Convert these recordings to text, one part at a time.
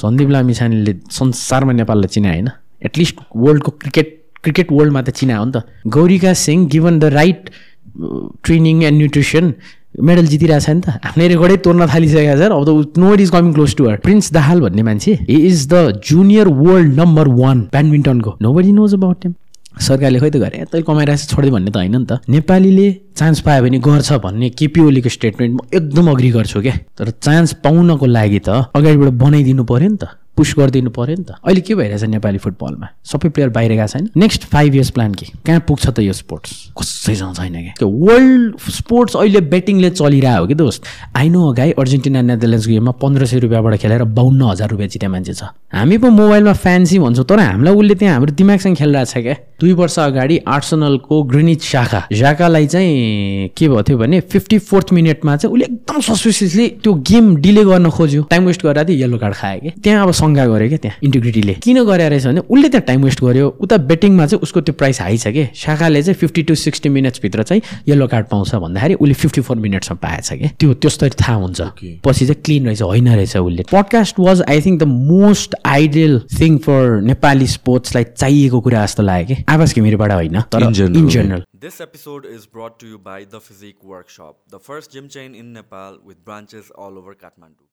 सन्दीप लामिछानेले संसारमा नेपाललाई चिनायो होइन? एटलिस्ट वर्ल्डको क्रिकेट क्रिकेट वर्ल्डमा त चिनायो नि त। Gaurika Singh given the right training and nutrition medal जितिरहेको छ नि त। आफ्नै रेकर्डै तोड्न थालिसकेको छ अब no is coming close to her Prince Dahal भन्ने मान्छे he is the junior world number one ब्याडमिन्टनको nobody knows about them सरकारले खै त गरे? तैँले कमाइरहेको छ छोडिदियो भन्ने त होइन नि त। नेपालीले चान्स पायो भने गर्छ भन्ने केपी ओलीको स्टेटमेन्ट म एकदम अग्री गर्छु क्या। तर चान्स पाउनको लागि त अगाडिबाट बनाइदिनु पऱ्यो नि त। पुस गरिदिनु पऱ्यो नि त। अहिले के भइरहेछ नेपाली फुटबलमा सबै प्लेयर बाहिर गएको छैन। नेक्स्ट फाइभ इयर्स प्लान के? कहाँ पुग्छ त यो स्पोर्ट्स कसैसँग छैन क्या वर्ल्ड स्पोर्ट्स अहिले बेटिङले चलिरहेको हो कि दोस्त? आइनो अगाडि अर्जेन्टिना नेदरल्यान्ड्सको गेममा पन्ध्र सय रुपियाँबाट खेलेर बाहन्न हजार रुपियाँ जिते मान्छे छ। हामी पो मोबाइलमा फ्यान्सी भन्छौँ तर हामीलाई उसले त्यहाँ हाम्रो दिमागसँग खेलिरहेको छ क्या। दुई वर्ष अगाडि आर्सनलको ग्रेनिज शाखा। शाखालाई चाहिँ के भयो थियो भने फिफ्टी फोर्थ मिनटमा चाहिँ उसले एकदम सस्पिसियसली त्यो गेम डिले गर्न खोज्यो। टाइम वेस्ट गरेर थियो येल्लो कार्ड खायो कि। त्यहाँ अब शङ्का गऱ्यो क्या त्यहाँ इन्टिग्रिटीले किन गरे रहेछ भने उसले त्यहाँ टाइम वेस्ट गर्यो उता बेटिङमा चाहिँ उसको त्यो प्राइस हाई छ कि? शाखाले चाहिँ फिफ्टी टु सिक्सटी मिनट्सभित्र चाहिँ येल्लो कार्ड पाउँछ भन्दाखेरि उसले फिफ्टी फोर मिनट्समा पाएछ कि? त्यो त्यस्तो थाहा हुन्छ। पछि चाहिँ क्लिन रहेछ होइन रहेछ उसले। Podcast was I think the most ideal thing for Nepali स्पोर्ट्सलाई चाहिएको कुरा जस्तो लाग्यो कि? आवाज घिमिरेबाट होइन तर in general This episode is brought to you by The Physique Workshop, the first gym chain in Nepal with branches all over Kathmandu.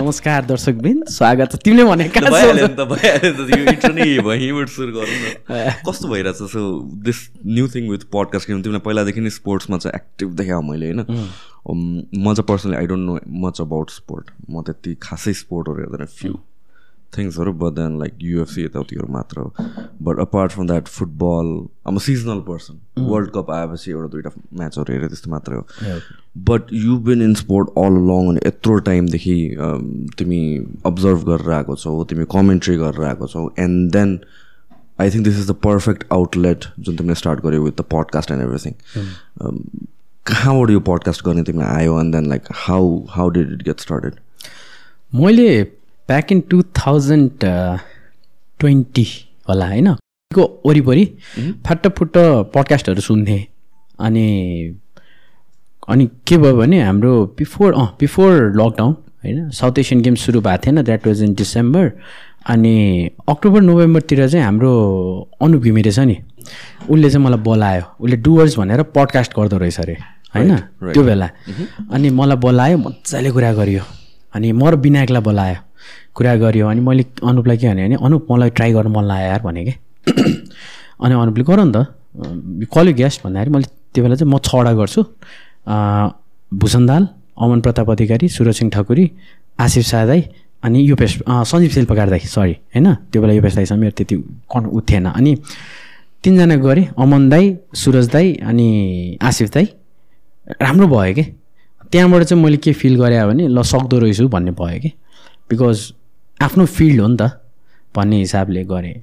नमस्कार दर्शकबिन। स्वागत छ। तिमीले भनेका भइहाल्यो नि त भइहाल्यो नि त। यो इन्ट्रो नै यहीँबाट सुरु गरौँ न। कस्तो भइरहेछ? So this new thing with podcast किनभने तिमीलाई पहिलादेखि नै स्पोर्ट्समा चाहिँ एक्टिभ देखाएँ मैले होइन? Um, म चाहिँ personally I don't know much about sport म त्यति खासै स्पोर्टहरू हेर्दैन। फ्यु थिङ्सहरू बट देन लाइक युएफसी यताउतिहरू मात्र but apart from that football am seasonal person world cup आएपछि एउटा दुइटा म्याचहरू हेरेँ त्यस्तो मात्रै हो but you been in sport all long अनि यत्रो टाइमदेखि तिमी अब्जर्भ गरेर आएको छौ तिमी कमेन्ट्री गरेर आएको छौ and then I think this is the perfect outlet जुन तिमीले स्टार्ट गर्यो with the podcast and everything कहाँबाट यो पडकास्ट गर्ने तिमीलाई आयो and then like how how did it get started मैले back in two thousand twenty होला होइन? को वरिपरि फाटफुट्ट पडकास्टहरू सुन्थेँ। अनि अनि के भयो भने हाम्रो बिफोर अँ बिफोर लकडाउन होइन? साउथ एसियन गेम्स सुरु भएको थिएन द्याट वाज इन डिसेम्बर अनि अक्टोबर नोभेम्बरतिर चाहिँ हाम्रो अनुप घिमिरे छ नि। उसले चाहिँ मलाई बोलायो। उसले डुवर्स भनेर पडकास्ट गर्दो रहेछ अरे होइन? त्यो बेला। अनि मलाई बोलायो मजाले कुरा गरियो। अनि म र विनायकलाई बोलायो। कुरा गरियो अनि मैले अनुपलाई के भने अनुप मलाई ट्राई गर्नु मन लाग्यो यार भने कि? अनि अनुपले गर नि त। कल गेस्ट भन्दाखेरि मैले त्यो बेला चाहिँ म छवटा गर्छु। भूषण दाल अमन प्रताप अधिकारी सुरज सिंह ठकुरी आशिष शाह दाई अनि युपेश सञ्जीव शिल्पकार दाई सरी होइन? त्यो बेला युपेश दाईसँग मेरो त्यति कन् उ थिएन। अनि तिनजना गएँ अमन दाई सुरज दाई अनि आशिष दाई राम्रो भयो कि? त्यहाँबाट चाहिँ मैले के फिल गरेँ भने ल सक्दो रहेछु भन्ने भयो कि? बिकज आफ्नो फिल्ड हो नि त भन्ने हिसाबले गरेँ।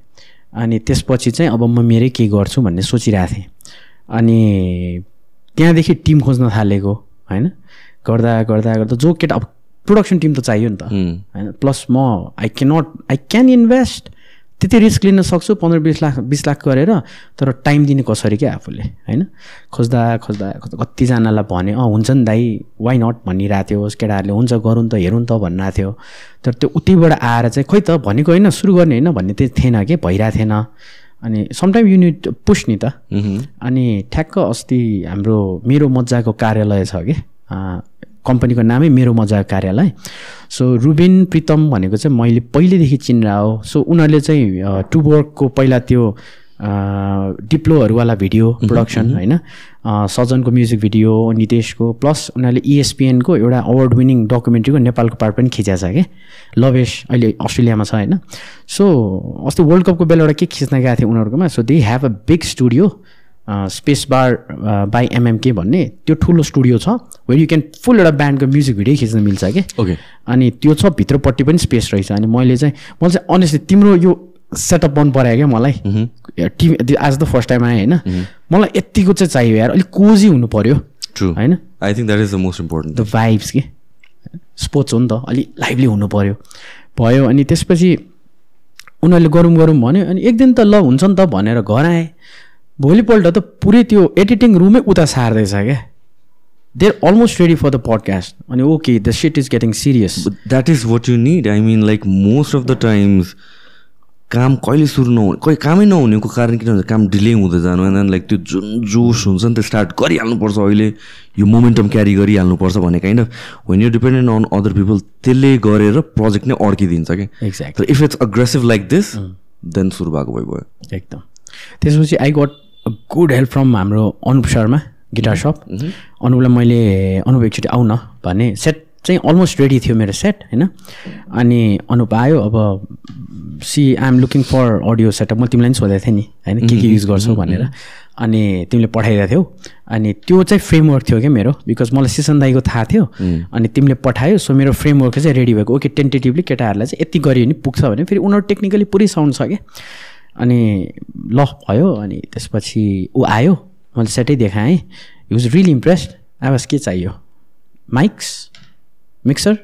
अनि त्यसपछि चाहिँ अब म मेरै के गर्छु भन्ने सोचिरहेको थिएँ। अनि त्यहाँदेखि टिम खोज्न थालेको होइन? गर्दा गर्दा गर्दा जो केटा अब प्रोडक्सन टिम त चाहियो नि त। होइन? प्लस म I cannot I can invest त्यति रिस्क लिन सक्छु पन्ध्र बिस लाख बिस लाख गरेर तर टाइम दिने कसरी क्या आफूले होइन? खोज्दा खोज्दा कतिजनालाई भने अँ हुन्छ नि दाइ वाइ नट भनिरहेको थियो केटाहरूले हुन्छ गरौँ त हेरौँ त भनिरहेको थियो। तर त्यो उतैबाट आएर चाहिँ खोइ त भनेको होइन सुरु गर्ने होइन भन्ने चाहिँ थिएन कि भइरहेको थिएन। अनि समटाइम युनिट पुस नि त। अनि ठ्याक्क अस्ति हाम्रो मेरो मजाको कार्यालय छ कि कम्पनीको नामै मेरो मजाको कार्यालय। सो रुबिन प्रितम भनेको चाहिँ मैले पहिलेदेखि चिनिरह हो। सो उनीहरूले चाहिँ टु वर्कको पहिला त्यो डिप्लोहरूवाला भिडियो प्रोडक्सन होइन सजनको म्युजिक भिडियो नितेशको प्लस उनीहरूले E इएसपिएनको एउटा अवार्ड विनिङ डकुमेन्ट्रीको नेपालको पार्ट पनि खिचेको छ कि? लभेश अहिले अस्ट्रेलियामा छ होइन। सो अस्ति वर्ल्ड कपको बेला एउटा के खिच्न गएको थियो उनीहरूकोमा? So they have a big studio space bar by MMK भन्ने त्यो ठुलो स्टुडियो छ वेयर यु क्यान फुल एउटा ब्यान्डको म्युजिक भिडियो खिच्न मिल्छ कि। ओके अनि त्यो छ भित्रपट्टि पनि स्पेस रहेछ। अनि मैले चाहिँ मैले चाहिँ अनेस्टली तिम्रो यो सेटअप मन परायो क्या मलाई। टिभी आज त फर्स्ट टाइम आएँ होइन। मलाई यत्तिको चाहिँ चाहियो यार। अलिक कोजी हुनु पऱ्यो ट्रु होइन? I think that is the most important the vibes के। स्पोर्ट्स हो नि त। अलिक लाइभली हुनु पऱ्यो भयो। अनि त्यसपछि उनीहरूले गरौँ गरौँ भन्यो। अनि एक दिन त ल हुन्छ नि त भनेर घर आएँ। भोलिपल्ट त पुरै त्यो एडिटिङ रुमै उता सार्दैछ क्या। They're almost ready for the podcast अनि okay the seat is getting serious that is what you need I mean like most of the times काम कहिले सुरु नहुने कहिले कामै नहुनेको कारण किन भन्छ काम डिले हुँदै जानु एन्ड लाइक त्यो जुन जोस हुन्छ नि त्यो स्टार्ट गरिहाल्नुपर्छ अहिले। यो मोमेन्टम क्यारी गरिहाल्नुपर्छ भन्ने kind of when you dependent on other people त्यसले गरेर प्रोजेक्ट नै अड्किदिन्छ कि exact if it's aggressive like this then सुरु भएको भइगयो एकदम त्यसपछि I got good help from हाम्रो अनुप शर्मा गिटार सप अनुपलाई मैले अनुप एकचोटि आउ न भने सेट चाहिँ अलमोस्ट रेडी थियो मेरो सेट होइन? अनि अनुप आयो अब see I'm looking for audio setup म तिमीलाई पनि सोधेको थिएँ नि होइन? के के युज गर्छौ भनेर। अनि तिमीले पठाइदिएको थियौ। अनि त्यो चाहिँ फ्रेमवर्क थियो क्या मेरो बिकज मलाई सिसन दाईको थाहा थियो। अनि तिमीले पठायो सो मेरो फ्रेमवर्क चाहिँ रेडी भएको। ओके टेन्टेटिभली केटाहरूलाई चाहिँ यति गरियो भने पुग्छ भने। फेरि उनीहरू टेक्निकली पुरै साउन्ड छ क्या। अनि ल भयो अनि त्यसपछि ऊ आयो। मैले सेटै देखाएँ हि। वाज रियली इम्प्रेस्ड आवाज के चाहियो? माइक्स मिक्सर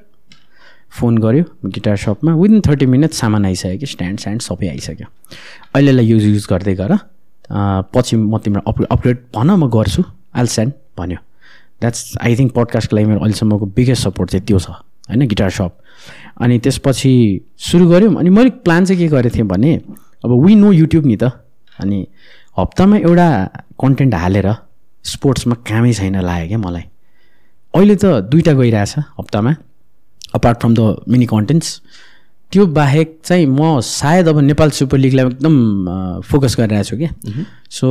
फोन गऱ्यो गिटार सपमा विदिन थर्टी मिनट सामान आइसक्यो कि स्ट्यान्ड स्यान्ड सबै आइसक्यो। अहिलेलाई युज युज गर्दै गर। पछि म तिम्रो अप अपग्रेड भन म गर्छु। आल सेन्ड भन्यो। द्याट्स आई थिङ्क पडकास्टको लागि मेरो अहिलेसम्मको बिगेस्ट सपोर्ट चाहिँ त्यो छ होइन गिटार सप अनि त्यसपछि सुरु गऱ्यौँ अनि मैले प्लान चाहिँ के गरेको थिएँ भने अब वी नो युट्युब नि त। अनि हप्तामा एउटा कन्टेन्ट हालेर स्पोर्ट्समा कामै छैन लाग्यो क्या मलाई। अहिले त दुइटा गइरहेछ हप्तामा apart from the mini contents त्यो बाहेक चाहिँ म सायद अब नेपाल सुपर लिगलाई एकदम फोकस गरिरहेको छु क्या। सो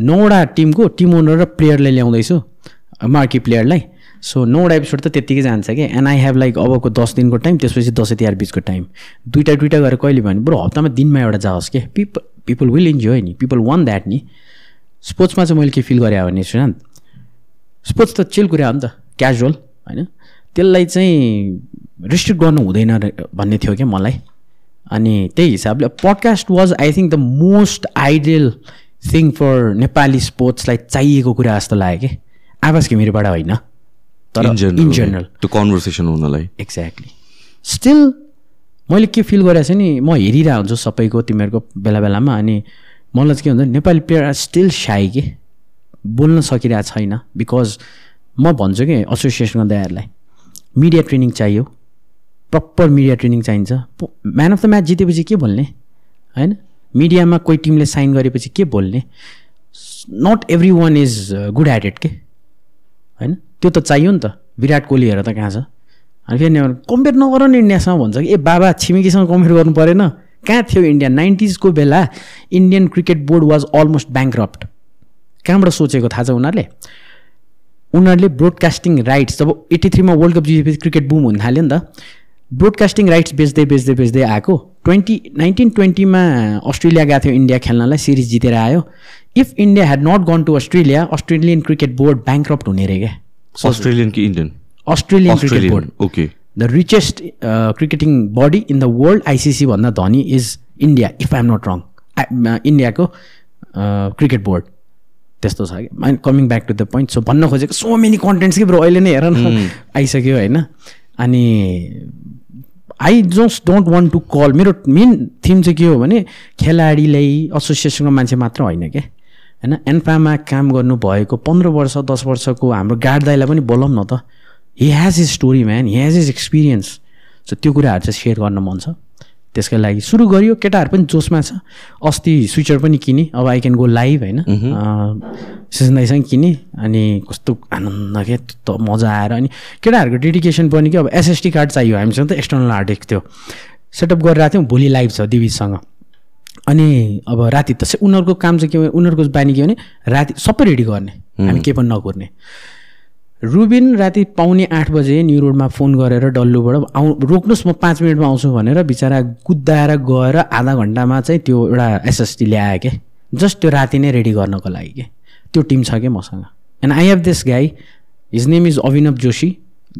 नौवटा टिमको टिम ओनर र प्लेयरलाई ल्याउँदैछु मार्की प्लेयरलाई सो नौवटा एपिसोड त त्यत्तिकै जान्छ कि? एन्ड आई हेभ लाइक अबको दस दिनको टाइम त्यसपछि दसैँ तिहार बिचको टाइम दुइटा दुइटा गरेर कहिले भने बरु हप्तामा दिनमा एउटा जाओस् क्या पिपल पिपल विल इन्जोय नि। पिपल वान द्याट नि। स्पोर्ट्समा चाहिँ मैले के फिल गरेँ भने सुशान्त स्पोर्ट्स त चिल कुरा हो नि त क्याजुअल होइन? त्यसलाई चाहिँ रिस्ट्रिक्ट गर्नु हुँदैन भन्ने थियो क्या मलाई। अनि त्यही हिसाबले podcast was I think the most ideal thing for Nepali स्पोर्ट्सलाई चाहिएको कुरा जस्तो लाग्यो कि? आवाज घिमिरेबाट होइन? तर इन जेनरल त्यो कन्भर्सेसन हुनलाई। एक्ज्याक्टली स्टिल मैले के फिल गरेको छु नि म हेरिरहेको हुन्छु सबैको तिमीहरूको बेला बेलामा अनि मलाई चाहिँ के हुन्छ Nepali player are still shy के? बोल्न सकिरहेको छैन बिकज म भन्छु कि एसोसिएसनको दायहरूलाई मिडिया ट्रेनिङ चाहियो। प्रपर मिडिया ट्रेनिङ चाहिन्छ। म्यान अफ द म्याच जितेपछि के बोल्ने? होइन? मिडियामा कोही टिमले साइन गरेपछि के बोल्ने? Not every one is good at it के? होइन? त्यो त चाहियो नि त। विराट कोहली हेर त कहाँ छ। अनि फेरि कम्पेयर नगर नि इन्डियासँग भन्छ कि ए बाबा छिमेकीसँग कम्पेयर गर्नु परेन। कहाँ थियो इन्डिया? नाइन्टिजको बेला Indian cricket board was almost bankrupt कहाँबाट सोचेको? थाहा छ उनीहरूले? उनीहरूले ब्रोडकास्टिङ राइट्स जब एट्टी थ्रीमा वर्ल्ड कप जितेपछि क्रिकेट बुम हुन थाल्यो नि त ब्रोडकास्टिङ राइट्स बेच्दै बेच्दै बेच्दै आएको। ट्वेन्टी नाइन्टिन ट्वेन्टीमा अस्ट्रेलिया गएको थियो इन्डिया खेल्नलाई सिरिज जितेर आयो। If India had not gone to Australia Australian cricket board bankrupt हुने रे क्या। अस्ट्रेलियन कि Indian Australian cricket board okay the richest cricketing body in the world ICC भन्दा धनी is India if I am not wrong इन्डियाको cricket board त्यस्तो छ कि? Coming back to the point so भन्न खोजेको सो मेनी कन्टेन्ट्स कि bro अहिले नै हेर न। आइसक्यो होइन। अनि I just don't want to call मेरो मेन थिम चाहिँ के हो भने खेलाडीलाई एसोसिएसनको मान्छे मात्र होइन क्या होइन? एन्फामा काम गर्नु भएको पन्ध्र वर्ष दस वर्षको हाम्रो गार्ड दाईलाई पनि बोलाउँ न त। He has his story man he has his experience so त्यो कुराहरू चाहिँ सेयर गर्न मन छ। त्यसकै लागि सुरु गरियो। केटाहरू पनि जोसमा छ। अस्ति स्विचर पनि किने। अब आई क्यान गो लाइभ होइन? सिजन दाइसँग किने। अनि कस्तो आनन्द क्या त मजा आएर अनि केटाहरूको डेडिकेसन पनि कि अब एसएसटी कार्ड चाहियो हामीसँग त एक्सटर्नल हार्ड डिस्क थियो। सेटअप गरिरहेको थियौँ। भोलि लाइभ छ दिविजसँग। अनि अब राति त उनीहरूको काम चाहिँ के उनीहरूको बानी के भने राति सबै रेडी गर्ने। हामी केही पनि नकुर्ने रुबिन राति पाउने आठ बजे न्यु रोडमा फोन गरेर डल्लुबाट आउ रोक्नुहोस् म पाँच मिनटमा आउँछु भनेर बिचरा कुद्दाएर गएर आधा घन्टामा चाहिँ त्यो एउटा एसएसटी ल्यायो क्या जस्ट त्यो राति नै रेडी गर्नको लागि के। त्यो टिम छ क्या मसँग। And I have this guy his name is Abhinav Joshi.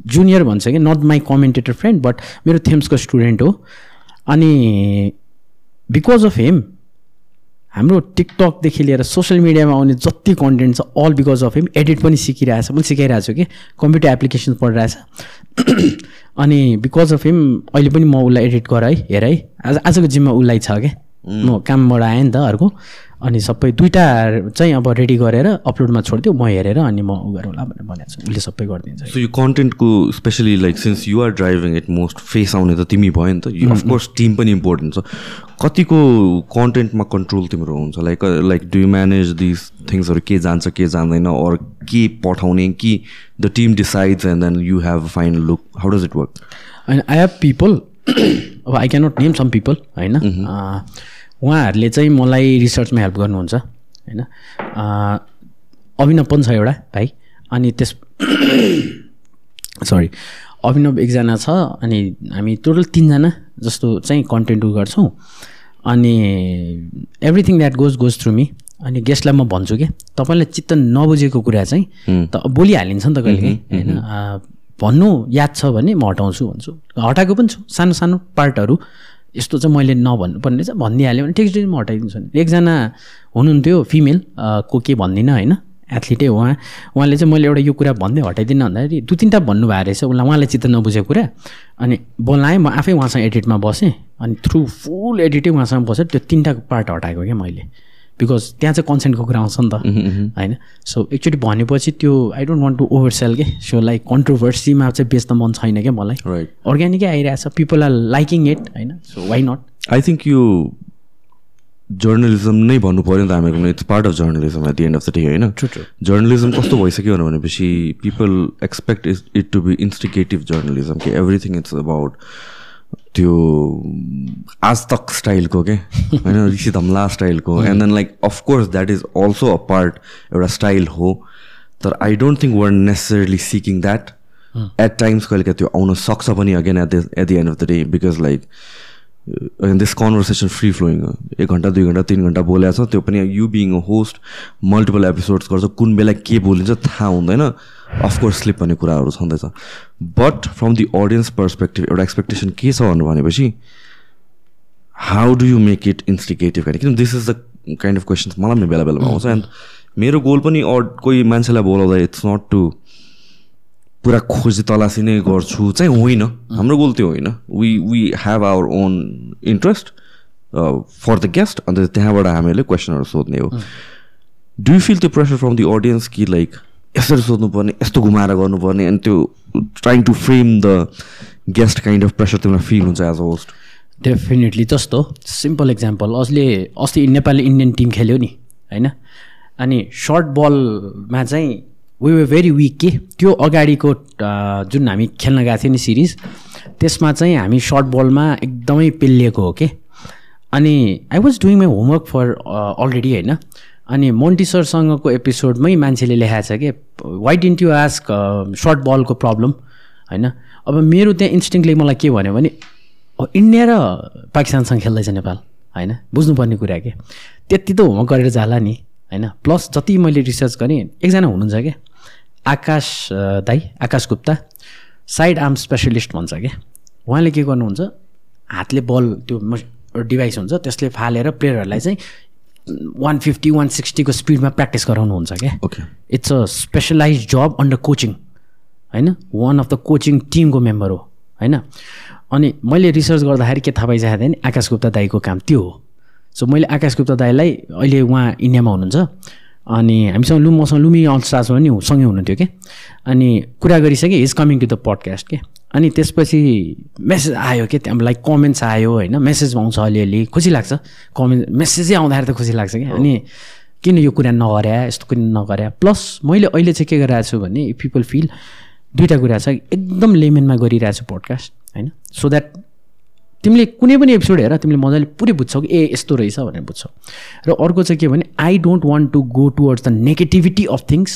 Junior भन्छ कि not my commentator friend but मेरो थेम्सको स्टुडेन्ट हो। अनि बिकज अफ हिम हाम्रो टिकटकदेखि लिएर सोसियल मिडियामा आउने जति कन्टेन्ट छ all because of him edit पनि सिकिरहेछ मैले सिकाइरहेको छु कि? Computer application पढिरहेछ। अनि बिकज अफ हिम अहिले पनि म उसलाई एडिट गर है हेर है आज आजको जिम्मा उसलाई छ क्या म कामबाट आएँ नि त अर्को। अनि सबै दुइटा चाहिँ अब रेडी गरेर अपलोडमा छोडिदियो म हेरेर अनि म उ गरौँला भनेर भनेको छु। उसले सबै गरिदिन्छ। सो यो कन्टेन्टको specially like since you're driving it most face आउने त तिमी भयो नि त। अफकोर्स टिम पनि इम्पोर्टेन्ट छ। कतिको कन्टेन्टमा कन्ट्रोल तिम्रो हुन्छ? Like like do you manage this थिङ्सहरू के जान्छ के जान्दैन अर के पठाउने? कि the team decides and then you have final look how does it work होइन आई हेभ पिपल अब I cannot name some people होइन? उहाँहरूले चाहिँ मलाई रिसर्चमा हेल्प गर्नुहुन्छ होइन? अभिनव पनि छ एउटा भाइ। अनि त्यस सरी अभिनव एकजना छ अनि हामी टोटल तिनजना जस्तो चाहिँ कन्टेन्ट गर्छौँ। अनि everything that goes goes through me अनि गेस्टलाई म भन्छु कि? तपाईँलाई चित्त नबुझेको कुरा चाहिँ त बोलिहालिन्छ नि त कहिले होइन? भन्नु याद छ भने म हटाउँछु भन्छु। हटाएको पनि छु सानो सानो पार्टहरू। यस्तो चाहिँ मैले नभन्नुपर्ने चाहिँ भनिदिइहाल्यो भने ठिक म हटाइदिन्छु नि। एकजना हुनुहुन्थ्यो फिमेल को के भन्दिनँ होइन एथलिटै उहाँ। उहाँले चाहिँ मैले एउटा यो कुरा भन्दै हटाइदिनँ भन्दाखेरि दुई तिनवटा भन्नुभएको रहेछ उसलाई उहाँले चित्त नबुझेको कुरा। अनि बोलाएँ म आफै उहाँसँग एडिटमा बसेँ। अनि थ्रु फुल एडिटै उहाँसँग बसेर त्यो तिनवटा पार्ट हटाएको क्या मैले। बिकज त्यहाँ चाहिँ कन्सेन्टको कुरा आउँछ नि त। होइन? सो एकचोटि भनेपछि त्यो I don't want to over sell के सो लाइक कन्ट्रोभर्सीमा चाहिँ बेच्न मन छैन क्या मलाई? अर्ग्यानिकै आइरहेछ पिपल आर लाइकिङ इट होइन? So why not I think यो जर्नलिजम नै भन्नु पऱ्यो नि त हामीहरूको it's part of journalism at the end of the day होइन? जर्नलिजम कस्तो भइसक्यो भनेपछि people expect is it to be instigative journalism कि एभ्रिथिङ इट्स अबाउट त्यो आज तक स्टाइलको के होइन Rishi Dhamala स्टाइलको and then like of course that is also a part एउटा स्टाइल हो तर I don't think we're necessarily seeking that at times कहिले त्यो आउन सक्छ पनि again at the at the end of the day because like this conversation free flowing हो एक घन्टा दुई घन्टा तिन घन्टा बोलेको छ त्यो पनि you being a host multiple episodes गर्छ कुन बेला के बोलिन्छ थाहा हुँदैन। अफकोर्स स्लिप भन्ने कुराहरू छँदैछ। But from the audience perspective एउटा एक्सपेक्टेसन के छ भनेर भनेपछि how do you make it instigative kind किन this is the kind of questions मलाई पनि बेला बेलामा आउँछ। एन्ड मेरो गोल पनि अड कोही मान्छेलाई बोलाउँदा इट्स नट टु पुरा खोजी तलासी नै गर्छु। चाहिँ होइन। हाम्रो गोल त्यो होइन। We we have our own interest for the guest अन्त त्यहाँबाट हामीले क्वेसनहरू सोध्ने हो। डु यु फिल त्यो प्रेसर फ्रम दि अडियन्स कि लाइक यसरी सोध्नुपर्ने यस्तो घुमाएर गर्नुपर्ने अनि त्यो trying to frame the guest kind of pressure तिमीलाई फिल हुन्छ एज अ होस्ट डेफिनेटली जस्तो सिम्पल इक्जाम्पल अस्ले अस्ति नेपाली इन्डियन टिम खेल्यो नि होइन? अनि सर्ट बलमा चाहिँ वी वे भेरी विक के? त्यो अगाडिको जुन हामी खेल्न गएको थियो नि सिरिज त्यसमा चाहिँ हामी सर्ट बलमा एकदमै पेलिएको हो के? अनि I was doing my homework for already होइन? अनि मोन्टी सरसँगको एपिसोडमै मान्छेले लेखाएको छ कि why didn't you ask short बलको प्रब्लम होइन? अब मेरो त्यहाँ इन्स्टिङले मलाई के भन्यो भने इन्डिया र पाकिस्तानसँग खेल्दैछ नेपाल। होइन? बुझ्नुपर्ने कुरा के? त्यति त होमवर्क गरेर जाला नि होइन? प्लस जति मैले रिसर्च गरेँ एकजना हुनुहुन्छ क्या आकाश दाई Aakash Gupta. Side arm specialist भन्छ क्या उहाँले के गर्नुहुन्छ? हातले बल त्यो डिभाइस हुन्छ त्यसले फालेर प्लेयरहरूलाई चाहिँ वान फिफ्टी वान सिक्सटीको स्पिडमा प्र्याक्टिस गराउनुहुन्छ क्या? Okay it's a specialised job under coaching होइन? वान अफ द कोचिङ टिमको मेम्बर हो होइन? अनि मैले रिसर्च गर्दाखेरि के थाहा पाइसकेको थिएँ नि आकाश गुप्ता दाईको काम त्यो हो। सो मैले आकाश गुप्ता दाईलाई अहिले उहाँ इन्डियामा हुनुहुन्छ। अनि हामीसँग लु मसँग लुमी अल्स्टासमा पनि सँगै हुनुहुन्थ्यो कि? अनि कुरा गरिसकेँ his coming to the podcast के? अनि त्यसपछि मेसेज आयो कि? त्यहाँ लाइक कमेन्ट्स आयो होइन? मेसेज आउँछ अलिअलि। खुसी लाग्छ? कमेन्ट मेसेजै आउँदाखेरि त खुसी लाग्छ कि? अनि किन यो कुरा नगरे यस्तो किन नगरे प्लस मैले अहिले चाहिँ के गरिरहेको छु भने पिपल फिल दुइटा कुरा छ। एकदम लेमेनमा गरिरहेको छु पोडकास्ट होइन? सो द्याट तिमीले कुनै पनि एपिसोड हेर तिमीले मजाले पुरै बुझ्छौ कि ए यस्तो रहेछ भनेर बुझ्छौ। र अर्को चाहिँ के भने I don't want to go towards the negativity of things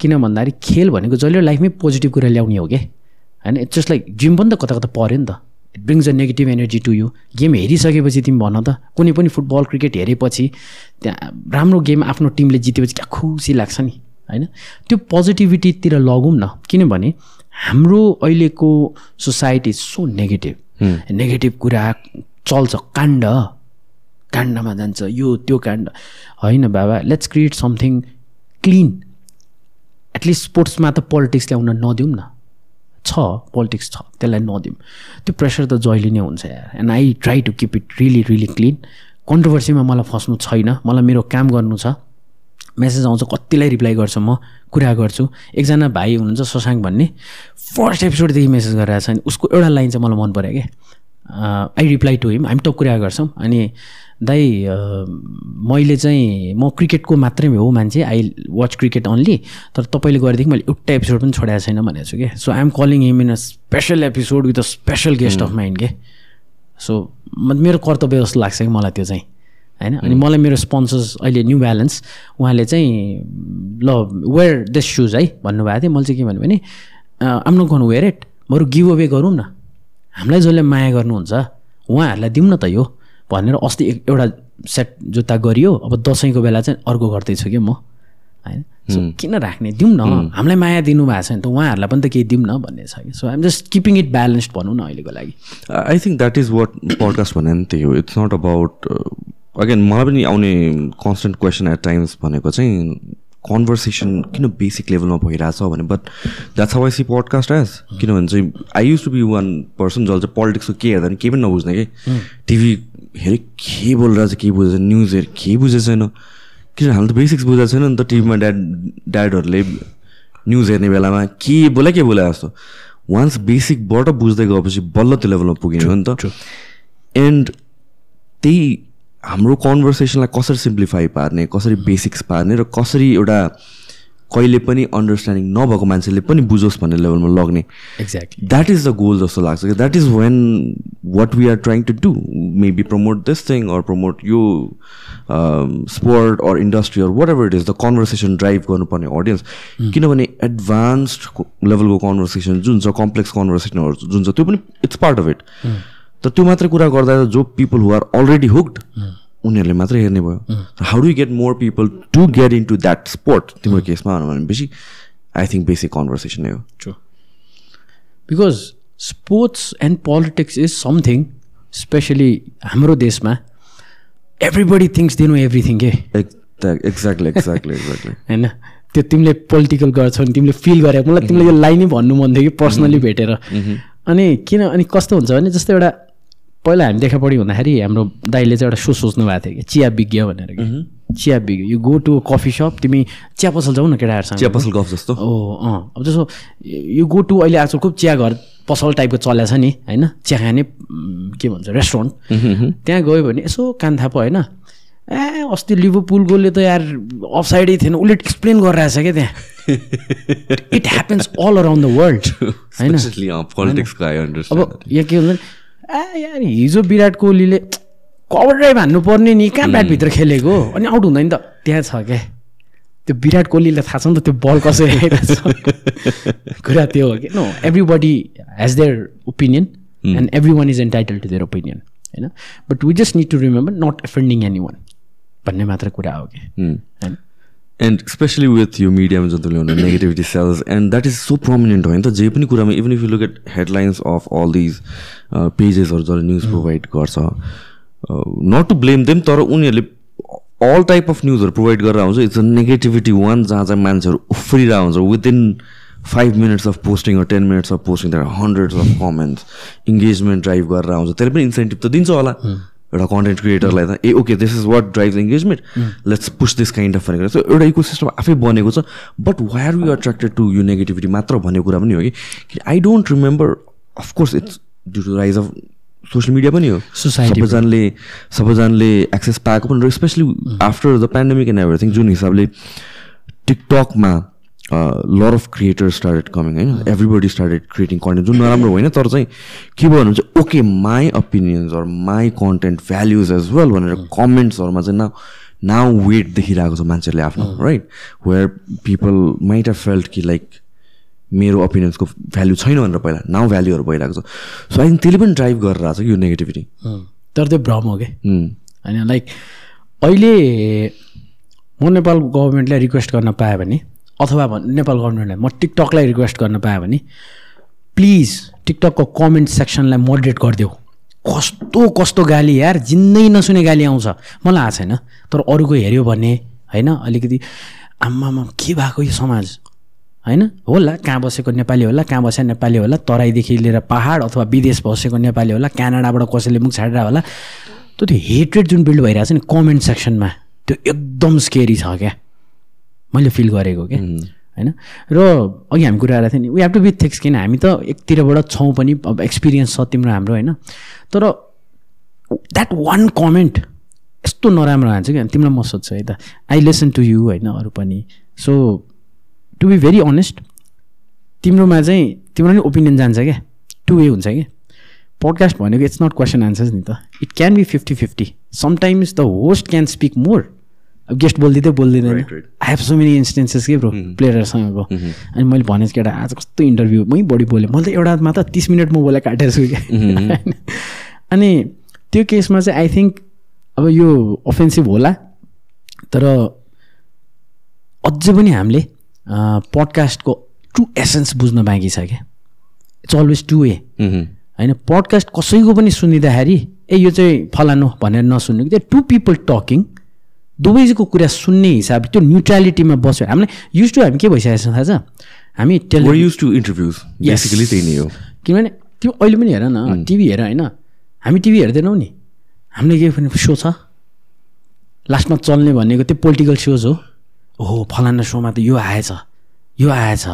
किन भन्दाखेरि खेल भनेको जहिले लाइफमै पोजिटिभ कुरा ल्याउने हो क्या होइन इट्स जस्ट लाइक जिम पनि त कता कता पऱ्यो नि त। It brings a negative energy to you game हेरिसकेपछि तिमी भन त कुनै पनि फुटबल क्रिकेट हेरेपछि त्यहाँ राम्रो गेम आफ्नो टिमले जितेपछि क्या खुसी लाग्छ नि होइन? त्यो पोजिटिभिटीतिर लगौँ न। किनभने हाम्रो अहिलेको सोसाइटी सो नेगेटिभ नेगेटिभ कुरा चल्छ काण्ड। काण्डमा जान्छ यो त्यो काण्ड। होइन बाबा let's create something clean at least स्पोर्ट्समा त पोलिटिक्स ल्याउन नदिउँ न। छ पोलिटिक्स छ त्यसलाई नदिउँ। त्यो प्रेसर त जहिले नै हुन्छ यार। And I try to keep it really really clean कन्ट्रोभर्सीमा मलाई फस्नु छैन। मलाई मेरो काम गर्नु छ। मेसेज आउँछ कतिलाई रिप्लाई गर्छु म कुरा गर्छु। एकजना भाइ हुनुहुन्छ शशाङ्क भन्ने फर्स्ट एपिसोडदेखि मेसेज गरिरहेको छ अनि उसको एउटा लाइन चाहिँ मलाई मन पऱ्यो क्या आई रिप्लाई टु हिम हामी टप कुरा गर्छौँ। अनि दाइ मैले चाहिँ म क्रिकेटको मात्रै हो मान्छे आई वाच क्रिकेट अन्ली तर तपाईँले गरेदेखि मैले एउटा एपिसोड पनि छोडाएको छैन भनेको छु कि? So I'm calling him in a special episode with a special guest of mind के? सो म- मेरो कर्तव्य जस्तो लाग्छ कि मलाई त्यो चाहिँ। होइन? अनि मलाई मेरो स्पोन्सर्स अहिले न्यू ब्यालेन्स उहाँले चाहिँ ल वेयर दिस सुज है भन्नुभएको थियो। मैले चाहिँ के भन्यो भने आम नट गर्नु वेयर इट बरु गिभ अवे गरौँ न। हामीलाई जसले माया गर्नुहुन्छ उहाँहरूलाई दिउँ न त यो भनेर अस्ति एउटा सेट जुत्ता गरियो। अब दसैँको बेला चाहिँ अर्को गर्दैछु कि म होइन? सो किन राख्ने? दिउँ न। हामीलाई माया दिनुभएको छ भने त। उहाँहरूलाई पनि त केही दिउँ न भन्ने छ कि। So I'm just keeping it balanced भनौँ न अहिलेको लागि। I think that is what podcast भने नि त्यही हो इट्स नट अबाउट अगेन मलाई पनि आउने कन्सटेन्ट क्वेसन एट टाइम्स भनेको चाहिँ कन्भर्सेसन किन बेसिक लेभलमा भइरहेछ भने but that's how I see podcast as किनभने चाहिँ I use to be one person जसले चाहिँ पोलिटिक्सको के हेर्दा नि केही पनि नबुझ्ने कि। टिभी हेरे के बोलिरहेछ के बुझेछ न्युज हेर केही बुझेको छैन। किनभने हामीले त बेसिक्स बुझेको छैन नि त टिभीमा ड्याड ड्याडहरूले न्युज हेर्ने बेलामा के बोला के बोला जस्तो। वान्स बेसिकबाट बुझ्दै गएपछि बल्ल त्यो लेभलमा पुगिने हो नि त। एन्ड त्यही हाम्रो कन्भर्सेसनलाई कसरी सिम्प्लिफाई पार्ने कसरी बेसिक्स पार्ने र कसरी एउटा कहिले पनि अन्डरस्ट्यान्डिङ नभएको मान्छेले पनि बुझोस् भन्ने लेभलमा लग्ने। Exactly that is the goal जस्तो लाग्छ कि that is when what we are trying to do maybe promote this thing or promote यो sport or industry or whatever it is the conversation drive गर्नुपर्ने अडियन्स किनभने advanced लेभलको conversation जुन छ complex कन्भर्सेसनहरू जुन छ त्यो पनि इट्स पार्ट अफ इट तर त्यो मात्रै कुरा गर्दा जो people who are already hooked उनीहरूले मात्रै हेर्ने भयो। How do get more people to get into that sport तिम्रो केसमा भनेपछि आई थिङ्क बेसिक कन्भर्सेसन नै हो. Because sports and politics is something, especially हाम्रो देशमा thinks they know everything के एक्ज्याक्टली एक्ज्याक्टली एक्ज्याक्टली होइन? त्यो तिमीले पोलिटिकल गर्छौ भने तिमीले फिल गरे मलाई तिमीले यो लाइन नै भन्नु मन थियो कि पर्सनली भेटेर। अनि किन अनि कस्तो हुन्छ भने जस्तो एउटा पहिला हामी देखा पढी हुँदाखेरि हाम्रो दाइले चाहिँ एउटा सो सोच्नु भएको थियो कि चिया विज्ञ भनेर कि। चिया विज्ञ यो गो टु कफी सप तिमी चिया पसल जाऊ न केटाहरूसँग। चिया पसल गफ जस्तो। ओ अँ। अब जस्तो यो गो टु अहिले आजकल खुब चिया घर पसल टाइपको चलेको छ नि होइन? चिया खाने के भन्छ रेस्टुरेन्ट त्यहाँ गयो भने यसो कान थापो होइन? ए अस्ति लिभरपुल गोलले त यार अफ साइडै थिएन। उसले एक्सप्लेन गरिरहेछ क्या त्यहाँ। It happens all around the world होइन? अब यहाँ के हुन्छ यार हिजो विराट कोहलीले कभर ड्राइभ हान्नुपर्ने नि कहाँ ब्याटभित्र खेलेको? अनि आउट हुँदैन त। त्यहाँ छ क्या त्यो विराट कोहलीलाई थाहा छ नि त त्यो बल कसरी आइरहेछ कुरा त्यो हो कि? No everybody has their opinion and everyone is entitle to their opinion होइन? But we just need to remember not offending anyone भन्ने मात्र कुरा हो कि? होइन? एन्ड स्पेसली विथ यो मिडियामा जुन तुले negativity sells and that is so prominent होइन त जे पनि कुरामा even if you look at headlines of all these पेजेसहरू जसले न्युज प्रोभाइड गर्छ नट टु ब्लेम देम तर उनीहरूले अल टाइप अफ न्युजहरू प्रोभाइड गरेर हुन्छ इट्स अ नेगेटिभिटी वान जहाँ चाहिँ मान्छेहरू उफ्रिरहेको हुन्छ within five minutes of posting ten minutes of posting तर hundreds of comments engagement drive गरेर आउँछ त्यसले पनि इन्सेन्टिभ त दिन्छ होला एउटा कन्टेन्ट क्रिएटरलाई त ए okay this is what drive engagement let's push this kind of भनेर सो एउटा इको सिस्टम आफै बनेको छ but why are you attracted to यो नेगेटिभिटी मात्र भन्ने कुरा पनि हो कि I don't remember of course it's due to rise of social media पनि हो। Society सबैजनाले सबैजनाले एक्सेस पाएको पनि र specially after the pandemic and everything जुन हिसाबले टिकटकमा lot of creator started coming होइन? एभ्रीबडी स्टार्टेड क्रिएटिङ कन्टेन्ट जुन नराम्रो होइन तर चाहिँ के भयो भने चाहिँ okay my opinions or my content values as well भनेर कमेन्ट्सहरूमा चाहिँ नाउ नाउ वेट देखिरहेको छ मान्छेहरूले आफ्नो right where people might of felt कि लाइक मेरो ओपिनियन्सको भ्याल्यु छैन भनेर पहिला नाउ भ्याल्युहरू भइरहेको छ। सो आई थिङ्क त्यसले पनि ड्राइभ गरेर आएको छ कि यो नेगेटिभिटी तर त्यो भ्रम हो कि होइन लाइक अहिले म नेपाल गभर्मेन्टलाई रिक्वेस्ट गर्न पाएँ भने अथवा भन् नेपाल गभर्मेन्टलाई म टिकटकलाई रिक्वेस्ट गर्न पाएँ भने प्लिज टिकटकको कमेन्ट सेक्सनलाई मोडरेट गरिदेऊ। कस्तो कस्तो गाली यार जिन्दै नसुने गाली आउँछ। मलाई आएको छैन। तर अरूको हेऱ्यो भने होइन अलिकति आम्मामा के भएको यो समाज? होइन होला कहाँ बसेको नेपाली होला कहाँ बसेको नेपाली होला तराईदेखि लिएर पहाड अथवा विदेश बसेको नेपाली होला क्यानाडाबाट कसैले मुख छाडेर होला। त त्यो हेट्रेड जुन बिल्ड भइरहेको छ नि कमेन्ट सेक्सनमा त्यो एकदम स्केरी छ क्या। मैले फिल गरेको क्या होइन? र अघि हामी कुरा गरेको थियौँ नि we have to be thick किन हामी त एकतिरबाट छौँ पनि अब एक्सपिरियन्स छ तिम्रो हाम्रो होइन? तर द्याट वान कमेन्ट यस्तो नराम्रो हान्छ क्या तिमीलाई म सोध्छु है त। आई लिसन टु यु होइन अरू पनि। So to be very honest तिम्रोमा चाहिँ तिम्रो पनि ओपिनियन जान्छ क्या। टु वे हुन्छ क्या पडकास्ट भनेको इट्स नट क्वेसन आन्सर्स नि त। It can be fifty fifty sometimes the host can speak more अब गेस्ट बोलिदिँदै बोलिदिँदैन. I have so many instances के ब्रो प्लेयरहरूसँगको अनि मैले भनेको केटा आज कस्तो इन्टरभ्यू मै बढी बोलेँ। मैले त एउटा मात्र तिस मिनट म बोलेर काटेर छु क्या होइन? अनि त्यो केसमा चाहिँ आई थिङ्क अब यो अफेन्सिभ होला। तर अझै पनि हामीले पडकास्टको ट्रु एसेन्स बुझ्न बाँकी छ क्या। इट्स अलवेज टु वे होइन पडकास्ट कसैको पनि सुनिँदाखेरि ए यो चाहिँ फलानु भनेर नसुन्नु। कि टु पिपल टकिङ दुवैको कुरा सुन्ने हिसाब त्यो न्युट्रालिटीमा बस्यो। हामीलाई युज टु हामी के भइसकेको छ थाहा छ? हामी युज टु इन्टरभ्युज बेसिकली त्यही नै हो। किनभने त्यो अहिले पनि हेर न टिभी हेर होइन। हामी टिभी हेर्दैनौँ नि। हामीले के पनि सो छ? लास्टमा चल्ने भनेको त्यो पोलिटिकल सोज हो। हो फलाना सोमा त यो आएछ यो आएछ।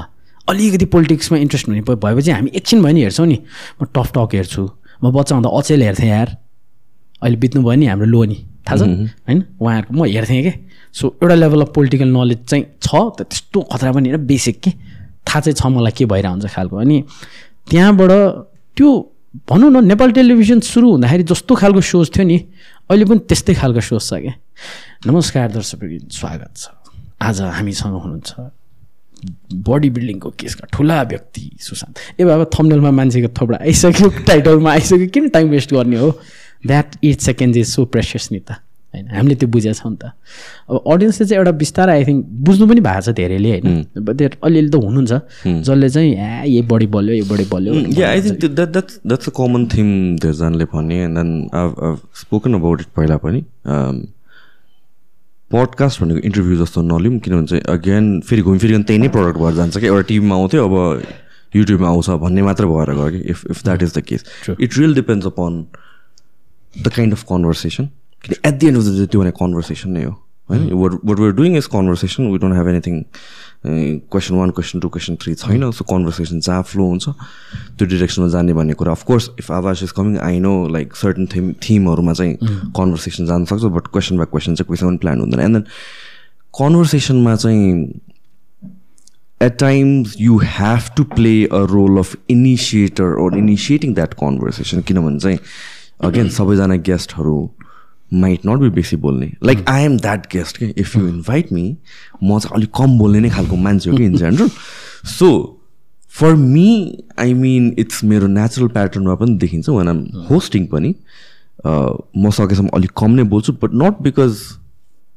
अलिकति पोलिटिक्समा इन्ट्रेस्ट हुने भएपछि हामी एकछिन भयो नि हेर्छौँ नि। म टफ टक हेर्छु। म बच्चा हुँदा अचेल हेर्थेँ यार। अहिले बित्नु भयो नि हाम्रो लोनी थाहा छ? होइन? उहाँहरूको म हेर्थेँ क्या सो एउटा लेभल अफ पोलिटिकल नलेज चाहिँ छ त त्यस्तो खतरा पनि होइन बेसिक के? थाहा चाहिँ छ मलाई के भइरहेको हुन्छ खालको। अनि त्यहाँबाट त्यो भनौँ न नेपाल टेलिभिजन सुरु हुँदाखेरि जस्तो खालको सोज थियो नि अहिले पनि त्यस्तै खालको सोज छ क्या नमस्कार दर्शकवृन्द स्वागत छ। आज हामीसँग हुनुहुन्छ बडी बिल्डिङको केसका ठुला व्यक्ति सुशान्त। ए बाबा थम्नेलमा मान्छेको थोपडा आइसक्यो टाइटलमा आइसक्यो किन टाइम वेस्ट गर्ने हो? That at second is so precious नि त होइन? हामीले त्यो बुझेको छौँ नि त। अब अडियन्सले चाहिँ एउटा बिस्तारै आई थिङ्क बुझ्नु पनि भएको छ धेरैले होइन? द्याट अलिअलि त हुनुहुन्छ जसले चाहिँ ए यो बढी बल्यो यो बढी बल्यो Yeah, I think that, that that's that's a common theme धेरैजनाले भने and then I've I've spoken about it पहिला पनि पडकास्ट भनेको इन्टरभ्यू जस्तो नलिउँ किनभने चाहिँ अगेन फेरि घुमफिरिकन त्यही नै प्रडक्ट भएर जान्छ कि एउटा टिभीमा आउँथ्यो अब युट्युबमा आउँछ भन्ने मात्र भएर गयो कि if if that is the case it real depends upon the kind of conversation at the end of the day त्यो भने कन्भर्सेसन नै हो होइन what what we're doing is conversation we don't have anything question one question two question three छैन so conversation जहाँ flow हुन्छ त्यो डिरेक्सनमा जाने भन्ने कुरा अफकोर्स इफ आवाज is coming I know like certain theme थिमहरूमा चाहिँ कन्भर्सेसन जान सक्छ बट क्वेसन बाई क्वेसन चाहिँ पनि प्लान हुँदैन एन्ड देन कन्भर्सेसनमा चाहिँ at times you have to play a role of initiator or initiating that conversation. किनभने चाहिँ अगेन सबैजना गेस्टहरू माइट नट बी बेसी बोल्ने. Like I am that guest के इफ यु इन्भाइट मी म चाहिँ अलिक कम बोल्ने नै खालको मान्छे हो कि in general so for me I mean it's मेरो नेचुरल प्याटर्नमा पनि देखिन्छ वान आम होस्टिङ पनि म सकेसम्म अलिक कम नै बोल्छु but not because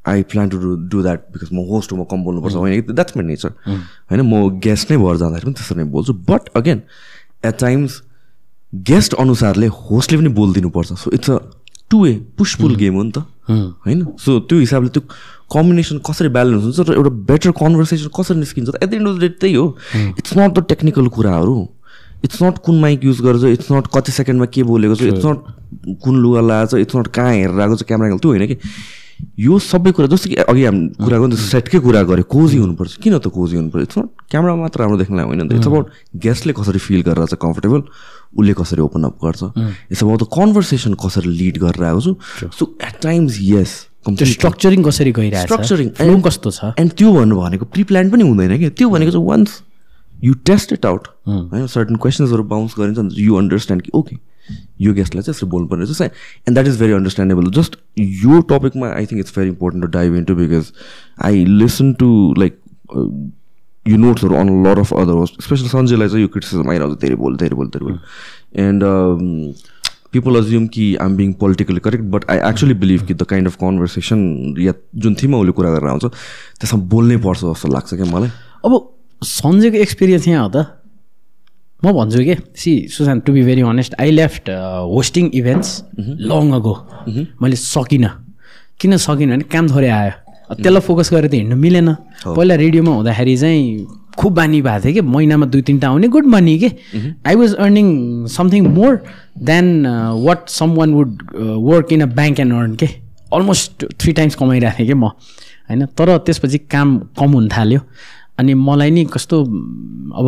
I plan to do that because म होस्ट हो म कम बोल्नुपर्छ होइन? द्याट्स माई नेचर होइन म गेस्ट नै भएर जाँदाखेरि पनि त्यसरी नै बोल्छु. But again at times guest अनुसारले होस्टले पनि बोलिदिनुपर्छ so it's a two way push pull game हो नि त। होइन? सो त्यो हिसाबले त्यो कम्बिनेसन कसरी ब्यालेन्स हुन्छ र एउटा बेटर कन्भर्सेसन कसरी निस्किन्छ at the end of the day त्यही हो। इट्स नट द टेक्निकल कुराहरू। इट्स नट कुन माइक युज गर्छ इट्स नट कति सेकेन्डमा के बोलेको छ इट्स नट कुन लुगा लगाएको छ इट्स नट कहाँ हेरेर आएको छ क्यामेरा त्यो होइन कि। यो सबै कुरा जस्तो कि अघि हामी कुरा गर्नु सेटकै कुरा गऱ्यो कोजी हुनुपर्छ। किन त कोजी हुनुपर्छ? इट्स नट क्यामेरा मात्र राम्रो देख्नलाई होइन। इट्स अबाउट गेस्टले कसरी फिल गरेर चाहिँ कम्फर्टेबल उसले कसरी ओपन अप गर्छ। इट्स अबाउट द कन्भर्सेसन कसरी लिड गरेर आएको छु सो एट टाइम्स यस स्ट्रक्चरिङ कसरी गइरहेको स्ट्रक्चरिङ कस्तो छ? एन्ड त्यो भन्नु भनेको प्रि प्लान पनि हुँदैन क्या त्यो भनेको चाहिँ once you test it out होइन सर्टन क्वेसन्सहरू बााउन्स गरिन्छ यु अन्डरस्ट्यान्ड कि ओके यो गेस्टलाई चाहिँ यसरी बोल्नु पर्ने रहेछ and that is very understandable just यो टपिकमा I think it's very important to dive into because I listen to like यो नोट्सहरू अन लट अफ अदर होस् स्पेसली सञ्जयलाई चाहिँ यो क्रिटिसिजम आइरहेको छ धेरै बोल धेरै बोल धेरै बोल. एन्ड पिपल अज्युम कि I'm being politically correct but I actually believe कि द काइन्ड अफ कन्भर्सेसन या जुन थिममा उसले कुरा गरेर आउँछ त्यसमा बोल्नै पर्छ जस्तो लाग्छ क्या मलाई अब सञ्जयको एक्सपिरियन्स यहाँ हो त म भन्छु कि see Sushant to be very honest I left hosting events long ago मैले सकिनँ। किन सकिनँ? भने काम थोरै आयो। त्यसलाई फोकस गरेर त हिँड्नु मिलेन। पहिला रेडियोमा हुँदाखेरि चाहिँ खुब बानी भएको थियो कि महिनामा दुई तिनवटा आउने गुड मनी के। I was earning something more than what someone would work in a bank and earn के अलमोस्ट थ्री टाइम्स कमाइरहेको थिएँ कि म। होइन तर त्यसपछि काम कम हुन थाल्यो। अनि मलाई नि कस्तो अब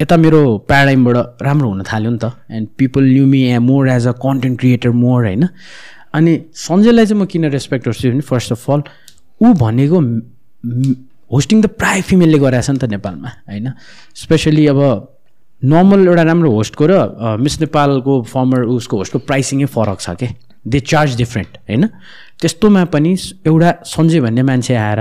यता मेरो प्याराडाइमबाट राम्रो हुन थाल्यो नि त। And people knew me a more as a content creator more होइन। अनि सञ्जयलाई चाहिँ म किन रेस्पेक्ट गर्छु भने फर्स्ट अफ अल ऊ भनेको होस्टिङ त प्रायः फिमेलले गराएछ नि त नेपालमा होइन? स्पेसली अब नर्मल एउटा राम्रो होस्टको र मिस नेपालको फर्मर उसको होस्टको प्राइसिङै फरक छ के? दे चार्ज डिफ्रेन्ट होइन? त्यस्तोमा पनि एउटा सञ्जय भन्ने मान्छे आएर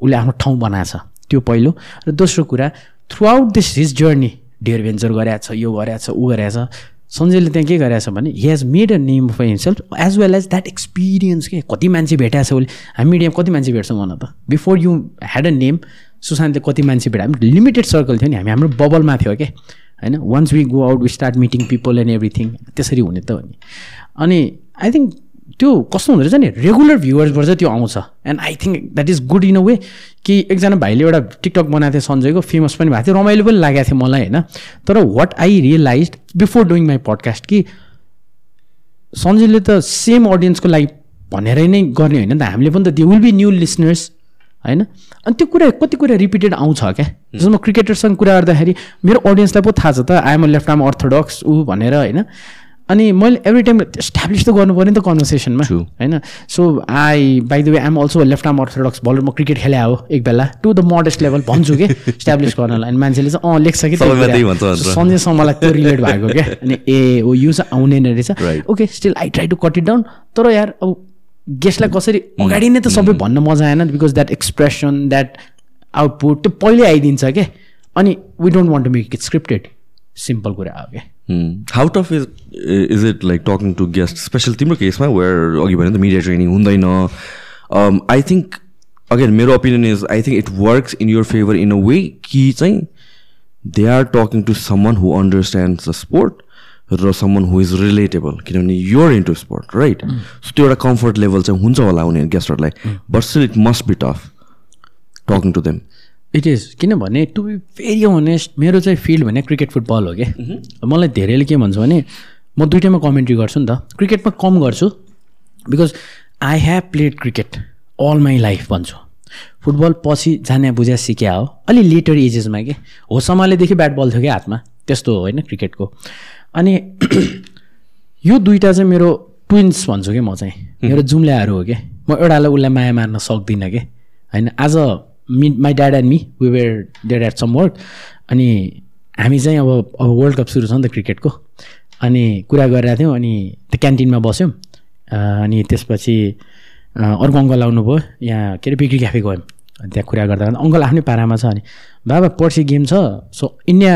उसले आफ्नो ठाउँ बनाएछ त्यो पहिलो। र दोस्रो कुरा throughout this his journey dear venture गरेको छ यो गरेको छ ऊ गरेको छ। सञ्जयले त्यहाँ के गरेको छ भने he has made a name for himself as well as that experience के। कति मान्छे भेटाएको छ उसले? हामी मिडियामा कति मान्छे भेट्छौँ भन त। Before you had a name सुशान्तले कति मान्छे भेट्यो? हामी लिमिटेड सर्कल थियो नि। हामी हाम्रो बबलमा थियो क्या होइन? Once we go out we start meeting people and everything त्यसरी हुने त हो नि। अनि आई थिङ्क त्यो कस्तो हुँदो रहेछ नि? रेगुलर भ्युवर्सबाट चाहिँ त्यो आउँछ। And I think that is good in a way कि एकजना भाइले एउटा टिकटक बनाएको थियो सञ्जयको फेमस पनि भएको थियो रमाइलो पनि लागेको थियो मलाई होइन? तर what I realise before doing my podcast कि सञ्जयले त सेम अडियन्सको लागि भनेरै नै गर्ने होइन? नि त हामीले पनि त त्यो विल बी न्यू लिसनर्स होइन? अनि त्यो कुरा कति कुरा रिपिटेड आउँछ क्या? जस्तो म क्रिकेटरसँग कुरा गर्दाखेरि मेरो अडियन्सलाई पो थाहा छ त आइएम लेफ्ट आर्म अर्थोडक्स ऊ भनेर होइन? अनि मैले एभ्री टाइम इस्टाब्लिस त गर्नु पऱ्यो नि त कन्भर्सेसनमा. होइन? So I by the way I'm also left arm orthodox bowler म क्रिकेट खेले हो एक बेला। टु द मोडेस्ट लेभल भन्छु कि इस्टाब्लिस गर्नलाई। अनि मान्छेले चाहिँ अँ लेख्छ कि त्यो सबैमा कुरा। त्यही भन्छ भनेर। So, सन्जयसँग मलाई त्यो रिलेट भएको क्या। अनि ए ओ यो चाहिँ आउने नै रहेछ. Okay still I try to cut it down तर यार अब गेस्टलाई कसरी अगाडि नै त सबै भन्न मजा आएन because that expression that output त्यो पहिल्यै आइदिन्छ क्या। अनि we don't want to make it scripted simple कुरा हो क्या। How tough is is it like talking to guest special तिम्रो केसमा वेयर अघि भने त मिडिया ट्रेनिङ हुँदैन। आई थिङ्क अगेन मेरो opinion is I think it works in your favour in a way कि चाहिँ they are talking to someone who understand the sport र समन हु इज रिलेटेबल किनभने you're into sport right so त्यो एउटा comfort level चाहिँ हुन्छ होला उनीहरू गेस्टहरूलाई but still it must be tough talking to them it is किनभने टु बी भेरी अनेस्ट मेरो चाहिँ फिल्ड भने क्रिकेट फुटबल हो कि। मलाई धेरैले के भन्छ भने म दुइटैमा कमेन्ट्री गर्छु नि त। क्रिकेटमा कम गर्छु because I have played cricket all my life भन्छु। फुटबल पछि जाने बुझा सिक्या हो अलि लेटर एजेसमा कि। हो सम्हालेदेखि ब्याट बल थियो क्या हातमा। त्यस्तो हो होइन क्रिकेटको अनि यो दुइटा चाहिँ मेरो ट्विन्स भन्छु कि म चाहिँ। मेरो जुम्ल्याहरू हो कि। म एउटालाई उसलाई माया मार्न सक्दिनँ कि। होइन आज me my dad and me we were dead at some work अनि हामी चाहिँ अब अब वर्ल्ड कप सुरु छ नि त क्रिकेटको अनि कुरा गरिरहेको थियौँ अनि त्यो क्यान्टिनमा बस्यौँ। अनि त्यसपछि अर्को अङ्कल आउनुभयो। यहाँ के अरे बिक्री क्याफे गयौँ। अनि त्यहाँ कुरा गर्दा अङ्कल आफ्नै पारामा छ अनि बाबा पर्सि गेम छ। So India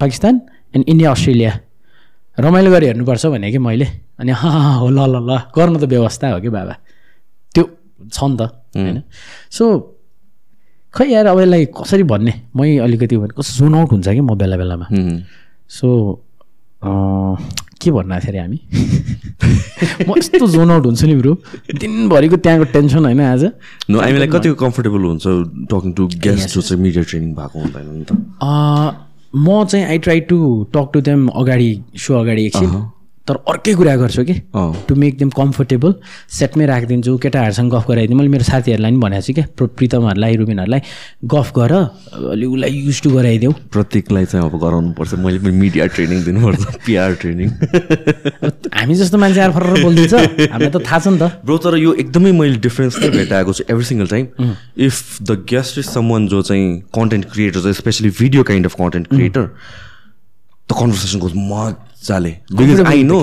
Pakistan and India Australia. रमाइलो गरेर हेर्नुपर्छ भने कि मैले। अनि हो ल ल ल। गर्नु त व्यवस्था हो कि बाबा। त्यो छ नि त। होइन। सो खै यार अब यसलाई कसरी भन्ने? मै अलिकति कस्तो जोन आउट हुन्छ कि म बेला बेलामा सो के भन्नु आएको थियो अरे हामी? म यस्तो जोन आउट हुन्छु नि ब्रो। दिनभरिको त्यहाँको टेन्सन होइन आज। नो हामीलाई कतिको कम्फर्टेबल हुन्छ टकिङ टु गेस्ट जो चाहिँ मिडिया ट्रेनिङ भएको हुँदैन नि त? म चाहिँ I try to talk to them अगाडि सो अगाडि एकछिन। तर अर्कै कुरा गर्छु कि। टु मेक देम कम्फर्टेबल सेटमै राखिदिन्छु केटाहरूसँग गफ गराइदिनु मैले मेरो साथीहरूलाई पनि भनेको छु क्या प्र- प्रितमहरूलाई रुबिनहरूलाई गफ गर अलि उसलाई युज टु गराइदेऊ। प्रत्येकलाई चाहिँ अब गराउनुपर्छ। मैले पनि मिडिया ट्रेनिङ दिनुपर्छ पिआर ट्रेनिङ हामी जस्तो मान्छे आएर फर्र बोलिदिन्छ हामीलाई त थाहा छ नि त। ब्रो तर यो एकदमै मैले डिफ्रेन्स नै भेटाएको छु every single time if the guest is someone जो चाहिँ कन्टेन्ट क्रिएटर छ specially video kind of content creator the conversation goes मजाले because I know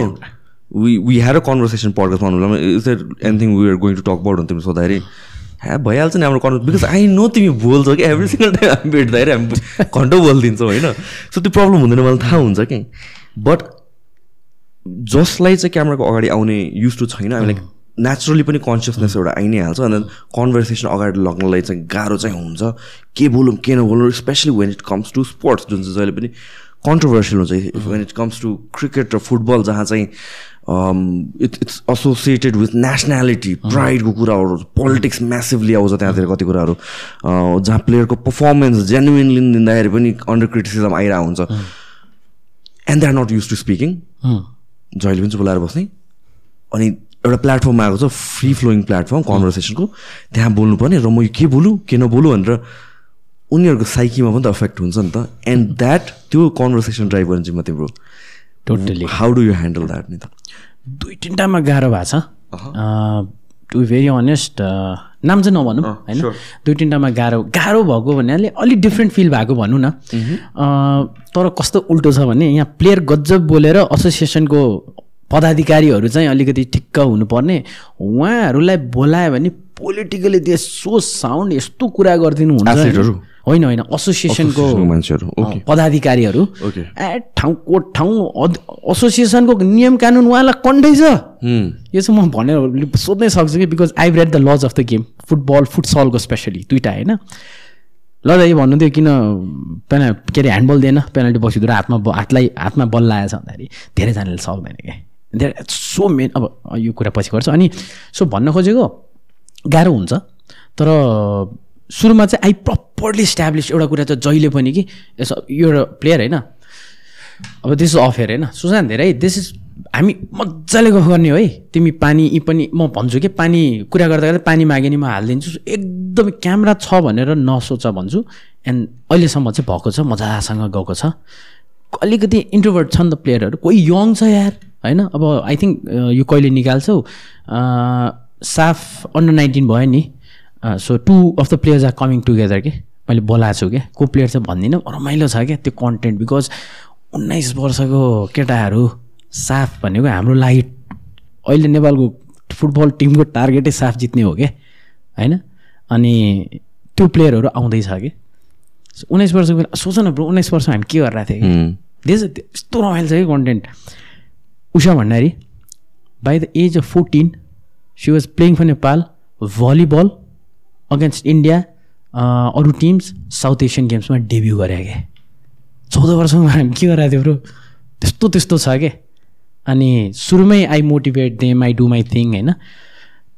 we we had a conversation podcast भन्नु is there anything we are going to talk about तिमीले सोद्धाखेरि ह्या भइहाल्छ नि हाम्रो कन्भर्स बिकज आई नो तिमी बोल्छौ कि एभ्री सिङ्गल टाइम हामी भेट्दाखेरि हामी घन्टो बोलिदिन्छौँ होइन सो त्यो प्रब्लम हुँदैन मलाई थाहा हुन्छ कि बट जसलाई चाहिँ क्यामेराको अगाडि आउने युज टु छैन हामीलाई नेचुरली पनि कन्सियसनेस एउटा आइ नै हाल्छ अनि कन्भर्सेसन अगाडि लग्नलाई चाहिँ गाह्रो चाहिँ हुन्छ के बोलौँ के नबोलौँ specially when it comes to sports जुन चाहिँ जहिले पनि कन्ट्रोभर्सियल हुन्छ. When it comes to cricket र फुटबल जहाँ चाहिँ it it's associated with nationality प्राइडको कुराहरू पोलिटिक्स म्यासिभली आउँछ त्यहाँतिर कति कुराहरू। जहाँ प्लेयरको पर्फर्मेन्स जेन्युनली दिँदाखेरि पनि अन्डर क्रिटिसिजम आइरहेको हुन्छ। And they are not use to speaking जहिले पनि चुप लगाएर बस्ने। अनि एउटा प्लेटफर्म आएको छ फ्री फ्लोइङ प्लेटफर्म कन्भर्सेसनको त्यहाँ बोल्नुपर्ने र म यो के बोलुँ के नबोलुँ भनेर उनीहरूको साइकीमा पनि त अफेक्ट हुन्छ नि त। एन्ड द्याट त्यो कन्भर्सेसन ड्राइभ गर्ने जिम्मा तिम्रो totally how do you handle that नि त दुई तिनवटामा गाह्रो भएको छ। टु भेरी अनेस्ट नाम चाहिँ नभनौँ होइन. दुई तिनवटामा गाह्रो गाह्रो भएको भन्नाले अलिक डिफ्रेन्ट फिल भएको भनौँ न। तर कस्तो उल्टो छ भने यहाँ प्लेयर गजब बोलेर एसोसिएसनको पदाधिकारीहरू चाहिँ अलिकति ठिक्क हुनुपर्ने। उहाँहरूलाई बोलायो भने पोलिटिकली दे सो साउन्ड यस्तो कुरा गरिदिनु हुन्छ? होइन होइन एसोसिएसनको को मान्छेहरू, पदाधिकारीहरू. ए ठाउँ अध- एसोसिएसनको नियम कानुन उहाँलाई कन्ठै छ. यो चाहिँ म भनेर सोध्नै सक्छु कि because I read the laws of the game football फुटसलको specially दुइटा होइन। ल दाइ भन्नु थियो किन पेना के अरे ह्यान्डबल दिएन पेनाल्टी बक्सीतिर हातमा हातलाई हातमा बल लागेछ भन्दाखेरि धेरैजनाले सक्दैन क्या धेरै सो मेन अब यो कुरा पछि गर्छ। अनि सो भन्न खोजेको गाह्रो हुन्छ तर सुरुमा चाहिँ आई प्रपरली इस्ट्याब्लिस एउटा कुरा चाहिँ जहिले पनि कि एउटा प्लेयर होइन? अब दिस इज अफेयर होइन? सुशान्त धेरै दिस इज हामी मजाले गफ गर्ने हो है तिमी पानी यी पनि म भन्छु कि पानी कुरा गर्दा गर्दा पानी मागे नि म हालिदिन्छु। एकदमै क्यामेरा छ भनेर नसोच भन्छु। एन्ड अहिलेसम्म चाहिँ भएको छ मजासँग गएको छ। अलिकति इन्ट्रोभर्ट छ नि त प्लेयरहरू कोही यङ छ यार होइन? अब आई थिङ्क यो कहिले निकाल्छौ? अँ, साफ अन्डर नाइन्टिन भयो नि। So two of the players are coming together के? मैले बोलाएको छु क्या को प्लेयर चाहिँ भन्दिनँ रमाइलो छ क्या त्यो कन्टेन्ट बिकज उन्नाइस वर्षको केटाहरू साफ भनेको हाम्रो लागि अहिले नेपालको फुटबल टिमको टार्गेटै साफ जित्ने हो क्या होइन? अनि त्यो प्लेयरहरू आउँदैछ कि? उन्नाइस वर्षको सोच न ब्रो उन्नाइस वर्ष हामी के गरिरहेको थियौँ. देश यस्तो रमाइलो छ कि? Content Usha Bhandari by the age of fourteen she was playing for Nepal volleyball against India अरू टिम्स साउथ एसियन गेम्समा डेब्यु गरे क्या चौध वर्षमा हामी के गरिरहेको थियौँ ब्रो? त्यस्तो त्यस्तो छ क्या अनि सुरुमै I motivate them I do my thing होइन?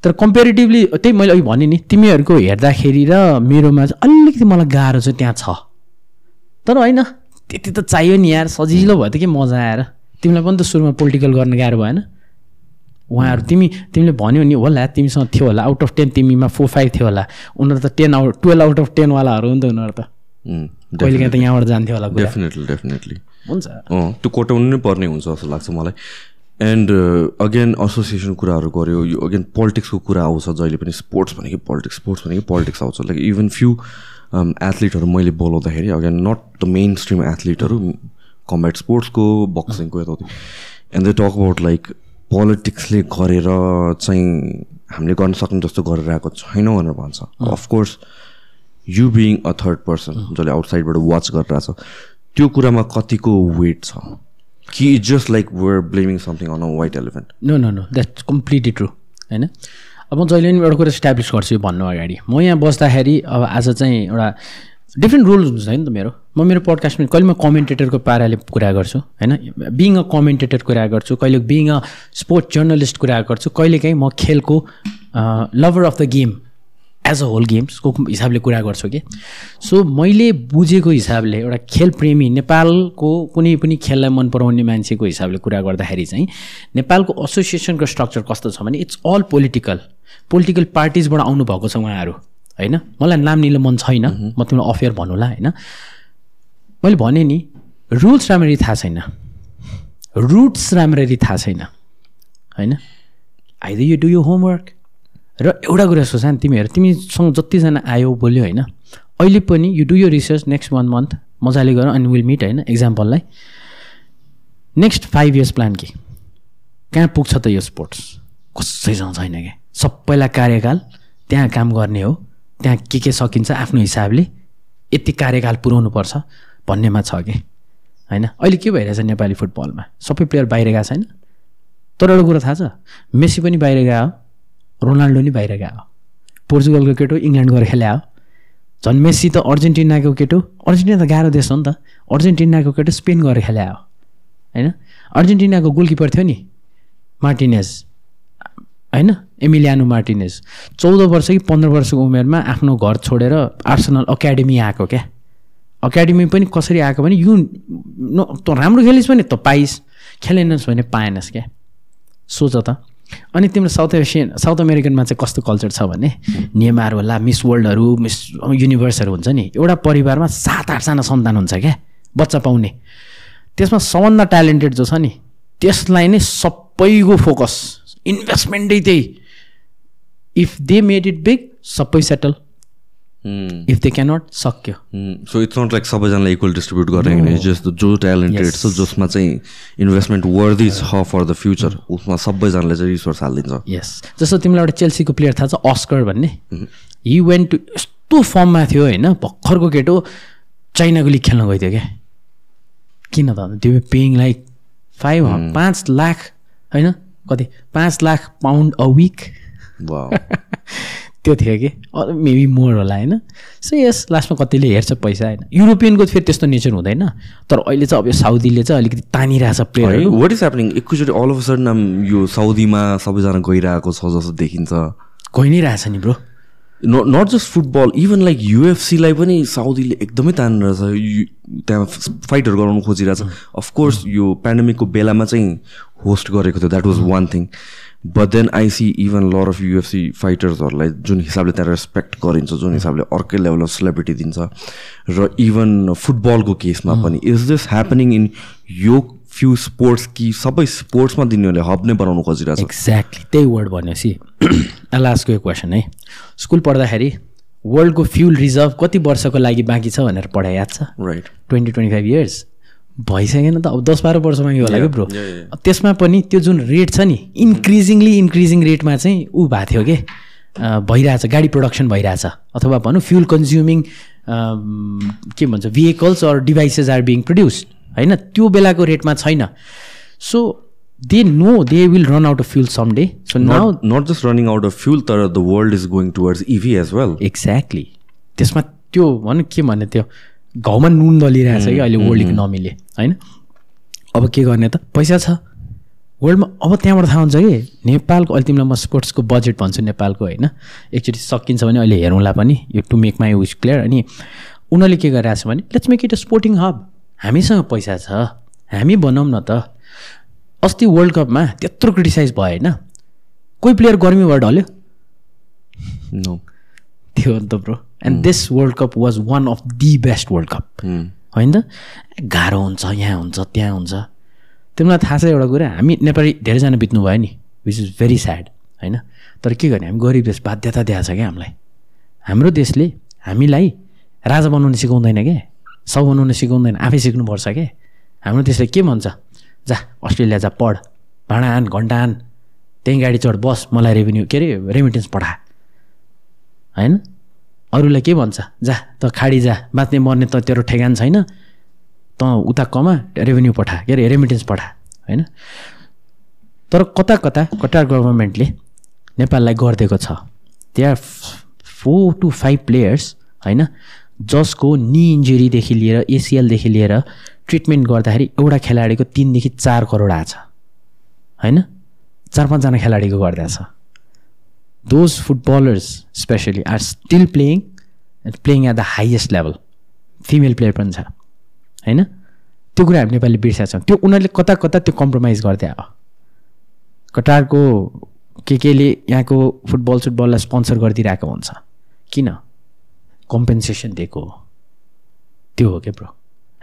तर कम्पेरिटिभली त्यही मैले अघि भनेँ नि तिमीहरूको हेर्दाखेरि र मेरोमा चाहिँ अलिकति मलाई गाह्रो चाहिँ त्यहाँ छ। तर होइन त्यति त चाहियो नि यार सजिलो भयो त के मजा आएर। तिमीलाई पनि त सुरुमा पोलिटिकल गर्न गाह्रो भएन उहाँहरू तिमी तिमीले भन्यो नि होला तिमीसँग थियो होला। आउट अफ टेन तिमीमा फोर फाइभ थियो होला। उनीहरू त ten out twelve out of टेनवालाहरू हो नि त उनीहरू त। Hmm. कहिले काहीँ त यहाँबाट जान्थ्यो होला डेफिनेटली डेफिनेटली हुन्छ। अँ त्यो कोटाउनु नै पर्ने हुन्छ जस्तो लाग्छ मलाई। एन्ड अगेन एसोसिएसन कुराहरू गऱ्यो। यो अगेन पोलिटिक्सको कुरा आउँछ जहिले पनि। स्पोर्ट्स भनेको पोलिटिक्स स्पोर्ट्स भनेको पोलिटिक्स आउँछ। लाइक इभन फ्यु एथलिटहरू मैले बोलाउँदाखेरि again not the mainstream एथलिटहरू कम्ब्याट स्पोर्ट्सको बक्सिङको यताउति। And they talk about like पोलिटिक्सले गरेर चाहिँ हामीले गर्न सक्ने जस्तो गरेर आएको छैनौँ भनेर भन्छ। Of course you being a third person जसले आउटसाइडबाट वाच गरिरहेछ त्यो कुरामा कतिको वेट छ? कि just like we're blaming something on a white elephant no no no that's completely true होइन? अब म जहिले पनि एउटा कुरा इस्टाब्लिस गर्छु यो भन्नु अगाडि। म यहाँ बस्दाखेरि अब आज चाहिँ एउटा डिफ्रेन्ट रोल हुन्छ नि त मेरो। म मेरो पडकास्टमा कहिले म कमेन्टेटरको पाराले कुरा गर्छु होइन? बिङ अ कमेन्टेटर कुरा गर्छु कहिले बिङ अ स्पोर्ट्स जर्नलिस्ट कुरा गर्छु कहिलेकाहीँ म खेलको lover of the game as a whole गेम्सको हिसाबले कुरा गर्छु कि। सो मैले बुझेको हिसाबले एउटा खेल प्रेमी नेपालको कुनै पनि खेललाई मन पराउने मान्छेको हिसाबले कुरा गर्दाखेरि चाहिँ नेपालको एसोसिएसनको स्ट्रक्चर कस्तो छ भने इट्स अल पोलिटिकल पोलिटिकल पार्टिजबाट आउनुभएको छ उहाँहरू। होइन? मलाई नाम लिन मन छैन। म तिमीलाई अफेयर भनौँला होइन? मैले भने नि रुल्स राम्ररी थाहा छैन। रुट्स राम्ररी थाहा छैन। होइन? Either you do your homework र एउटा कुरा सुशान तिमीहरू तिमीसँग जतिजना आयो बोल्यो होइन? अहिले पनि you do your research next one month मजाले गर अनि विल मिट होइन? इक्जाम्पललाई नेक्स्ट फाइभ इयर्स प्लान के? कहाँ पुग्छ त यो स्पोर्ट्स कसैसँग छैन क्या सबैलाई कार्यकाल त्यहाँ काम गर्ने हो। त्यहाँ के के सकिन्छ आफ्नो हिसाबले यति कार्यकाल पुऱ्याउनुपर्छ भन्नेमा छ कि? होइन? अहिले के भइरहेछ नेपाली फुटबलमा? सबै प्लेयर बाहिर गएको छैन। तर एउटा कुरा थाहा छ? मेसी पनि बाहिर गयो रोनाल्डो नि बाहिर गयो पोर्चुगलको केटो इङ्ल्यान्ड गएर खेल्या हो झन् मेस्सी त अर्जेन्टिनाको केटो। अर्जेन्टिना त गाह्रो देश हो नि त। अर्जेन्टिनाको केटो स्पेन गएर खेला हो होइन? अर्जेन्टिनाको गोलकिपर थियो नि मार्टिनेज। होइन? एमिलियानो मार्टिनेज चौध वर्ष कि पन्ध्र वर्षको उमेरमा आफ्नो घर छोडेर आर्सनल एकाडेमी आएको क्या? एकाडेमी पनि कसरी आएको भने यु न तँ राम्रो खेलिस् भने त पाइस्। खेलेनस् भने पाएनस् क्या? सोच त। अनि तिम्रो साउथ एसियन साउथ अमेरिकनमा चाहिँ कस्तो कल्चर छ भने नेमार होला मिस वर्ल्डहरू मिस युनिभर्सहरू हुन्छ नि एउटा परिवारमा सात आठजना सन्तान हुन्छ क्या? बच्चा पाउने। त्यसमा सबभन्दा ट्यालेन्टेड जो छ नि त्यसलाई नै सबैको फोकस। इन्भेस्टमेन्टै त्यही। If they made it big सबै सेटल इफ दे क्यानट सक्यो सो इट्स नट लाइक सबैजनालाई इक्वल डिस्ट्रिब्युट गर्ने जस्ट जो ट्यालेन्टेड छ जसमा चाहिँ इन्भेस्टमेन्ट वर्दी छ फर द फ्युचर उसमा सबैजनाले चाहिँ रिसोर्स हालिदिन्छ यस जस्तो तिमीलाई एउटा चेल्सीको प्लेयर थाहा छ अस्कर भन्ने हि वेन्ट टु यस्तो फर्ममा थियो होइन भर्खरको केटो चाइनाको लिग खेल्न गइदियो क्या किन त त्यो पेइङ लाइक फाइभ पाँच लाख होइन कति पाँच लाख पाउन्ड अ विक. त्यो थियो कि? मेबी मोर होला होइन? सो यस लास्टमा कतिले हेर्छ पैसा होइन? युरोपियनको फेरि त्यस्तो नेचर हुँदैन। तर अहिले चाहिँ अब यो साउदीले चाहिँ अलिकति तानिरहेछ प्लेयरहरू वाट इज ह्यापनिङ एकैचोटि अल अफ सडन यो साउदीमा सबैजना गइरहेको छ जस्तो देखिन्छ। गइ नै रहेछ नि ब्रो न not just football even like युएफसीलाई पनि साउदीले एकदमै तानिरहेछ। यु- त्यहाँ फाइटहरू गराउनु खोजिरहेछ। अफकोर्स यो पेन्डेमिकको बेलामा चाहिँ होस्ट गरेको थियो that was one thing but then I see even lot of UFC फाइटर्सहरूलाई जुन हिसाबले त्यहाँ रेस्पेक्ट गरिन्छ जुन हिसाबले अर्कै लेभल अफ सेलिब्रिटी दिन्छ र इभन फुटबलको केसमा पनि इज दिस ह्यापनिङ इन यो फ्यु स्पोर्ट्स कि सबै स्पोर्ट्समा दिनेहरूले हब नै बनाउनु खोजिरहेछ? एक्ज्याक्टली त्यही वर्ड भनेपछि लास्टको यो क्वेसन है? स्कुल पढ्दाखेरि वर्ल्डको फ्युल रिजर्भ कति वर्षको लागि बाँकी छ भनेर पढाइ याद छ? Right twenty twenty five years भइसकेन त अब दस बाह्र वर्ष बाँकी होला कि ब्रो. त्यसमा पनि त्यो जुन रेट छ नि इन्क्रिजिङली इन्क्रिजिङ रेटमा चाहिँ ऊ भएको थियो कि? भइरहेछ गाडी प्रोडक्सन भइरहेछ। अथवा भनौँ फ्युल कन्ज्युमिङ के भन्छ vehicles or devices are being produced होइन त्यो बेलाको रेटमा छैन। So they know they will run out of fuel some day so now not not just running out of fuel तर the world is going towards EV as well exactly त्यसमा त्यो भनौँ के भन्ने त्यो? घाउमा नुन दलिरहेछ कि अहिले वर्ल्ड इकोनोमीले होइन? अब के गर्ने त? पैसा छ। वर्ल्डमा अब त्यहाँबाट थाहा हुन्छ कि नेपालको अहिले तिमीलाई म स्पोर्ट्सको बजेट भन्छु नेपालको होइन? एकचोटि सकिन्छ भने अहिले हेरौँला पनि यो to make my which clear अनि उनीहरूले के गरिरहेछ भने let's make it a sporting hub हामीसँग पैसा छ। हामी बनाऊँ न त अस्ति वर्ल्ड कपमा त्यत्रो क्रिटिसाइज भयो होइन? कोही प्लेयर गर्मीबाट ढल्यो? नो थियो नि त bro and this world cup was one of the best world cup होइन? त गाह्रो हुन्छ यहाँ हुन्छ त्यहाँ हुन्छ। तिमीलाई थाहा छ एउटा कुरा? हामी नेपाली धेरैजना बित्नु भयो नि विच इज भेरी स्याड होइन? तर के गर्ने? हामी गरिब देश बाध्यता दिएको छ क्या हामीलाई। हाम्रो देशले हामीलाई राजा बनाउन सिकाउँदैन क्या सब बनाउन सिकाउँदैन आफै सिक्नुपर्छ क्या हाम्रो देशले के भन्छ? जा अस्ट्रेलिया जा पढ। भाँडा आन घन्टा आन। त्यहीँ गाडी चढ बस मलाई रेभेन्यू के अरे रेमिटेन्स पठा होइन? अरूलाई के भन्छ? जा त खाडी जा बाँच्ने मर्ने त तेरो ठेगान छैन। त उता कमा रेभेन्यू पठा। के अरे रेमिटेन्स पठा होइन? तर कता कता कतार गभर्मेन्टले नेपाललाई गरिदिएको छ त्यहाँ फोर टु फाइभ प्लेयर्स होइन? जसको नि इन्जुरीदेखि लिएर एसिएलदेखि लिएर ट्रिटमेन्ट गर्दाखेरि एउटा खेलाडीको तिनदेखि चार करोड आएको छ होइन? चार पाँचजना खेलाडीको गरिदिएको छ। Those footballers specially are still playing playing at the highest level female player पनि छ होइन? त्यो कुरा हामी नेपालीले बिर्सेका छौँ। त्यो उनीहरूले कता कता त्यो कम्प्रोमाइज गर्दै आयो कटारको के केले यहाँको फुटबल सुटबललाई स्पोन्सर गरिदिइरहेको हुन्छ? किन? कम्पेन्सेसन दिएको हो। त्यो हो क्या ब्रो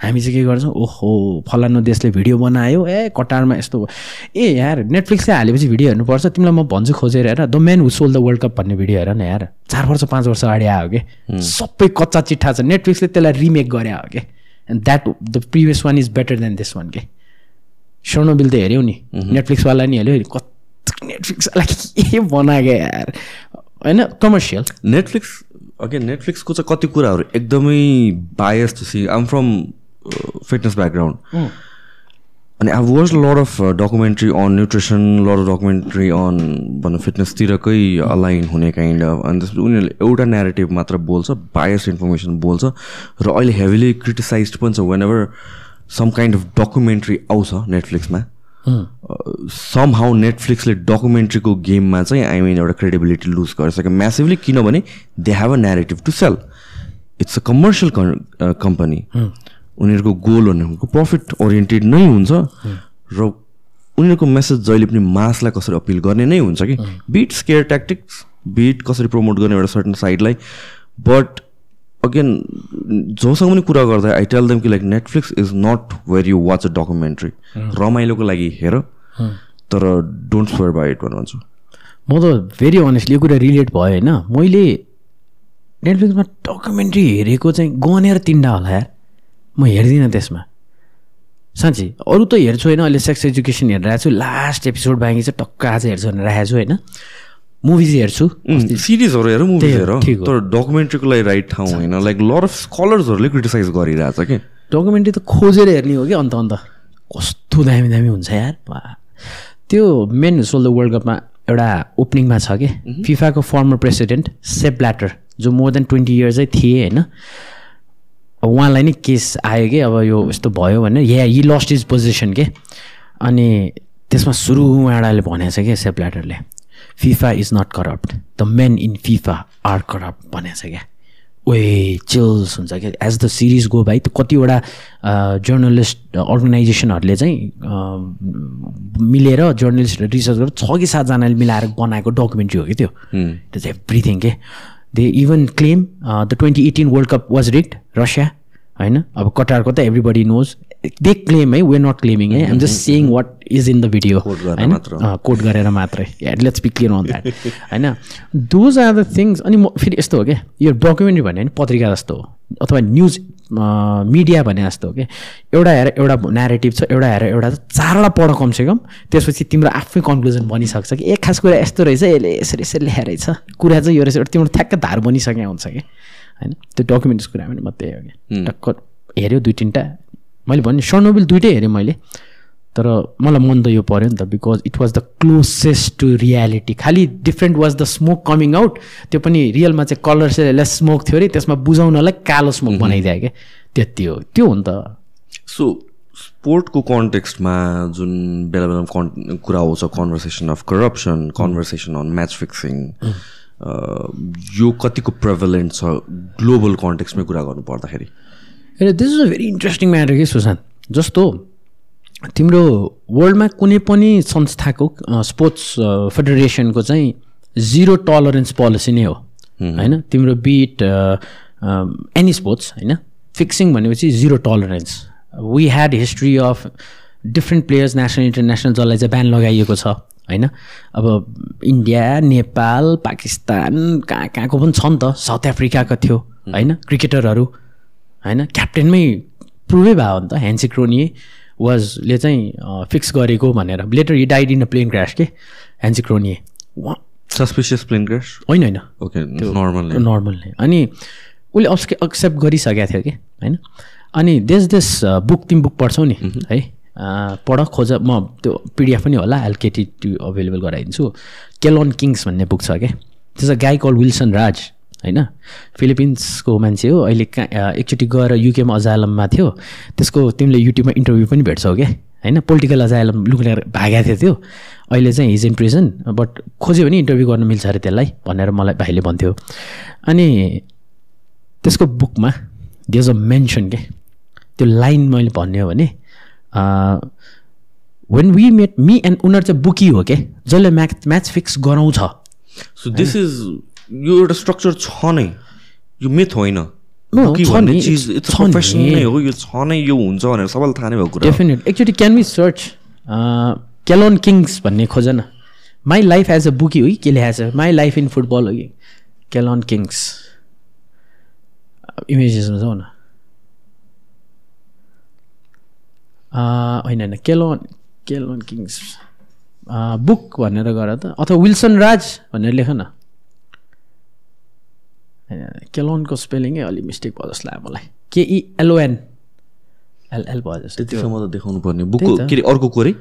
हामी चाहिँ के गर्छौँ ओहो फलानु देशले भिडियो बनायो ए कटारमा यस्तो ए यार नेटफ्लिक्सले हालेपछि भिडियो हेर्नुपर्छ तिमीलाई म भन्छु खोजेर हेर the man who sold the world cup भन्ने भिडियो हेर न यार। चार वर्ष पाँच वर्ष अगाडि आयो कि? सबै कच्चा चिट्ठा छ। नेटफ्लिक्सले त्यसलाई रिमेक गरे हो कि? And that the previous one is better than this one के? स्वर्णबिल त हेऱ्यौ नि। नेटफ्लिक्सवाला नि हेऱ्यो। कति नेटफ्लिक्सवाला के बनाएको यार? होइन कमर्सियल नेटफ्लिक्स अगेन नेटफ्लिक्सको चाहिँ कति कुराहरू एकदमै bias see I'm from fitness background अनि I watch lot of documentary on nutrition lot of documentary on भनौँ फिटनेसतिरकै अलाइन हुने काइन्ड अफ अनि त्यसपछि उनीहरूले एउटा नेरेटिभ मात्र बोल्छ बायस इन्फर्मेसन बोल्छ र अहिले हेभिली क्रिटिसाइज पनि छ whenever some kind of documentary आउँछ नेटफ्लिक्समा सम हाउ नेटफ्लिक्सले डकुमेन्ट्रीको गेममा चाहिँ आई मिन एउटा क्रेडिबिलिटी लुज गरिसक्यो म्यासिभली किनभने they have a narrative to sell it's a commercial company उनीहरूको गोल भनेको प्रफिट ओरिएन्टेड नै हुन्छ। र उनीहरूको मेसेज जहिले पनि मासलाई कसरी अपिल गर्ने नै हुन्छ कि। बिट स्केयर ट्याक्टिक्स बिट कसरी प्रमोट गर्ने एउटा सर्टन साइडलाई बट अगेन जोसँग पनि कुरा गर्दा आई टेल देम कि like Netflix is not where you watch a. Documentary रमाइलोको लागि हेर तर डोन्ट स्वेयर बाई इट भनेर भन्छु। म त भेरी अनेस्टली यो कुरा रिलेट भयो होइन। मैले नेटफ्लिक्समा डकुमेन्ट्री हेरेको चाहिँ गनेर तिनवटा होला यार। म हेर्दिनँ त्यसमा। साँच्ची अरू त हेर्छु होइन अहिले सेक्स एजुकेसन हेरिरहेको छु। लास्ट एपिसोड बाँकी चाहिँ टक्क आज हेर्छु भनेर राखेको छु होइन। मुभिज हेर्छु। सिरिजहरू हेर हेर। तर डकुमेन्ट्रीको लागि राइट ठाउँ होइन। लाइक लर अफ स्कलर्सहरूले क्रिटिसाइज गरिरहेछ कि? डकुमेन्ट्री त खोजेर हेर्ने हो कि अन्त अन्त। कस्तो दामी दामी हुन्छ यार। त्यो मेन सोल्डर वर्ल्ड कपमा एउटा ओपनिङमा छ कि? फिफाको फर्मर प्रेसिडेन्ट सेप ब्ल्याटर जो मोर देन ट्वेन्टी इयर्सै थिए होइन। उहाँलाई नै केस आयो कि अब यो यस्तो भयो भने या यी लस्ट इज पोजिसन के? अनि त्यसमा सुरु उहाँले भनेको छ कि Sepp ब्ल्याटरले FIFA is not corrupt the men in FIFA are corrupt भनेको छ क्या ओए चिल्स हुन्छ क्या एज द सिरिज गो भाइ त्यो कतिवटा जर्नलिस्ट अर्गनाइजेसनहरूले चाहिँ मिलेर जर्नलिस्ट रिसर्च गरेर छ कि सातजनाले मिलाएर बनाएको डकुमेन्ट्री हो कि त्यो? इट इज एभ्रिथिङ के? They even claim the twenty eighteen world cup was rigged Russia होइन? अब कटारको त एभ्रीबडी नोज दे क्लेम है वेयर नट क्लेमिङ है I'm just saying what is in the video मात्र। कोट गरेर मात्रै. Let's be clear on that होइन? दोज आर द थिङ्स अनि म फेरि यस्तो हो क्या? यो डकुमेन्ट्री भने नि पत्रिका जस्तो हो अथवा न्युज मिडिया भने जस्तो हो कि एउटा हेर एउटा नेरेटिभ छ एउटा हेर एउटा चारवटा पढ कमसेकम त्यसपछि तिम्रो आफै कन्क्लुजन बनिसक्छ कि। एक खास कुरा यस्तो रहेछ यसले यसरी यसरी रहेछ। कुरा चाहिँ यो रहेछ एउटा तिम्रो ठ्याक्क धार बनिसकेको हुन्छ कि। होइन? त्यो डकुमेन्ट्स कुरा पनि म त्यही हो कि। टक्क हेऱ्यो दुई तिनवटा। मैले भने सर्नोबिल दुइटै हेरेँ मैले। तर मलाई मन त यो पऱ्यो नि त because it was the closest to reality खालि different was the smoke coming out त्यो पनि रियलमा चाहिँ कलर चाहिँ स्मोक थियो अरे त्यसमा बुझाउनलाई कालो स्मोक बनाइदियो क्या। त्यति हो। त्यो हो नि त। सो स्पोर्टको कन्टेक्स्टमा जुन बेला बेलामा कन् कुरा आउँछ conversation of corruption conversation on match fixing यो कतिको प्रेभलेन्ट छ ग्लोबल कन्टेक्स्टमै कुरा गर्नु पर्दाखेरि? This is a very interesting matter कि सुशान्त? जस्तो तिम्रो वर्ल्डमा कुनै पनि संस्थाको स्पोर्ट्स फेडरेसनको चाहिँ जिरो टलरेन्स पोलिसी नै हो होइन? तिम्रो बिट एनी स्पोर्ट्स होइन? फिक्सिङ भनेपछि zero tolerance we had history of different players national international जसलाई चाहिँ ब्यान लगाइएको छ होइन? अब इन्डिया नेपाल पाकिस्तान कहाँ कहाँको पनि छ नि त साउथ अफ्रिकाको थियो होइन? क्रिकेटरहरू होइन? क्याप्टेनमै प्रुभै भयो नि त ह्यान्सिक्रोनी वाजले चाहिँ फिक्स गरेको भनेर. Later he died in a plane crash के ह्यान्सिक्रोनी सस्पिसियस प्लेन क्रास होइन होइन. ओके नर्मल नर्मल नै अनि उसले अक्स एक्सेप्ट गरिसकेको थियो कि होइन? अनि देश देश बुक तिमी बुक पढ्छौ नि है? अँ, पढ खोज म त्यो पिडिएफ पनि होला एलकेटी टु अभाइलेबल गराइदिन्छु। केलोन किङ्स भन्ने बुक छ क्या छ गाई कल विल्सन राज होइन? फिलिपिन्सको मान्छे हो अहिले कहाँ एकचोटि गएर युकेमा अजालममा थियो। त्यसको तिमीले युट्युबमा इन्टरभ्यू पनि भेट्छौ क्या होइन? पोलिटिकल अजाइलम लुकेर भागेको थियो त्यो। अहिले चाहिँ हिज इन प्रिजन बट खोज्यो भने इन्टरभ्यू गर्न मिल्छ अरे त्यसलाई भनेर मलाई भाइले भन्थ्यो। अनि त्यसको बुकमा देज अ मेन्सन के? त्यो लाइन मैले भन्ने हो भने when we met me and उनीहरू चाहिँ बुकी हो के? जसले म्याच म्याच फिक्स गराउँछ सो दिस इज यो एउटा स्ट्रक्चर छ नै। यो मिथ होइन। चिज नि। हो यो छ नै यो हुन्छ भनेर सबैलाई थाहा नै भएको कुरा। डेफिनेट एकचोटि क्यान बी सर्च क्यालोन किङ्स भन्ने खोज न my life as a bookie हो कि के लेखाएको छ माई लाइफ इन फुटबल हो कि क्यालोन किङ्स इमेजेसमा जाउँ न होइन होइन केलोन केलोन किङ्स बुक भनेर गर त अथवा विल्सन राज भनेर लेख न। होइन, केलोनको स्पेलिङै अलिक मिस्टेक भयो जस्तो लाग्यो मलाई केइएलओएन एल एल भयो जस्तो त्यतिसम्म त देखाउनु पर्ने बुक। के अरे अर्को कोरै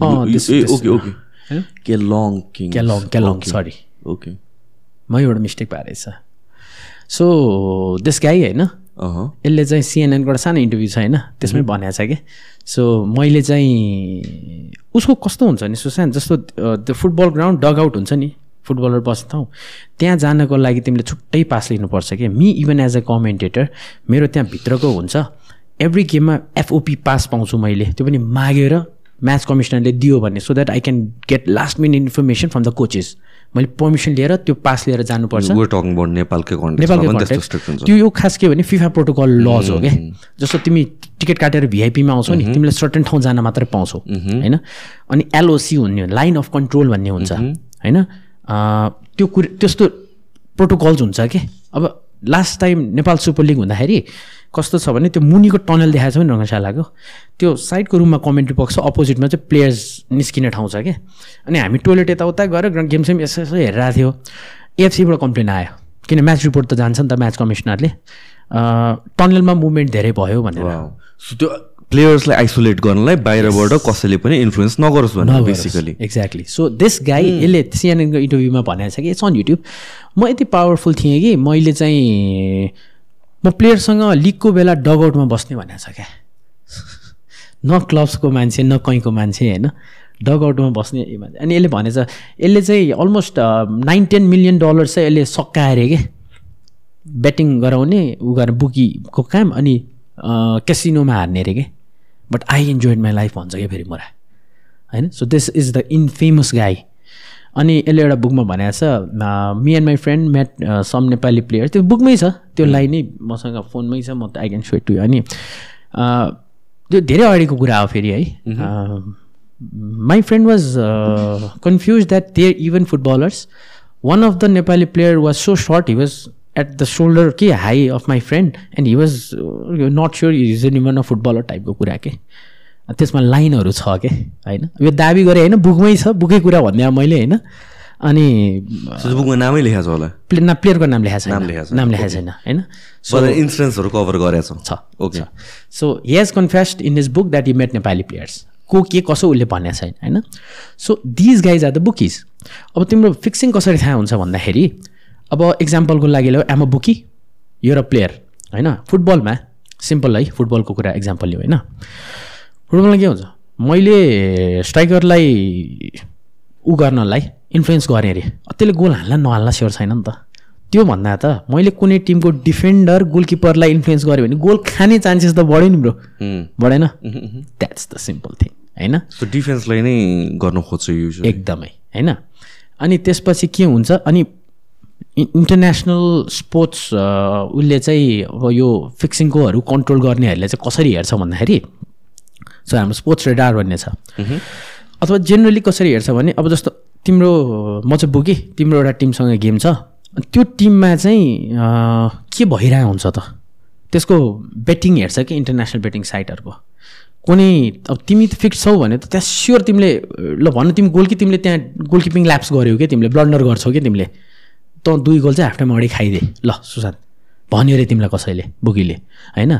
ओके ओके सरी ओके म एउटा मिस्टेक रहेछ सो दिस गाई होइन यसले चाहिँ सिएनएनबाट सानो इन्टरभ्यू छ होइन त्यसमै भनेको छ कि सो मैले चाहिँ उसको कस्तो हुन्छ नि सुशान्त जस्तो त्यो फुटबल ग्राउन्ड डग आउट हुन्छ नि फुटबलर बस्ने ठाउँ त्यहाँ जानको लागि तिमीले छुट्टै पास लिनुपर्छ कि? Me even as a commentator मेरो त्यहाँ भित्रको हुन्छ। एभ्री गेममा एफओपी पास पाउँछु मैले। त्यो पनि मागेर म्याच कमिसनरले दियो भने so that I can get last minute information from the coaches मैले पर्मिसन लिएर त्यो पास लिएर जानुपर्छ। नेपालकै त्यो यो खास के भने फिफा प्रोटोकल लज हो क्या जस्तो तिमी टिकट काटेर भिआइपीमा आउँछौ नि तिमीले सर्टन ठाउँ जान मात्रै पाउँछौ होइन? अनि एलओसी हुने लाइन अफ कन्ट्रोल भन्ने हुन्छ होइन? त्यो कुरो त्यस्तो प्रोटोकल्स हुन्छ कि? अब last time Nepal super league हुँदाखेरि कस्तो छ भने त्यो मुनिको टनल देखाएको छ भने रङ्गशालाको। त्यो साइडको रुममा कमेन्ट्री बक्स अपोजिटमा चाहिँ प्लेयर्स निस्किने ठाउँ छ क्या अनि हामी टोइलेट यताउता गएर गेम सेम यसो यसो हेरिरहेको थियो। एफसीबाट कम्प्लेन आयो। किन म्याच रिपोर्ट त जान्छ नि त म्याच कमिसनरले टनलमा मुभमेन्ट धेरै भयो भनेर। त्यो प्लेयर्सलाई आइसोलेट गर्नलाई बाहिरबाट कसैले पनि इन्फ्लुएन्स नगरोस् भनेर basically exactly so this guy यसले सिएनएनको इन्टरभ्यूमा भनेको छ कि इट्स अन युट्युब म यति पावरफुल थिएँ कि मैले चाहिँ म प्लेयरसँग लिगको बेला डगआउटमा बस्ने भनेको छ क्या। न क्लब्सको मान्छे न कहीँको मान्छे होइन। डगआउटमा बस्ने ए मान्छे। अनि यसले भनेछ यसले चाहिँ almost nine ten million dollar चाहिँ यसले सकाएर कि ब्याटिङ गराउने उ गरेर बुकीको काम अनि क्यासिनोमा हार्ने अरे कि। But I enjoyed my life भन्छ क्या फेरि मोरा होइन so this is the infamous guy अनि यसले एउटा बुकमा भनेको छ me and my friend Matt some Nepali player त्यो बुकमै छ त्यो लाइन मसँग फोनमै छ म त आई क्यान स्वेट टु अनि त्यो धेरै अगाडिको कुरा हो फेरि है my friend was confuse that there even footballers one of the Nepali player was so short he was at the shoulder के high of my friend and he was not sure is an even a footballer टाइपको कुरा के त्यसमा लाइनहरू छ के होइन? यो दाबी गरेँ होइन बुकमै छ बुकै कुरा भन्ने मैले होइन? अनि बुकमा नामै लेखाएको छ होला? प्ले ना प्लेयरको नाम लेखाएको लेखाएको छैन, नाम लेखाएको छैन होइन? इन्सुरेन्सहरू कभर गरेको छ। छ okay so he has confessed in his book that you met Nepali players को के कसो उसले भनेको छैन होइन? So these guys are the bookies अब तिम्रो फिक्सिङ कसरी थाहा हुन्छ भन्दाखेरि अब इक्जाम्पलको लागि ल्याऊ। एम अ बुकी यो र प्लेयर होइन? फुटबलमा सिम्पल है फुटबलको कुरा इक्जाम्पल लियो होइन? फुटबलमा के हुन्छ? मैले स्ट्राइकरलाई उ गर्नलाई इन्फ्लुएन्स गरेँ अरे। त्यसले गोल हाल्ला नहाल्ला स्योर छैन नि त। त्यो भन्दा त मैले कुनै टिमको डिफेन्डर गोलकिपरलाई इन्फ्लुएन्स गरेँ भने गोल खाने चान्सेस त बढ्यो नि ब्रो बढेन? द्याट्स द सिम्पल थिङ होइन? सो डिफेन्सलाई नै गर्न खोज्छ एकदमै होइन? अनि त्यसपछि के हुन्छ? अनि इन्टरनेसनल स्पोर्ट्स उसले चाहिँ अब यो फिक्सिङकोहरू कन्ट्रोल गर्नेहरूले चाहिँ कसरी हेर्छ भन्दाखेरि सो हाम्रो स्पोर्ट्स रेडार भन्ने छ। अथवा जेनरली कसरी हेर्छ भने अब जस्तो तिम्रो म चाहिँ बुकेँ तिम्रो एउटा टिमसँग गेम छ त्यो टिममा चाहिँ के भइरहेको हुन्छ त? त्यसको बेटिङ हेर्छ कि इन्टरनेसनल बेटिङ साइटहरूको कुनै अब तिमी त फिक्स छौ भने त त्यहाँ स्योर तिमीले ल भन्नु तिमी गोल कि तिमीले त्यहाँ गोलकिपिङ ल्याप्स गऱ्यौ कि तिमीले? ब्लन्डर गर्छौ कि तिमीले? त दुई गोल चाहिँ हाफ टाइम अगाडि खाइदिए ल सुशान्त भन्यो अरे तिमीलाई कसैले बुकीले होइन?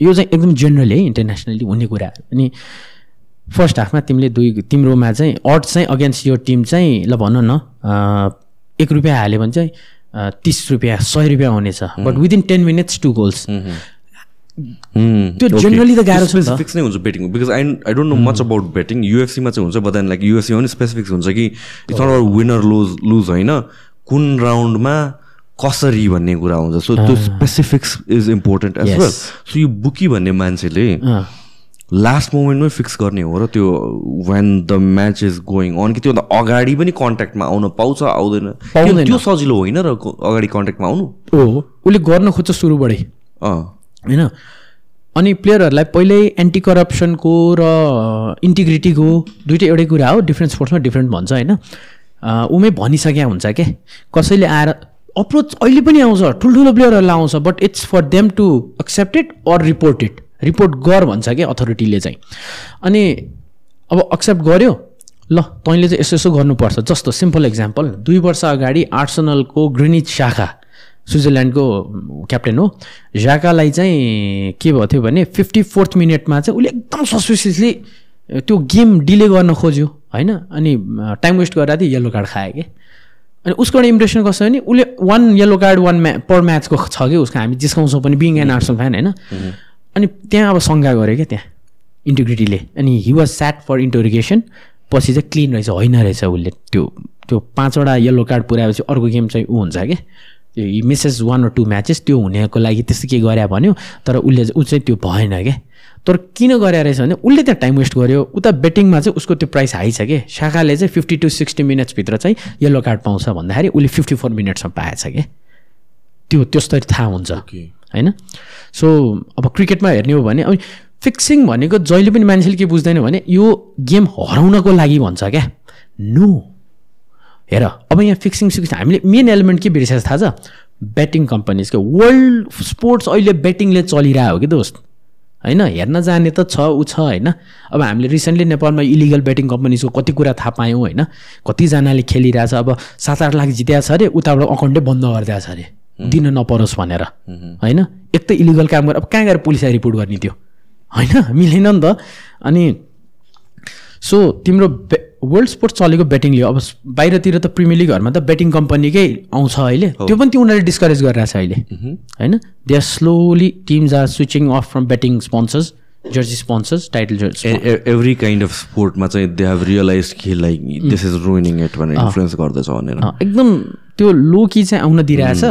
यो चाहिँ एकदम जेनरली है इन्टरनेसनली हुने कुरा। अनि फर्स्ट हाफमा तिमीले दुई तिम्रोमा चाहिँ अड चाहिँ अगेन्स्ट यो टिम चाहिँ ल भन न एक रुपियाँ हाल्यो भने चाहिँ तिस रुपियाँ सय रुपियाँ हुनेछ। But within ten minutes two goals त्यो generally त गाह्रो छ। फिक्स नै हुन्छ betting because I I don't know much about betting युएफसीमा चाहिँ हुन्छ बट लाइक युएफसीमा पनि स्पेसिफिक्स हुन्छ कि it's not winner lose lose होइन? कुन राउन्डमा कसरी भन्ने कुरा हुन्छ? सो त्यो specifics is important as. Well so यो बुकी भन्ने मान्छेले लास्ट मोमेन्टमै फिक्स गर्ने हो र त्यो when the match is going on कि त्योभन्दा अगाडि पनि कन्ट्याक्टमा आउन पाउँछ आउँदैन? पाउँदैन। त्यो सजिलो होइन र अगाडि कन्ट्याक्टमा आउनु? हो उसले गर्न खोज्छ सुरुबाटै। अँ। होइन? अनि प्लेयरहरूलाई पहिल्यै एन्टी करप्सनको र इन्टिग्रिटीको दुइटै एउटै कुरा हो डिफ्रेन्ट स्पोर्ट्समा डिफ्रेन्ट भन्छ होइन? उमै भनिसक्या हुन्छ के? कसैले आएर अप्रोच अहिले पनि आउँछ ठुल्ठुलो प्लेयरहरूलाई आउँछ but it's for them to accept it or report it report गर भन्छ क्या अथोरिटीले चाहिँ। अनि अब एक्सेप्ट गर्यो ल तैँले चाहिँ यसो यसो गर्नुपर्छ। जस्तो सिम्पल इक्जाम्पल दुई वर्ष अगाडि आर्सनलको ग्रिनिज शाखा स्विजरल्यान्डको क्याप्टेन हो। झाकालाई चाहिँ के भएको थियो भने फिफ्टी फोर्थ मिनटमा चाहिँ उसले एकदम सस्पिसियसली त्यो गेम डिले गर्न खोज्यो होइन? अनि टाइम वेस्ट गरेर थियो येल्लो कार्ड खायो कि? अनि उसको एउटा इम्प्रेसन कस्तो भने उसले वान येल्लो कार्ड वान म्या पर म्याचको छ कि? उसको हामी जिस्काउँछौँ पनि बिङ एन आर्सन फ्यान होइन? अनि त्यहाँ अब शङ्का गऱ्यो क्या त्यहाँ इन्टिग्रिटीले अनि he was sat for interrogation पछि चाहिँ क्लिन रहेछ होइन रहेछ उसले। त्यो त्यो पाँचवटा येल्लो कार्ड पुऱ्याएपछि अर्को गेम चाहिँ ऊ हुन्छ क्या त्यो he misses one or two matches त्यो हुनेको लागि त्यस्तो के गरे भन्यो तर उसले ऊ चाहिँ त्यो भएन क्या तर किन गरे रहेछ भने उसले त्यहाँ टाइम वेस्ट गर्यो। उता बेटिङमा चाहिँ उसको त्यो प्राइस हाई छ कि? शाखाले चाहिँ फिफ्टी टु सिक्सटी मिनट्सभित्र चाहिँ येल्लो कार्ड पाउँछ भन्दाखेरि उसले फिफ्टी फोर मिनट्समा पाएछ कि? त्यो त्यस्तरी थाहा हुन्छ। होइन? सो अब क्रिकेटमा हेर्ने हो भने अनि फिक्सिङ भनेको जहिले पनि मान्छेले के बुझ्दैन भने यो गेम हराउनको लागि भन्छ क्या। नो हेर अब यहाँ फिक्सिङ सिक्सिङ हामीले मेन एलिमेन्ट के बिर्सेको थाहा छ? ब्याटिङ कम्पनीजको वर्ल्ड स्पोर्ट्स अहिले ब्याटिङले चलिरहेको हो कि दोस्त? होइन? हेर्न जाने त छ ऊ छ होइन? अब हामीले रिसेन्टली नेपालमा इलिगल ब्याटिङ कम्पनीजको कति कुरा थाहा पायौँ होइन? कतिजनाले खेलिरहेछ अब सात आठ लाख जित्या छ अरे उताबाट अकाउन्टै बन्द गरिदिएको छ अरे दिन नपरोस् भनेर। होइन? एक त इलिगल काम गरेर अब कहाँ गएर पुलिसलाई रिपोर्ट गर्ने त्यो? होइन? मिलेन नि त। अनि सो तिम्रो वर्ल्ड स्पोर्ट्स चलेको ब्याटिङ लियो अब बाहिरतिर त प्रिमियर लिगहरूमा त ब्याटिङ कम्पनीकै आउँछ अहिले। त्यो पनि त्यो उनीहरूले डिस्करेज गरिरहेको छ अहिले। होइन? They are slowly teams are switching off from betting sponsors jersey sponsors title jersey every kind of स्पोर्टमा चाहिँ दे हेभ रियलाइज कि like this is ruining it भनेर इन्फ्लुएन्स गर्दैछ भनेर। एकदम त्यो लो कि चाहिँ आउन दिइरहेछ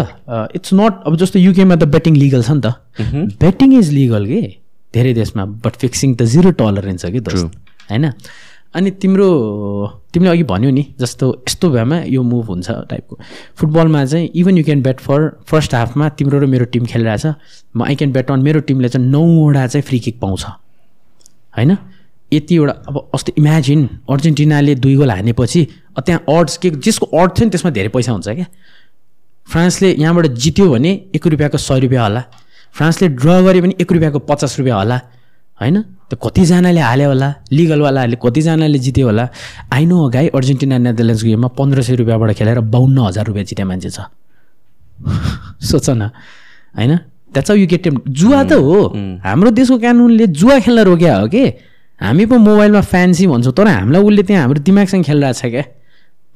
इट्स नट अब जस्तो युकेमा त ब्याटिङ लिगल छ नि त। ब्याटिङ इज लिगल के? धेरै देशमा बट फिक्सिङ त जिरो टलरेन्स छ कि होइन? अनि तिम्रो तिमीले अघि भन्यो नि जस्तो यस्तो भएमा यो मुभ हुन्छ टाइपको फुटबलमा चाहिँ even you can bet for first हाफमा तिम्रो र मेरो टिम खेलिरहेछ म आई क्यान ब्याट अन मेरो टिमले चाहिँ नौवटा चाहिँ फ्री किक पाउँछ। होइन? यतिवटा अब अस्ति इमेजिन अर्जेन्टिनाले दुई गोल हानेपछि त्यहाँ अड्स के जसको अड थियो नि त्यसमा धेरै पैसा हुन्छ क्या। फ्रान्सले यहाँबाट जित्यो भने एक रुपियाँको सय रुपियाँ होला। फ्रान्सले ड्र गऱ्यो भने एक रुपियाँको पचास रुपियाँ होला। होइन? त कतिजनाले हाल्यो होला? लिगलवालाहरूले कतिजनाले जित्यो होला? आइनो गाई अर्जेन्टिना नेदरल्यान्ड्सको गेममा पन्ध्र सय रुपियाँबाट खेलेर बाहन्न हजार रुपियाँ जित्ने मान्छे छ। सोच न। होइन? द्याट्स यु गेट जुवा त हो। हाम्रो देशको कानुनले जुवा खेल्न रोक्या हो कि? हामी पो मोबाइलमा फ्यान्सी भन्छौँ तर हामीलाई उसले त्यहाँ हाम्रो दिमागसँग खेलिरहेको छ क्या।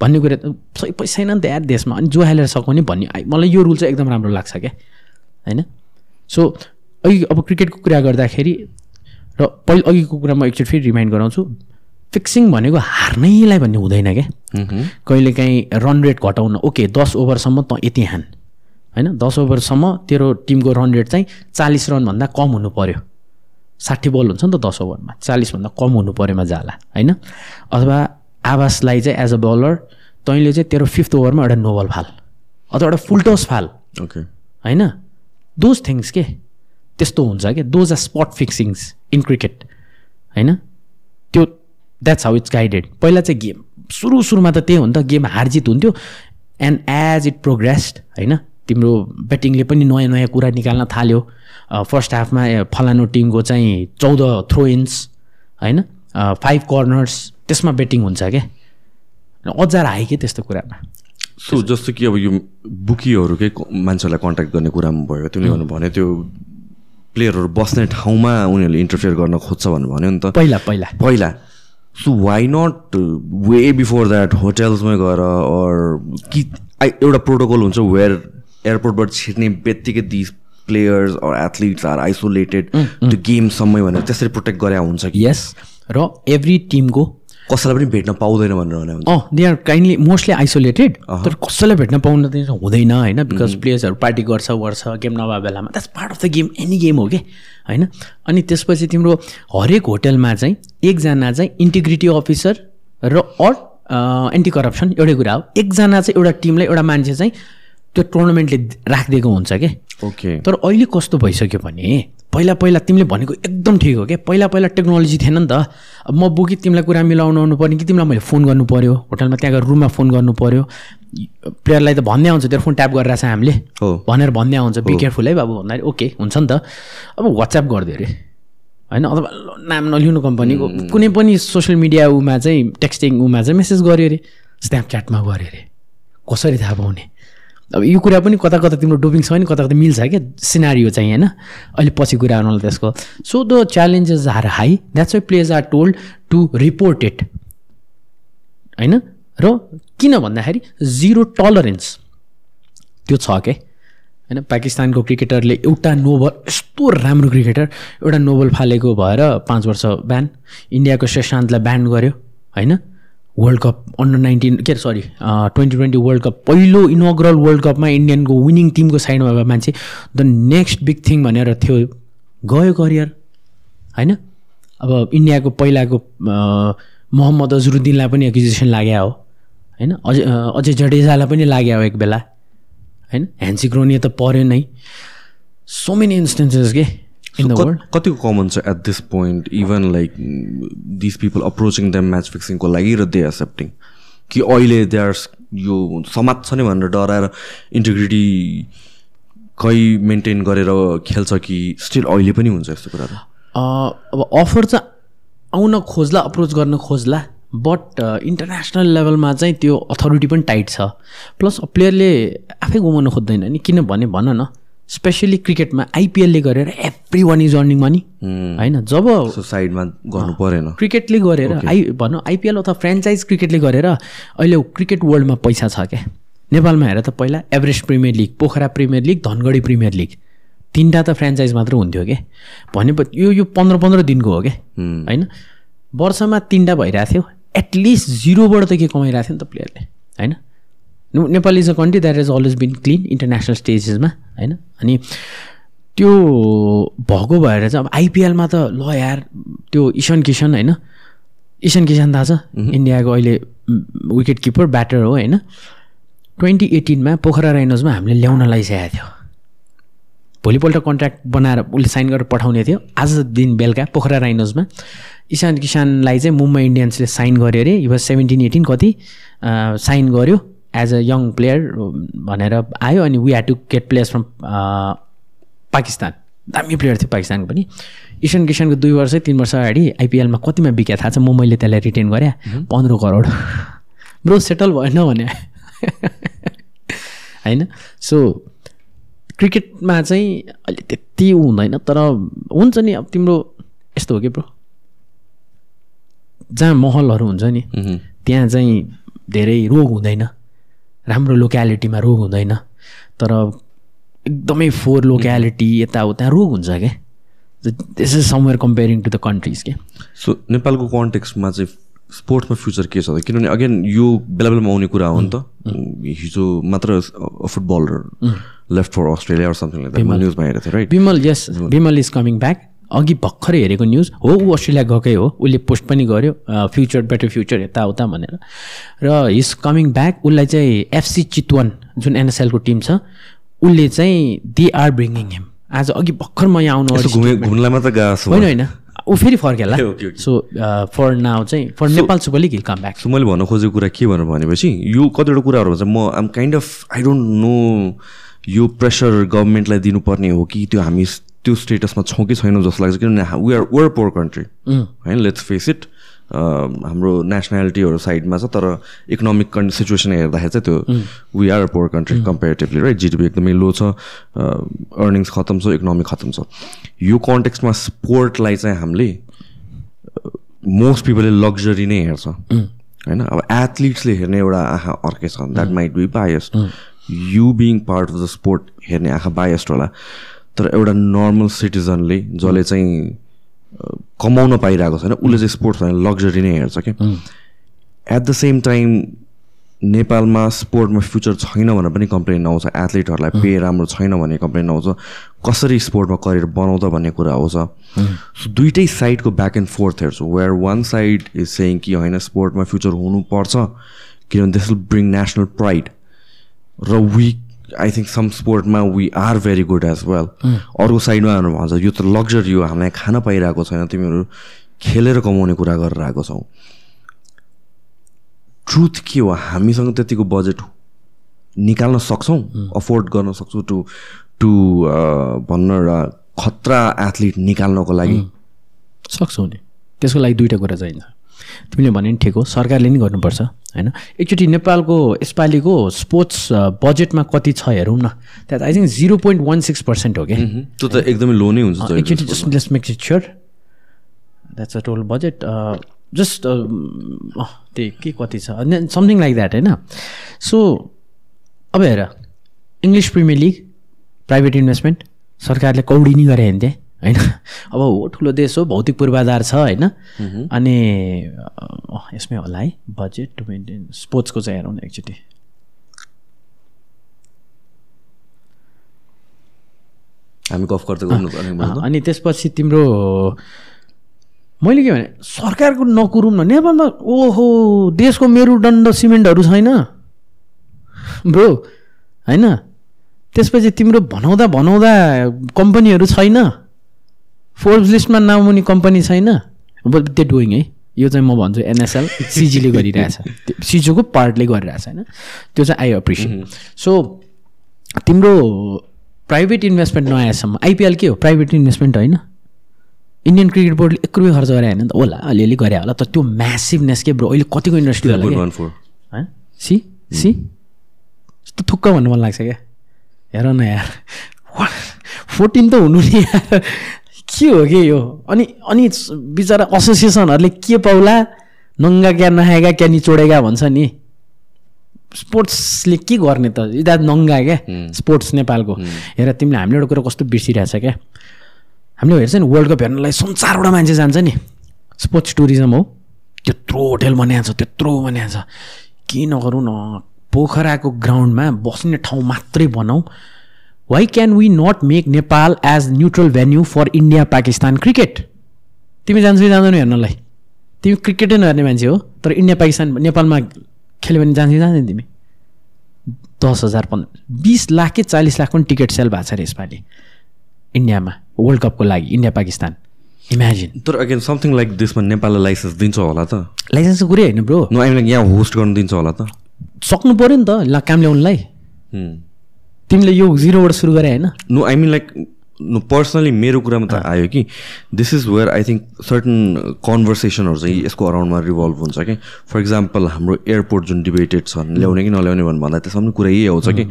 भन्ने कुरा सही पैसा छैन नि त यार देशमा। अनि जुवा खेलेर सघाउने भन्ने मलाई यो रुल चाहिँ एकदम राम्रो लाग्छ क्या। होइन? सो अघि अब क्रिकेटको कुरा गर्दाखेरि र पहिले अघिको कुरा म एकचोटि फेरि रिमाइन्ड गराउँछु। फिक्सिङ भनेको हार्नैलाई भन्ने हुँदैन क्या कहिलेकाहीँ रन रेट घटाउन ओके दस ओभरसम्म त यति हान। होइन? दस ओभरसम्म तेरो टिमको रन रेट चाहिँ चालिस रनभन्दा कम हुनु पऱ्यो साठी बल हुन्छ नि त दस ओभरमा चालिसभन्दा कम हुनु पऱ्योमा जाला होइन? अथवा आवासलाई चाहिँ एज अ बलर तैँले चाहिँ तेरो फिफ्थ ओभरमा एउटा नोबल फाल अथवा एउटा फुलटोस फाल। ओके होइन? दोज थिङ्स के? त्यस्तो हुन्छ क्या। Those are spot fixings in cricket होइन? त्यो द्याट्स हाउ इट्स गाइडेड पहिला चाहिँ गेम सुरु सुरुमा त त्यही हो नि त। गेम हार जित हुन्थ्यो। एन्ड एज इट प्रोग्रेस्ड होइन? तिम्रो ब्याटिङले पनि नयाँ नयाँ कुरा निकाल्न थाल्यो। फर्स्ट हाफमा फलानु टिमको चाहिँ चौध थ्रो इन्स होइन फाइभ कर्नर्स त्यसमा ब्याटिङ हुन्छ क्या। अजार आयो कि त्यस्तो कुरामा? सो जस्तो कि अब यो बुकीहरूकै मान्छेहरूलाई कन्ट्याक्ट गर्ने कुरामा भयो तिमीले भन्यो त्यो प्लेयरहरू बस्ने ठाउँमा उनीहरूले इन्टरफियर गर्न खोज्छ भनेर भन्यो नि त। पहिला पहिला। पहिला। So why not way before that होटेल्समै गएर अर कि एउटा प्रोटोकल हुन्छ वेयर एयरपोर्टबाट छिर्ने बित्तिकै this players or athletes are isolated त्यो गेमसम्मै भनेर त्यसरी प्रोटेक्ट गरे हुन्छ कि? यस र एभ्री टिमको कसैलाई पनि भेट्न पाउँदैन भनेर अँ they are kindly mostly isolated तर कसैलाई भेट्न पाउन त हुँदैन होइन? बिकज प्लेयर्सहरू पार्टी गर्छ गर्छ गेम नभए बेलामा। That's part of the game any game हो कि? होइन? अनि त्यसपछि तिम्रो हरेक होटलमा चाहिँ एकजना चाहिँ इन्टिग्रिटी अफिसर र अर एन्टी करप्सन एउटै कुरा हो। एकजना चाहिँ एउटा टिमलाई एउटा मान्छे चाहिँ त्यो टुर्नामेन्टले राखिदिएको हुन्छ कि? ओके तर अहिले कस्तो भइसक्यो भने पहिला पहिला तिमीले भनेको एकदम ठिक हो क्या। पहिला पहिला टेक्नोलोजी थिएन नि त। अब म बुकी तिमीलाई कुरा मिलाउनु आउनु पर्ने कि तिमीलाई मैले फोन गर्नु पऱ्यो होटलमा त्यहाँ गएर रुममा फोन गर्नु पऱ्यो प्लेयरलाई त भन्दै आउँछ तेरो फोन ट्याप गरिरहेछ हामीले। हो। भनेर भन्दै आउँछ बी केयरफुल है बाबु। भन्दाखेरि ओके हुन्छ नि त। अब वाट्सएप गरिदियो अरे। होइन अथवा नाम नलिउनु कम्पनीको कुनै पनि सोसियल मिडिया उमा चाहिँ टेक्स्टिङ उमा चाहिँ मेसेज गऱ्यो अरे। स्न्यापच्याटमा गऱ्यो अरे। कसरी थाहा पाउने? अब यो कुरा पनि कता कता तिम्रो डोपिङ छ भने कता कता मिल्छ क्या सिनारियो चाहिँ होइन? अहिले पछि कुरा गर्नुलाई त्यसको। So the challenges are high that's why players are told to report it होइन? र किन भन्दाखेरि जिरो टलरेन्स त्यो छ के? होइन? पाकिस्तानको क्रिकेटरले एउटा नोबल यस्तो राम्रो क्रिकेटर एउटा नोबल फालेको भएर पाँच वर्ष ब्यान इन्डियाको शशान्तलाई ब्यान गर्यो होइन? वर्ल्ड कप अन्डर नाइन्टिन के अरे sorry twenty twenty world cup पहिलो इनोग्रल वर्ल्ड कपमा इन्डियनको विनिङ टिमको साइडमा भएको मान्छे द नेक्स्ट बिग थिङ भनेर थियो गयो करियर होइन? अब इन्डियाको पहिलाको मोहम्मद अजरुद्दिनलाई पनि एक्जिसन लाग्यो हो होइन? अझै अझै जडेजालाई पनि लाग्यो हो एक बेला होइन? ह्यान्सिक्रोनिया त पऱ्यो नै। सो मेनी इन्स्टेन्सेस के? कतिको कमन छ at this point even like this people approaching them match फिक्सिङको लागि र दे एक्सेप्टिङ कि अहिले दे आर यो समाज छ नि भनेर डराएर इन्टिग्रिटी खै मेन्टेन गरेर खेल्छ कि स्टिल अहिले पनि हुन्छ यस्तो कुरा त अब अफर चाहिँ आउन खोज्ला अप्रोच गर्न खोज्ला बट इन्टरनेसनल लेभलमा चाहिँ त्यो अथोरिटी पनि टाइट छ. प्लस प्लेयरले आफै गुमाउनु खोज्दैन नि किनभने भन न। स्पेसली क्रिकेटमा आइपिएलले गरेर every one is earning money होइन? जब साइडमा गर्नु परेन। क्रिकेटले गरेर आइ भनौँ आइपिएल अथवा फ्रेन्चाइज क्रिकेटले गरेर अहिले क्रिकेट वर्ल्डमा पैसा छ क्या? नेपालमा हेर त पहिला Everest premier league Pokhara premier league Dhangadhi premier league तिनवटा त फ्रेन्चाइज मात्र हुन्थ्यो कि भनेपछि यो यो पन्ध्र पन्ध्र दिनको हो क्या? होइन? वर्षमा तिनवटा भइरहेको थियो। एटलिस्ट जिरोबाट त के कमाइरहेको थियो नि त प्लेयरले होइन? Nepal is a country that is always been clean international स्टेजेसमा होइन? अनि त्यो भएको भएर चाहिँ अब आइपिएलमा त ल यार त्यो इसन किसन होइन? इसन किसन थाहा छ? इन्डियाको अहिले विकेट किपर ब्याटर हो होइन? ट्वेन्टी एटिनमा पोखरा राइनोजमा हामीले ल्याउन लगाइसकेको थियो। भोलिपल्ट कन्ट्र्याक्ट बनाएर उसले साइन गरेर पठाउने थियो। आज दिन बेलुका पोखरा राइनोजमा इशान किसानलाई चाहिँ मुम्बई इन्डियन्सले साइन गर्यो अरे। यो सेभेन्टिन एटिन कति? साइन गर्यो। एज अ यङ प्लेयर भनेर आयो अनि we had to get players from Pakistan. दामी प्लेयर थियो पाकिस्तानको पनि। इसान किसानको दुई वर्ष तिन वर्ष अगाडि आइपिएलमा कतिमा बिक्या थाहा छ? म मैले त्यसलाई रिटेन गरेँ। पन्ध्र करोड। ब्रो सेटल भएन भने। होइन? सो क्रिकेटमा चाहिँ अहिले त्यति हुँदैन तर हुन्छ नि अब तिम्रो यस्तो हो कि ब्रो? जहाँ महलहरू हुन्छ नि त्यहाँ चाहिँ धेरै रोग हुँदैन। राम्रो लोक्यालिटीमा रोग हुँदैन। तर एकदमै फोर लोक्यालिटी यताउता रोग हुन्छ क्या this is somewhere comparing to the countries के? सो नेपालको कन्टेक्स्टमा चाहिँ स्पोर्ट्समा फ्युचर के छ त? किनभने अगेन यो बेला बेलामा आउने कुरा हो नि त। हिजो मात्र footballer left for Australia something न्युजमा हेरेको थिएँ right Bimal yes Bimal is coming back अघि भर्खरै हेरेको न्युज हो ऊ अस्ट्रेलिया गएकै हो उसले पोस्ट पनि गर्यो फ्युचर बेटर फ्युचर यताउता भनेर। र हिज कमिङ ब्याक उसलाई चाहिँ एफसी चितवन जुन एनएसएलको टिम छ उसले चाहिँ दे आर ब्रिङिङ हिम। आज अघि भर्खर म यहाँ आउनु होइन होइन। ऊ फेरि फर्केला सो फर नाउ चाहिँ for Nepal super league he'll come back so मैले भन्न खोजेको कुरा के भनेर भनेपछि यो कतिवटा कुराहरू चाहिँ म I'm kind of I don't know यो प्रेसर गभर्मेन्टलाई दिनुपर्ने हो कि त्यो हामी त्यो स्टेटसमा छौँ कि छैनौँ जस्तो लाग्छ किनभने we are our poor country होइन लेट्स फेस इट हाम्रो नेसनालिटीहरू साइडमा छ तर इकोनोमिक कन् सिचुएसन हेर्दाखेरि चाहिँ त्यो we are poor country comparatively right GDP एकदमै लो छ अर्निङ्स खतम छ इकोनोमिक खतम छ। यो कन्टेक्स्टमा स्पोर्टलाई चाहिँ हामीले मोस्ट पिपलले लग्जरी नै हेर्छ। होइन अब एथलिट्सले हेर्ने एउटा आँखा अर्कै छ। That might be biased you being part of the sport हेर्ने आँखा बायस्ड होला। तर एउटा नर्मल सिटिजनले जसले चाहिँ कमाउन पाइरहेको छैन उसले चाहिँ स्पोर्ट्स भने लग्जरी नै हेर्छ क्या? एट द सेम टाइम नेपालमा स्पोर्टमा फ्युचर छैन भनेर पनि कम्प्लेन आउँछ एथलिटहरूलाई पे राम्रो छैन भन्ने कम्प्लेन आउँछ कसरी स्पोर्टमा करियर बनाउँदा भन्ने कुरा आउँछ सो दुइटै साइडको ब्याक एन्ड फोर्थ हेर्छु where one side is saying कि होइन स्पोर्टमा फ्युचर हुनुपर्छ किनभने this will bring national pride र विक I think some स्पोर्टमा we are very good as well अर्को साइडमा भन्छ यो त लग्जरी हो हामीलाई खान पाइरहेको छैन तिमीहरू खेलेर कमाउने कुरा गरेर आएको छौ। ट्रुथ के हो? हामीसँग त्यतिको बजेट निकाल्न सक्छौँ अफोर्ड गर्न सक्छौँ टु टु भन्न एउटा खतरा एथलिट निकाल्नको लागि। सक्छौँ नि। त्यसको लागि दुइटा कुरा चाहिन्छ। तिमीले भने नि ठिक हो सरकारले नि गर्नुपर्छ होइन? एकचोटि नेपालको यसपालिको स्पोर्ट्स बजेटमा कति छ हेरौँ न। त्यहाँ I think zero point one six percent हो कि त्यो त एकदमै लो नै हुन्छ एकचोटि just let's make it sure that's a total budget just त्यही के कति छ? समथिङ लाइक द्याट होइन? सो अब हेर English premier league private investment सरकारले कौडी नि गरे भने त्यहाँ होइन? अब हो ठुलो देश हो भौतिक पूर्वाधार छ होइन? अनि यसमै होला है बजेट टु मेन्टेन स्पोर्ट्सको चाहिँ हेरौँ न एकचोटि। हामी गफ गर्दै अनि त्यसपछि तिम्रो मैले के भने सरकारको नकुरौँ न नेपालमा ओहो देशको मेरुदण्ड सिमेन्टहरू छैन। ब्रो होइन? त्यसपछि तिम्रो भनाउँदा भनाउँदा कम्पनीहरू छैन। फोर्ब्स लिस्टमा नामुनी कम्पनी छैन। त्यो डुइङ है। यो चाहिँ म भन्छु एनएसएल सिजीले गरिरहेछ सिजोको पार्टले गरिरहेछ होइन? त्यो चाहिँ आई एप्रिसिएट सो तिम्रो प्राइभेट इन्भेस्टमेन्ट नआएसम्म आइपिएल के हो? प्राइभेट इन्भेस्टमेन्ट होइन? इन्डियन क्रिकेट बोर्डले एक रुपियाँ खर्च गरे होइन नि त? होला अलिअलि गरे होला। तर त्यो म्यासिभनेस के ब्रो अहिले कतिको इन्डस्ट्री होला होइन सी सी यस्तो थुक्क भन्नु मन लाग्छ क्या? हेर न यार। फोर्टिन त हुनु नि यार। के हो कि यो? अनि अनि बिचरा एसोसिएसनहरूले के पाउला? नङ्गा क्या नहाएगा क्या निचोडेगा भन्छ नि। स्पोर्ट्सले के गर्ने त? इदा नङ्गा क्या स्पोर्ट्स नेपालको। हेर तिमीले हामीले एउटा कुरो कस्तो बिर्सिरहेछ क्या? हामीले हेर्छ नि वर्ल्ड कप हेर्नलाई संसारबाट मान्छे जान्छ नि। स्पोर्ट्स टुरिज्म हो। त्यत्रो होटेल बनाएको छ त्यत्रो बनाएको छ के नगरौँ न पोखराको ग्राउन्डमा बस्ने ठाउँ मात्रै बनाऊ। Why can we not make Nepal as neutral venue for India Pakistan cricket तिमी जान्छौ कि जाँदैनौ हेर्नलाई? तिमी क्रिकेटै नहेर्ने मान्छे हो तर इन्डिया पाकिस्तान नेपालमा खेल्यो भने जान्छौ कि जाँदैन तिमी? दस हजार पन्ध्र बिस लाख कि चालिस लाख पनि टिकट सेल भएको छ अरे यसपालि। इन्डियामा वर्ल्ड कपको लागि इन्डिया पाकिस्तान इमेजिन तर अगेन समथिङ लाइक दिसमा नेपाललाई लाइसेन्स दिन्छ होला त। लाइसेन्सको कुरै होइन ब्रो नो आइम लाइक यहाँ होस्ट गर्नु दिन्छ होला त। सक्नु पऱ्यो नि त ल काम ल्याउनुलाई. तिमीले यो जिरोबाट सुरु गरे होइन? No I mean like no personally मेरो कुरामा त आयो कि this is where I think certain कन्भर्सेसनहरू चाहिँ यसको अराउन्डमा रिभल्भ हुन्छ कि फर इक्जाम्पल हाम्रो एयरपोर्ट जुन डिबेटेड छ ल्याउने कि नल्याउने भन्नु भन्दा त्यसमा पनि कुरा यही आउँछ कि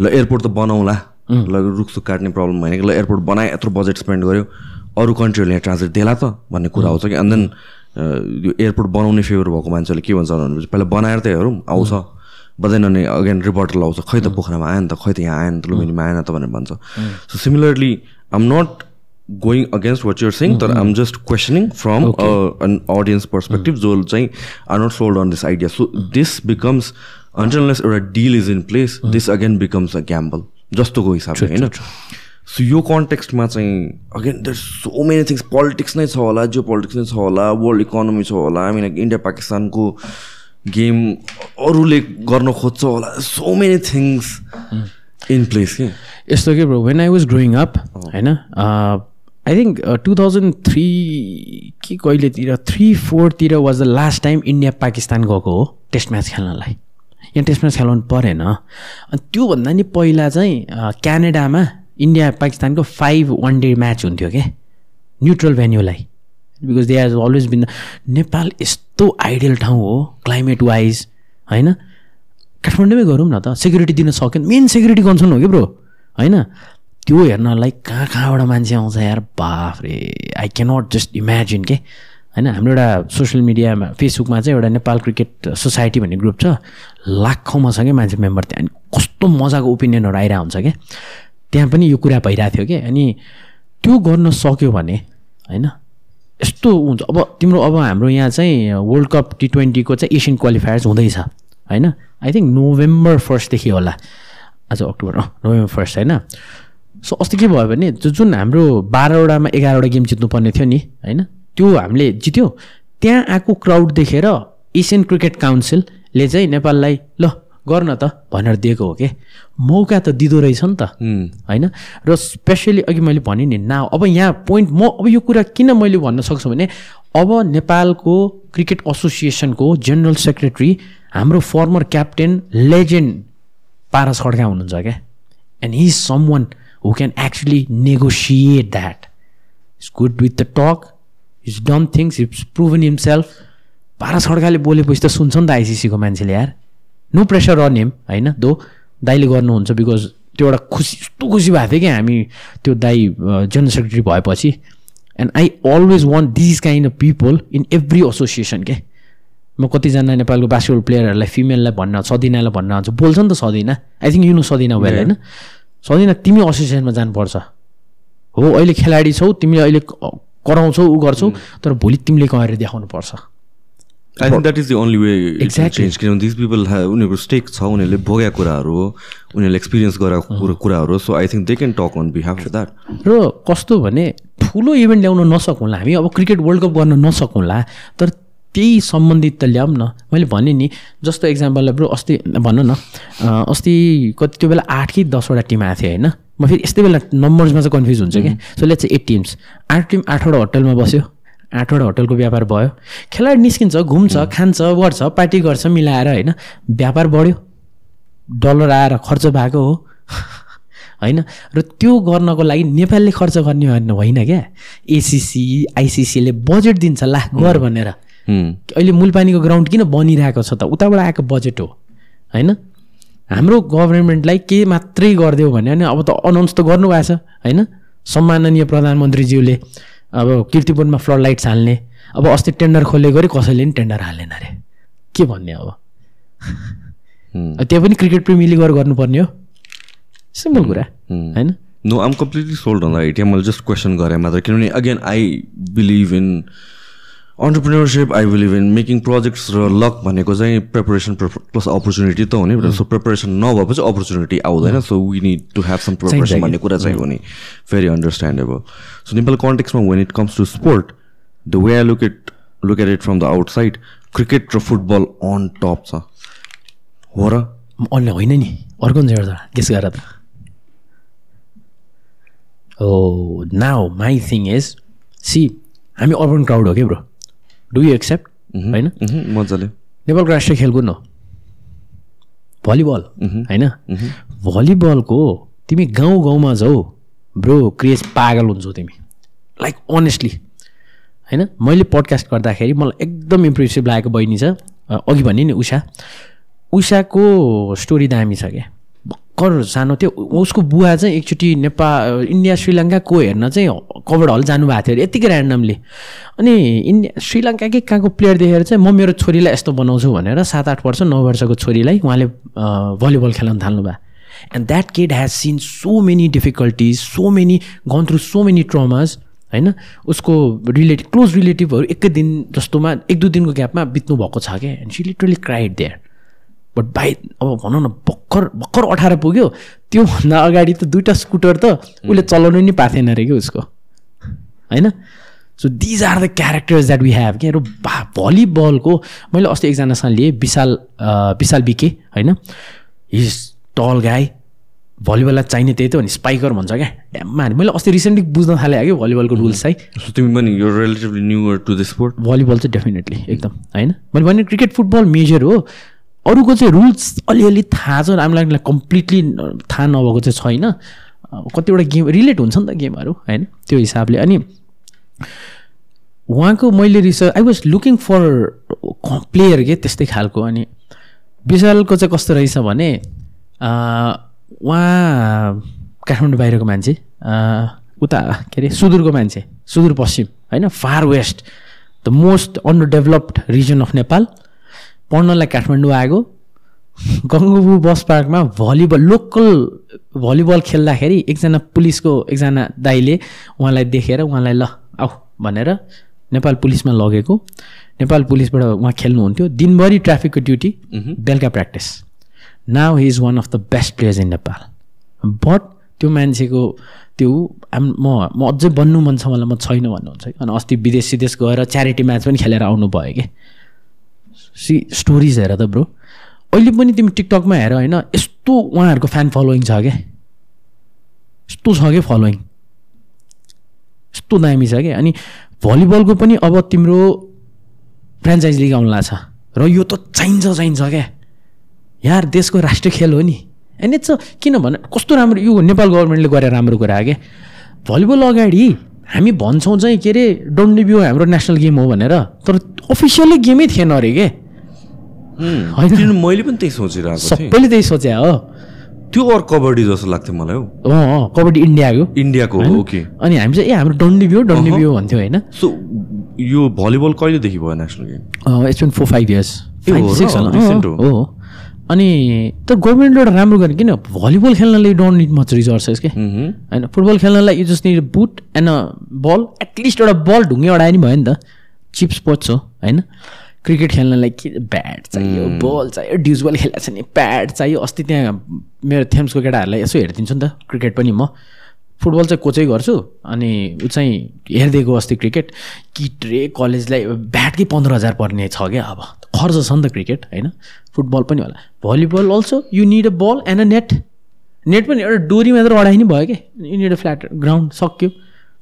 ल एयरपोर्ट त बनाउँला ल रुखसुख काट्ने प्रब्लम होइन कि ल एयरपोर्ट बनाए यत्रो बजेट स्पेन्ड गर्यो अरू कन्ट्रीहरूले यहाँ ट्रान्सलेट देला त भन्ने कुरा आउँछ कि एन्ड देन यो एयरपोर्ट बनाउने फेभर भएको मान्छेले के भन्छ भनेपछि पहिला बनाएर त हेरौँ आउँछ। बदैन अनि अगेन रिपोर्टर लाउँछ खै त पोखरामा आएन त खै त यहाँ आएन त लुम्बिनीमा आएन त भनेर भन्छ। So similarly I'm not going against what your saying तर I'm just questioning from an audience perspective जो चाहिँ are not sold on this idea so this becomes unless एउटा deal is in place this again becomes a gamble जस्तोको हिसाबले होइन? So यो कन्टेक्स्टमा चाहिँ again there so many things politics नै छ होला जियो पोलिटिक्स नै छ होला वर्ल्ड इकोनोमी छ होला. मिन इन्डिया पाकिस्तानको गेम अरूले गर्न खोज्छ होला। So many things in place के यस्तो के bro when I was growing up होइन I think two thousand three कि कहिलेतिर three फोरतिर was the last time India Pakistan गएको हो टेस्ट म्याच खेल्नलाई। यहाँ टेस्ट म्याच खेलाउनु परेन। अनि त्योभन्दा नि पहिला चाहिँ क्यानाडामा इन्डिया पाकिस्तानको फाइभ वान डे म्याच हुन्थ्यो क्या neutral भेन्यूलाई because they has always been Nepal यस्तो आइडियल ठाउँ हो क्लाइमेट वाइज होइन? काठमाडौँमै गरौँ न त। सेक्युरिटी दिन सक्यो मेन सेक्युरिटी कन्सर्न हो कि ब्रो होइन? त्यो हेर्नलाई कहाँ कहाँबाट मान्छे आउँछ यार? बाफ रे आई क्यानट जस्ट इमेजिन के? होइन? हाम्रो एउटा सोसियल मिडियामा फेसबुकमा चाहिँ एउटा नेपाल क्रिकेट सोसाइटी भन्ने ग्रुप छ। लाखौँमा छ क्या मान्छे मेम्बर त्यहाँ? अनि कस्तो मजाको ओपिनियनहरू आइरहेको हुन्छ क्या त्यहाँ पनि यो कुरा भइरहेको थियो कि? अनि त्यो गर्न सक्यो भने होइन? यस्तो हुन्छ। अब तिम्रो अब हाम्रो यहाँ चाहिँ वर्ल्ड कप टी ट्वेन्टीको चाहिँ एसियन क्वालिफायर्स हुँदैछ होइन? आई थिङ्क नोभेम्बर फर्स्टदेखि होला। आज अक्टोबर नोभेम्बर फर्स्ट होइन? सो अस्ति के भयो भने जुन हाम्रो बाह्रवटामा एघारवटा गेम जित्नुपर्ने थियो नि होइन? त्यो हामीले जित्यो। त्यहाँ आएको क्राउड देखेर एसियन क्रिकेट काउन्सिलले चाहिँ नेपाललाई ल गर्न त भनेर दिएको हो कि? मौका त दिँदो रहेछ नि त। होइन? र स्पेसली अघि मैले भनेँ नि ना अब यहाँ पोइन्ट म अब यो कुरा किन मैले भन्न सक्छु भने अब नेपालको क्रिकेट एसोसिएसनको जेनरल सेक्रेटरी हाम्रो former captain legend Paras Khadka हुनुहुन्छ क्या? And he some one who can actually negotiate that is good with the talk is done things is proven himself Paras सड्काले बोलेपछि त सुन्छ नि त आइसिसीको मान्छेले यार। नो प्रेसर अन हिम होइन? दो दाइले गर्नुहुन्छ बिकज त्यो एउटा खुसी यस्तो खुसी भएको थियो कि हामी त्यो दाई जेनरल सेक्रेटरी भएपछि। And I always want these kind of people in every association के म कतिजना नेपालको बास्केटबल प्लेयरहरूलाई फिमेललाई भन्न सदिनालाई भन्न आउँछु। बोल्छ नि त Sadina. I think you know Sadina well होइन? सदिना तिमी एसोसिएसनमा जानुपर्छ। हो अहिले खेलाडी छौ तिमीले अहिले कराउँछौ ऊ गर्छौ तर भोलि तिमीले गएर देखाउनु पर्छ I think that is the only way Exactly. Change किनभने दिस पिपल उनीहरूको स्टेक छ उनीहरूले भोगेका कुराहरू हो उनीहरूले एक्सपिरियन्स गरेको कुरा- कुराहरू हो so I think they can talk on behalf of that र कस्तो भने ठुलो इभेन्ट ल्याउन नसकौँला हामी अब क्रिकेट वर्ल्ड कप गर्न नसकौँला तर त्यही सम्बन्धित त ल्याऊँ न। मैले भनेँ नि जस्तो इक्जाम्पललाई ब्रो अस्ति भनौँ न अस्ति कति त्यो बेला आठ कि दसवटा टिम आएको थियो होइन? म फेरि यस्तै बेला नम्बर्समा चाहिँ कन्फ्युज हुन्छ कि। सो लेट्स एट टिम्स आठ टिम आठवटा होटलमा बस्यो। आठवटा होटलको व्यापार भयो। खेलाडी निस्किन्छ घुम्छ खान्छ गर्छ पार्टी गर्छ मिलाएर होइन व्यापार बढ्यो। डलर आएर खर्च भएको हो। होइन? र त्यो गर्नको लागि नेपालले खर्च गर्ने होइन होइन क्या? एसिसी आइसिसीले बजेट दिन्छ ला गर भनेर। अहिले मुलपानीको ग्राउन्ड किन बनिरहेको छ त? उताबाट आएको बजेट हो। होइन? हाम्रो गभर्मेन्टलाई के मात्रै गरिदियो भने अब त अनाउन्स त गर्नुभएको छ। होइन? सम्माननीय प्रधानमन्त्रीज्यूले। अब किर्तिपुरमा फ्लड लाइट्स हाल्ने। अब अस्ति टेन्डर खोलेको अरे कसैले पनि टेन्डर हालेन अरे। के भन्ने अब? त्यो पनि क्रिकेट प्रेमीले गएर गर्नुपर्ने हो। सिम्पल कुरा होइन? No I'm completely sold on idea मैले जस्ट क्वेसन गरेँ मात्र। किनभने again I believe in entrepreneurship I believe in making projects र लक भनेको चाहिँ प्रिपरेसन प्लस अपर्च्युनिटी त हो नि सो प्रिपरेसन नभएपछि अपर्च्युनिटी आउँदैन. So we need to have some preparation भन्ने कुरा चाहिँ हो नि. Very understandable so Nepal कन्टेक्समा when it comes to sport the way I look it look at it from the outside cricket र फुटबल अन टप छ. हो र अन्य होइन नि. अर्को हुन्छ एउटा गेस गर त. ओ now my thing is see हामी अर्बन क्राउड हो कि ब्रो डु यु एक्सेप्ट होइन? मह्म, मजाले। नेपालको राष्ट्रिय खेलकुद हो भलिबल। होइन? भलिबलको तिमी गाउँ गाउँमा जाऊ ब्रो क्रेज पागल हुन्छौ तिमी। लाइक अनेस्टली होइन? मैले पडकास्ट गर्दाखेरि मलाई एकदम इम्प्रेसिभ लागेको बहिनी छ। अघि भने नि उषा। उषाको स्टोरी दामी छ क्या। भर्खर सानो थियो। उसको बुवा चाहिँ एकचोटि नेपाल इन्डिया श्रीलङ्काको हेर्न चाहिँ कभर हल जानुभएको थियो अरे। यत्तिकै ऱ्यान्डमली अनि इन्डिया श्रीलङ्काकै कहाँको प्लेयर देखेर चाहिँ म मेरो छोरीलाई यस्तो बनाउँछु भनेर सात आठ वर्ष नौ वर्षको छोरीलाई उहाँले भलिबल खेलाउन थाल्नुभयो। And that kid has seen so many difficulties so many gone through so many traumas होइन? उसको रिलेटिभ क्लोज रिलेटिभहरू एकै दिन जस्तोमा एक दुई दिनको ग्यापमा बित्नु भएको छ क्या। And she literally cried there but by अब भनौँ न भर्खर भर्खर अठार पुग्यो। त्योभन्दा अगाडि त दुइटा स्कुटर त उसले चलाउनु नि पाएको थिएन अरे कि उसको। होइन? So these are the characters that we have के र भा भलिबलको मैले अस्ति एकजनासँग लिएँ विशाल विशाल बिके होइन? हिज टल गाई भलिबललाई चाहिने त्यही त हो नि स्पाइकर भन्छ क्या। एम्मा मैले अस्ति रिसेन्टली बुझ्न थालेँ कि भलिबलको रुल्स चाहिँ। सो तिमी पनि यो relatively to the sport volleyball चाहिँ डेफिनेटली एकदम होइन? मैले भने क्रिकेट फुटबल मेजर हो। अरूको चाहिँ रुल्स अलिअलि थाहा छ हामीलाई कम्प्लिटली थाहा नभएको चाहिँ छैन। कतिवटा गेम रिलेट हुन्छ नि त गेमहरू होइन? त्यो हिसाबले। अनि उहाँको मैले research I was looking for player के त्यस्तै खालको। अनि विशालको चाहिँ कस्तो रहेछ भने उहाँ काठमाडौँ बाहिरको मान्छे उता के अरे सुदूरको मान्छे सुदूरपश्चिम होइन? Far west the most under developed region of Nepal पढ्नलाई Kathmandu आएको गङ्गुबु बस पार्कमा भलिबल लोकल भलिबल खेल्दाखेरि एकजना पुलिसको एकजना दाइले उहाँलाई देखेर उहाँलाई ल आऊ भनेर नेपाल पुलिसमा लगेको। नेपाल पुलिसबाट उहाँ खेल्नुहुन्थ्यो। दिनभरि ट्राफिकको ड्युटी बेलुका practice. Now he is one of the best players in Nepal but त्यो मान्छेको त्यो आम म म अझै बन्नु मन छ मलाई म छैन भन्नुहुन्छ अनि अस्ति विदेश सिदेश गएर च्यारिटी म्याच पनि खेलेर आउनु भयो कि। सी स्टोरिज हेर त ब्रो अहिले पनि तिमी टिकटकमा हेर होइन यस्तो उहाँहरूको फ्यान फलोइङ छ क्या यस्तो छ क्या फलोइङ यस्तो दामी छ क्या अनि भलिबलको पनि अब तिम्रो फ्रेन्चाइज लिग आउनु छ र यो त चाहिन्छ चाहिन्छ क्या यार देशको राष्ट्रिय खेल हो नि। एन्ड इट्स किन भने कस्तो राम्रो यो नेपाल गभर्मेन्टले गरेर राम्रो कुरा हो क्या भलिबल अगाडि हामी भन्छौँ चाहिँ के अरे डोन्ट लिभ यु हाम्रो नेसनल गेम हो भनेर तर अफिसियल्ली गेमै थिएन अरे के? होइन? मैले पनि त्यही सोचिरहेको सबैले त्यही सोचे हो। त्यो अरू कबड्डी जस्तो लाग्थ्यो मलाई हौ। कबड्डी इन्डियाको इन्डियाको? ओके। अनि हामी चाहिँ ए हाम्रो don't leave you don't leave you भन्थ्यो होइन? सो यो भलिबल कहिलेदेखि भयो national game? It's been four five years हो अनि तर गभर्मेन्टले एउटा राम्रो गर्ने किन? भलिबल खेल्नलाई डोन्ट निड मच रिसोर्सेस के? होइन football खेल्नलाई you just need boot and a ball at least एउटा बल ढुङ्गे अडाए नि भयो नि त। चिप स्पोर्ट्स हो होइन? क्रिकेट खेल्नलाई के ब्याट चाहियो बल चाहियो ड्युज बल खेलेको छ नि प्याड चाहियो। अस्ति त्यहाँ मेरो थेम्सको केटाहरूलाई यसो हेरिदिन्छु नि त क्रिकेट पनि म। फुटबल चाहिँ कोचै गर्छु अनि ऊ चाहिँ हेरिदिएको अस्ति क्रिकेट। किट रे कलेजलाई ब्याटकै पन्ध्र हजार पर्ने छ क्या अब। खर्च छ नि त क्रिकेट होइन? फुटबल पनि होला। Volleyball also you need a ball and a net net पनि एउटा डोरी मात्र अडाइ नि भयो कि? You need a flat ground सक्यो।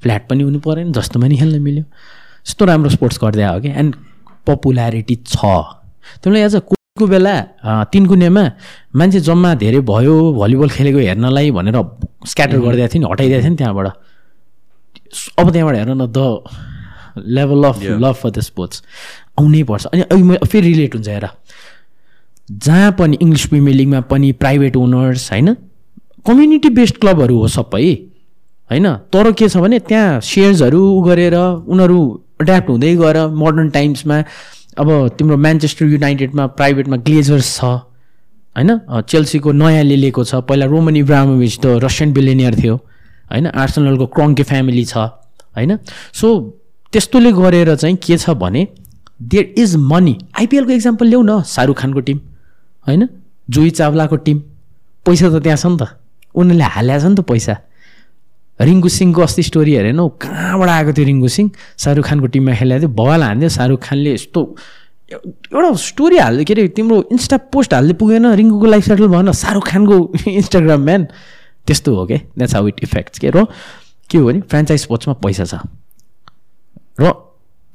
फ्ल्याट पनि हुनु परेन जस्तोमा नि खेल्न मिल्यो। यस्तो राम्रो स्पोर्ट्स गर्दै आयो कि? एन्ड पपुल्यारिटी छ। तिमीलाई छ कोको बेला तिन कुनेमा मान्छे जम्मा धेरै भयो भलिबल खेलेको हेर्नलाई भनेर स्क्याटर गरिदिएको थियो नि हटाइदिएको थियो नि त्यहाँबाट। अब त्यहाँबाट हेर न the level of love for the sports आउनै पर्छ। अनि फेरि रिलेट हुन्छ हेर। जहाँ पनि इङ्ग्लिस प्रिमियर लिगमा पनि प्राइभेट ओनर्स होइन? कम्युनिटी बेस्ड क्लबहरू हो सबै होइन? तर के छ भने त्यहाँ सेयर्सहरू गरेर उनीहरू एड्याप्ट हुँदै गएर मोडर्न टाइम्समा अब तिम्रो म्यान्चेस्टर युनाइटेडमा प्राइभेटमा ग्लेजर्स छ होइन? चेल्सीको नयाँले लिएको छ। पहिला रोमन इब्राहिमोभिच त रसियन बिलिनियर थियो होइन? आर्सनलको क्रङ्के फ्यामिली छ होइन? सो त्यस्तोले गरेर चाहिँ के छ भने देयर इज मनी आइपिएलको इक्जाम्पल ल्याउ न शाहरुख खानको टिम होइन? जुही चावलाको टिम पैसा त त्यहाँ छ नि त। उनीहरूले हालेको छ नि त पैसा। रिङ्कु सिंहको अस्ति स्टोरी हेरेन। हौ कहाँबाट आएको थियो रिङ्कु सिंह? शाहरुख खानको टिममा खेलेको थियो बवाल हान्थ्यो। शाहरुख खानले यस्तो एउटा स्टोरी हाल्दै के अरे तिम्रो इन्स्टा पोस्ट हाल्दै पुगेन रिङ्कुको लाइफ सेटल भएन। शाहरुख खानको इन्स्टाग्राम म्यान त्यस्तो हो क्या द्याट्स हाउ इट इफेक्ट्स के? र के हो भने फ्रेन्चाइज स्पोर्ट्समा पैसा छ। र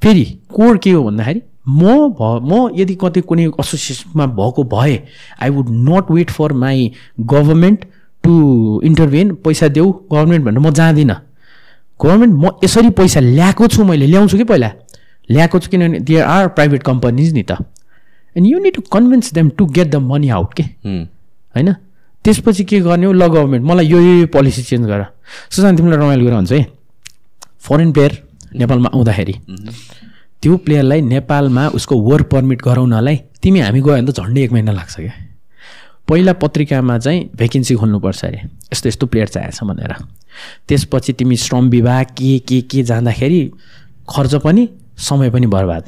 फेरि कोर के हो भन्दाखेरि म भ म यदि कतै कुनै एसोसिएसनमा भएको भए I would not wait for my government to intervene पैसा देऊ गभर्मेन्ट भनेर म जाँदिनँ। गभर्मेन्ट म यसरी पैसा ल्याएको छु मैले ल्याउँछु कि पहिला? ल्याएको छु किनभने देयर आर प्राइभेट कम्पनीज नि त। And you need to convince them to get the money out के होइन? त्यसपछि के गर्ने हो? ल गभर्मेन्ट मलाई यो यो पोलिसी चेन्ज गर। सुशान्त तिमीलाई रमाइलो कुरा हुन्छ है फरेन प्लेयर नेपालमा आउँदाखेरि त्यो प्लेयरलाई नेपालमा उसको वर्क पर्मिट गराउनलाई तिमी हामी गयो भने त झन्डै एक महिना लाग्छ क्या। पहिला पत्रिकामा चाहिँ भेकेन्सी खोल्नुपर्छ अरे। यस्तो यस्तो प्लेयर चाहिएको भनेर। त्यसपछि तिमी श्रम विभाग के के के जाँदाखेरि खर्च पनि समय पनि बर्बाद।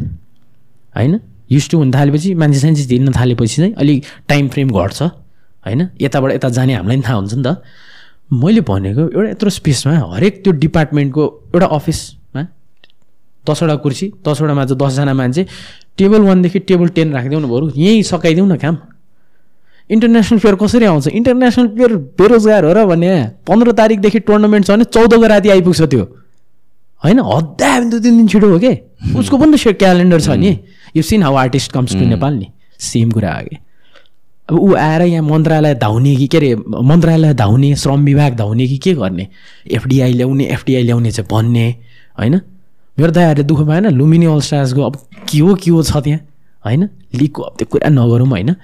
होइन? युज टु हुन थालेपछि मान्छे सान्छे हिँड्न थालेपछि चाहिँ अलिक टाइम फ्रेम घट्छ। होइन? यताबाट यता जाने हामीलाई पनि थाहा हुन्छ नि त। मैले भनेको एउटा यत्रो स्पेसमा हरेक त्यो डिपार्टमेन्टको एउटा अफिसमा दसवटा कुर्सी दसवटामा चाहिँ दसजना मान्छे टेबल वानदेखि टेबल टेन राखिदिउँ न बरु। यहीँ सकाइदिउँ न काम। इन्टरनेसनल प्लेयर कसरी आउँछ? इन्टरनेसनल प्लेयर बेरोजगार हो र भने पन्ध्र तारिकदेखि टुर्नामेन्ट छ भने चौधको राति आइपुग्छ त्यो। होइन? हद्दा दुई तिन दिन छिटो हो कि? उसको पनि त क्यालेन्डर छ नि। You seen how artist comes to Nepal नि। सेम कुरा हो कि अब ऊ आएर यहाँ मन्त्रालय धाउने कि के अरे मन्त्रालय धाउने श्रम विभाग धाउने कि के गर्ने? एफडिआई ल्याउने एफडिआई ल्याउने चाहिँ भन्ने। होइन? मेरो दाइहरूले दुःख पाएन। लुमिनी अल स्टार्सको अब के हो के हो छ त्यहाँ? होइन? लिगको अब त्यो कुरा नगरौँ होइन?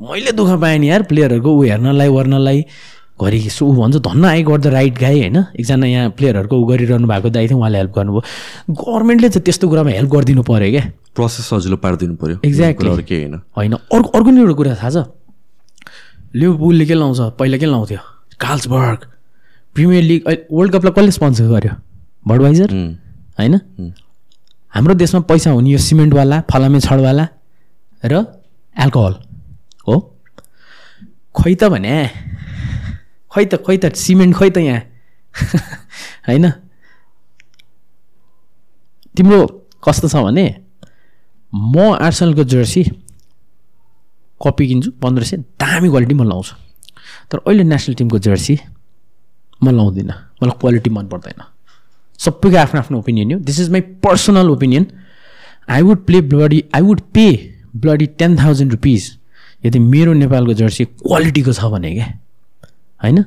मैले दुःख पाएँ नि यार प्लेयरहरूको ऊ हेर्नलाई वर्नलाई घरि सो ऊ भन्छ धन्न आई गट द राइट गाई होइन। एकजना यहाँ प्लेयरहरूको ऊ गरिरहनु भएको दाइ थियो उहाँले हेल्प गर्नुभयो। गभर्मेन्टले चाहिँ त्यस्तो कुरामा हेल्प गरिदिनु पऱ्यो क्या। प्रोसेस सजिलो पारिदिनु पऱ्यो केही होइन। होइन। अर्को अर्को नि एउटा कुरा थाहा छ। लिभरपुलले के लाउँछ? पहिला के लाउँथ्यो? कार्ल्सबर्ग प्रिमियर लिग वर्ल्ड कपलाई कसले स्पोन्सर गर्यो? बडवाइजर होइन? हाम्रो देशमा पैसा हुने यो सिमेन्टवाला फलामे छडवाला र एल्कोहल हो? खोइ त भने। खोइ त खोइ त सिमेन्ट खोइ त यहाँ। होइन? तिम्रो कस्तो छ भने म आर्सनलको जर्सी कपी किन्छु पन्ध्र सय दामी क्वालिटी म लाउँछु। तर अहिले नेसनल टिमको जर्सी म लाउँदिनँ। मलाई क्वालिटी मन पर्दैन। सबैको आफ्नो आफ्नो ओपिनियन हो। This is my personal opinion I would play bloody I would pay bloody ten thousand rupees यदि मेरो नेपालको जर्सी क्वालिटीको छ भने क्या होइन?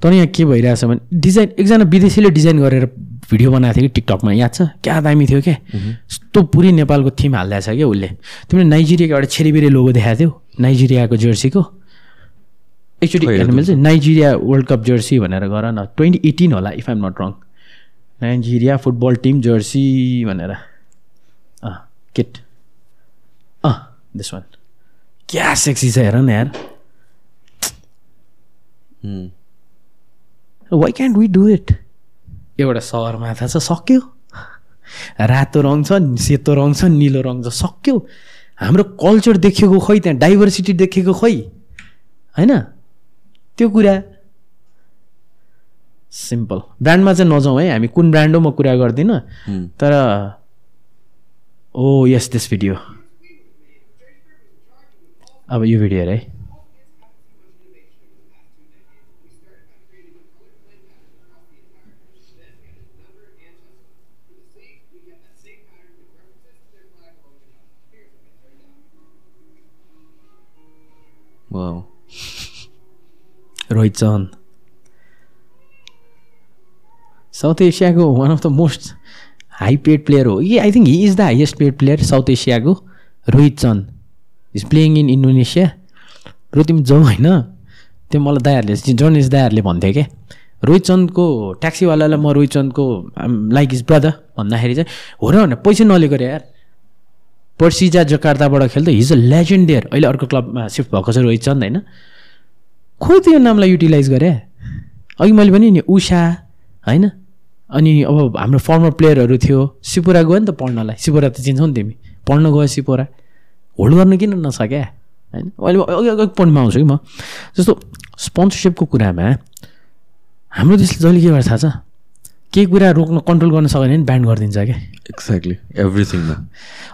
तर यहाँ के भइरहेछ भने डिजाइन एकजना विदेशीले डिजाइन गरेर भिडियो बनाएको थियो कि टिकटकमा याद छ? क्या दामी थियो क्या यस्तो पुरै नेपालको थिम हालिदिएको छ क्या उसले? तिमीले नाइजेरियाको एउटा छेरीबेरी लोगो देखाएको थियो नाइजेरियाको जर्सीको। एकचोटि खै हेर्नु मिल्छ? नाइजेरिया वर्ल्ड कप जर्सी भनेर गर न। ट्वेन्टी एटिन होला if I'm not wrong Nigeria football team jersey भनेर। अँ किट अँ दिस वान क्या सेक्सी छ हेर न यार? Why can't we do it एउटा सहरमा थाहा छ सक्यो रातो रङ छ सेतो रङ छ निलो रङ छ सक्यो हाम्रो कल्चर देखेको खोइ त्यहाँ डाइभर्सिटी देखेको खोइ होइन? त्यो कुरा। सिम्पल ब्रान्डमा चाहिँ नजाउँ है हामी कुन ब्रान्ड हो म कुरा गर्दिनँ। तर ओ यस दिस भिडियो अब यो भिडियो हेर है। Wow. रोहित चहन साउथ एसियाको one of the most high paid player हो कि I think he is the highest paid player south एसियाको Rohit Chand is playing in Indonesia र तिमी जाऊ होइन? त्यो मलाई दायाहरूले जर्नलिस्ट दायाहरूले भन्थ्यो क्या रोहित चन्दको ट्याक्सीवालालाई म रोहित चन्दको लाइक इज ब्रदर भन्दाखेरि चाहिँ हो र भने पैसा नलिएको रे यार। पर्सिजा जकार्ताबाट खेल्दै हिज अ लेजेन्ड देयर अहिले अर्को क्लबमा सिफ्ट भएको छ रोहित चन्द होइन? खो त्यो नामलाई युटिलाइज गरे। अघि मैले भने नि उषा होइन? अनि अब हाम्रो फर्मर प्लेयरहरू थियो। सिपोरा गयो नि त पढ्नलाई। सिपोरा त चिन्छौ नि तिमी। पढ्न गयो सिपोरा। होल्ड गर्न किन नसक्या होइन अहिले अघि अघि पोइन्टमा आउँछु कि म जस्तो स्पोन्सरसिपको कुरामा हाम्रो देशले जहिले के गर्छ थाहा छ केही कुरा रोक्न कन्ट्रोल गर्न सकेन भने ब्यान्ड गरिदिन्छ क्या. Everything, man.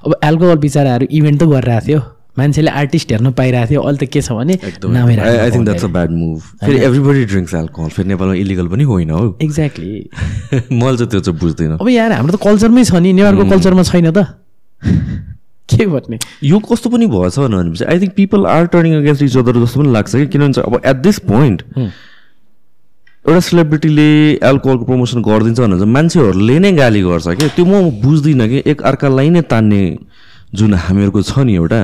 अब एल्कोहल बिचराहरू इभेन्ट त गरिरहेको थियो मान्छेले आर्टिस्ट हेर्न पाइरहेको थियो अहिले त के छ भने I think that's a bad move. फेरि everybody drinks alcohol. फेरि नेपालमा इलिगल पनि होइन हो एक्ज्याक्टली मैले चाहिँ त्यो चाहिँ बुझ्दिनँ अब यार हाम्रो त कल्चरमै छ नि नेवारको कल्चरमा छैन त के भन्ने यो कस्तो पनि भएछ भनेपछि I think people are turning against each other जस्तो पनि लाग्छ कि किनभने अब एट दिस पोइन्ट एउटा सेलिब्रिटीले एल्कोहलको प्रमोसन गरिदिन्छ भने चाहिँ मान्छेहरूले नै गाली गर्छ क्या त्यो म बुझ्दिनँ कि एक अर्कालाई नै तान्ने जुन हामीहरूको छ नि एउटा।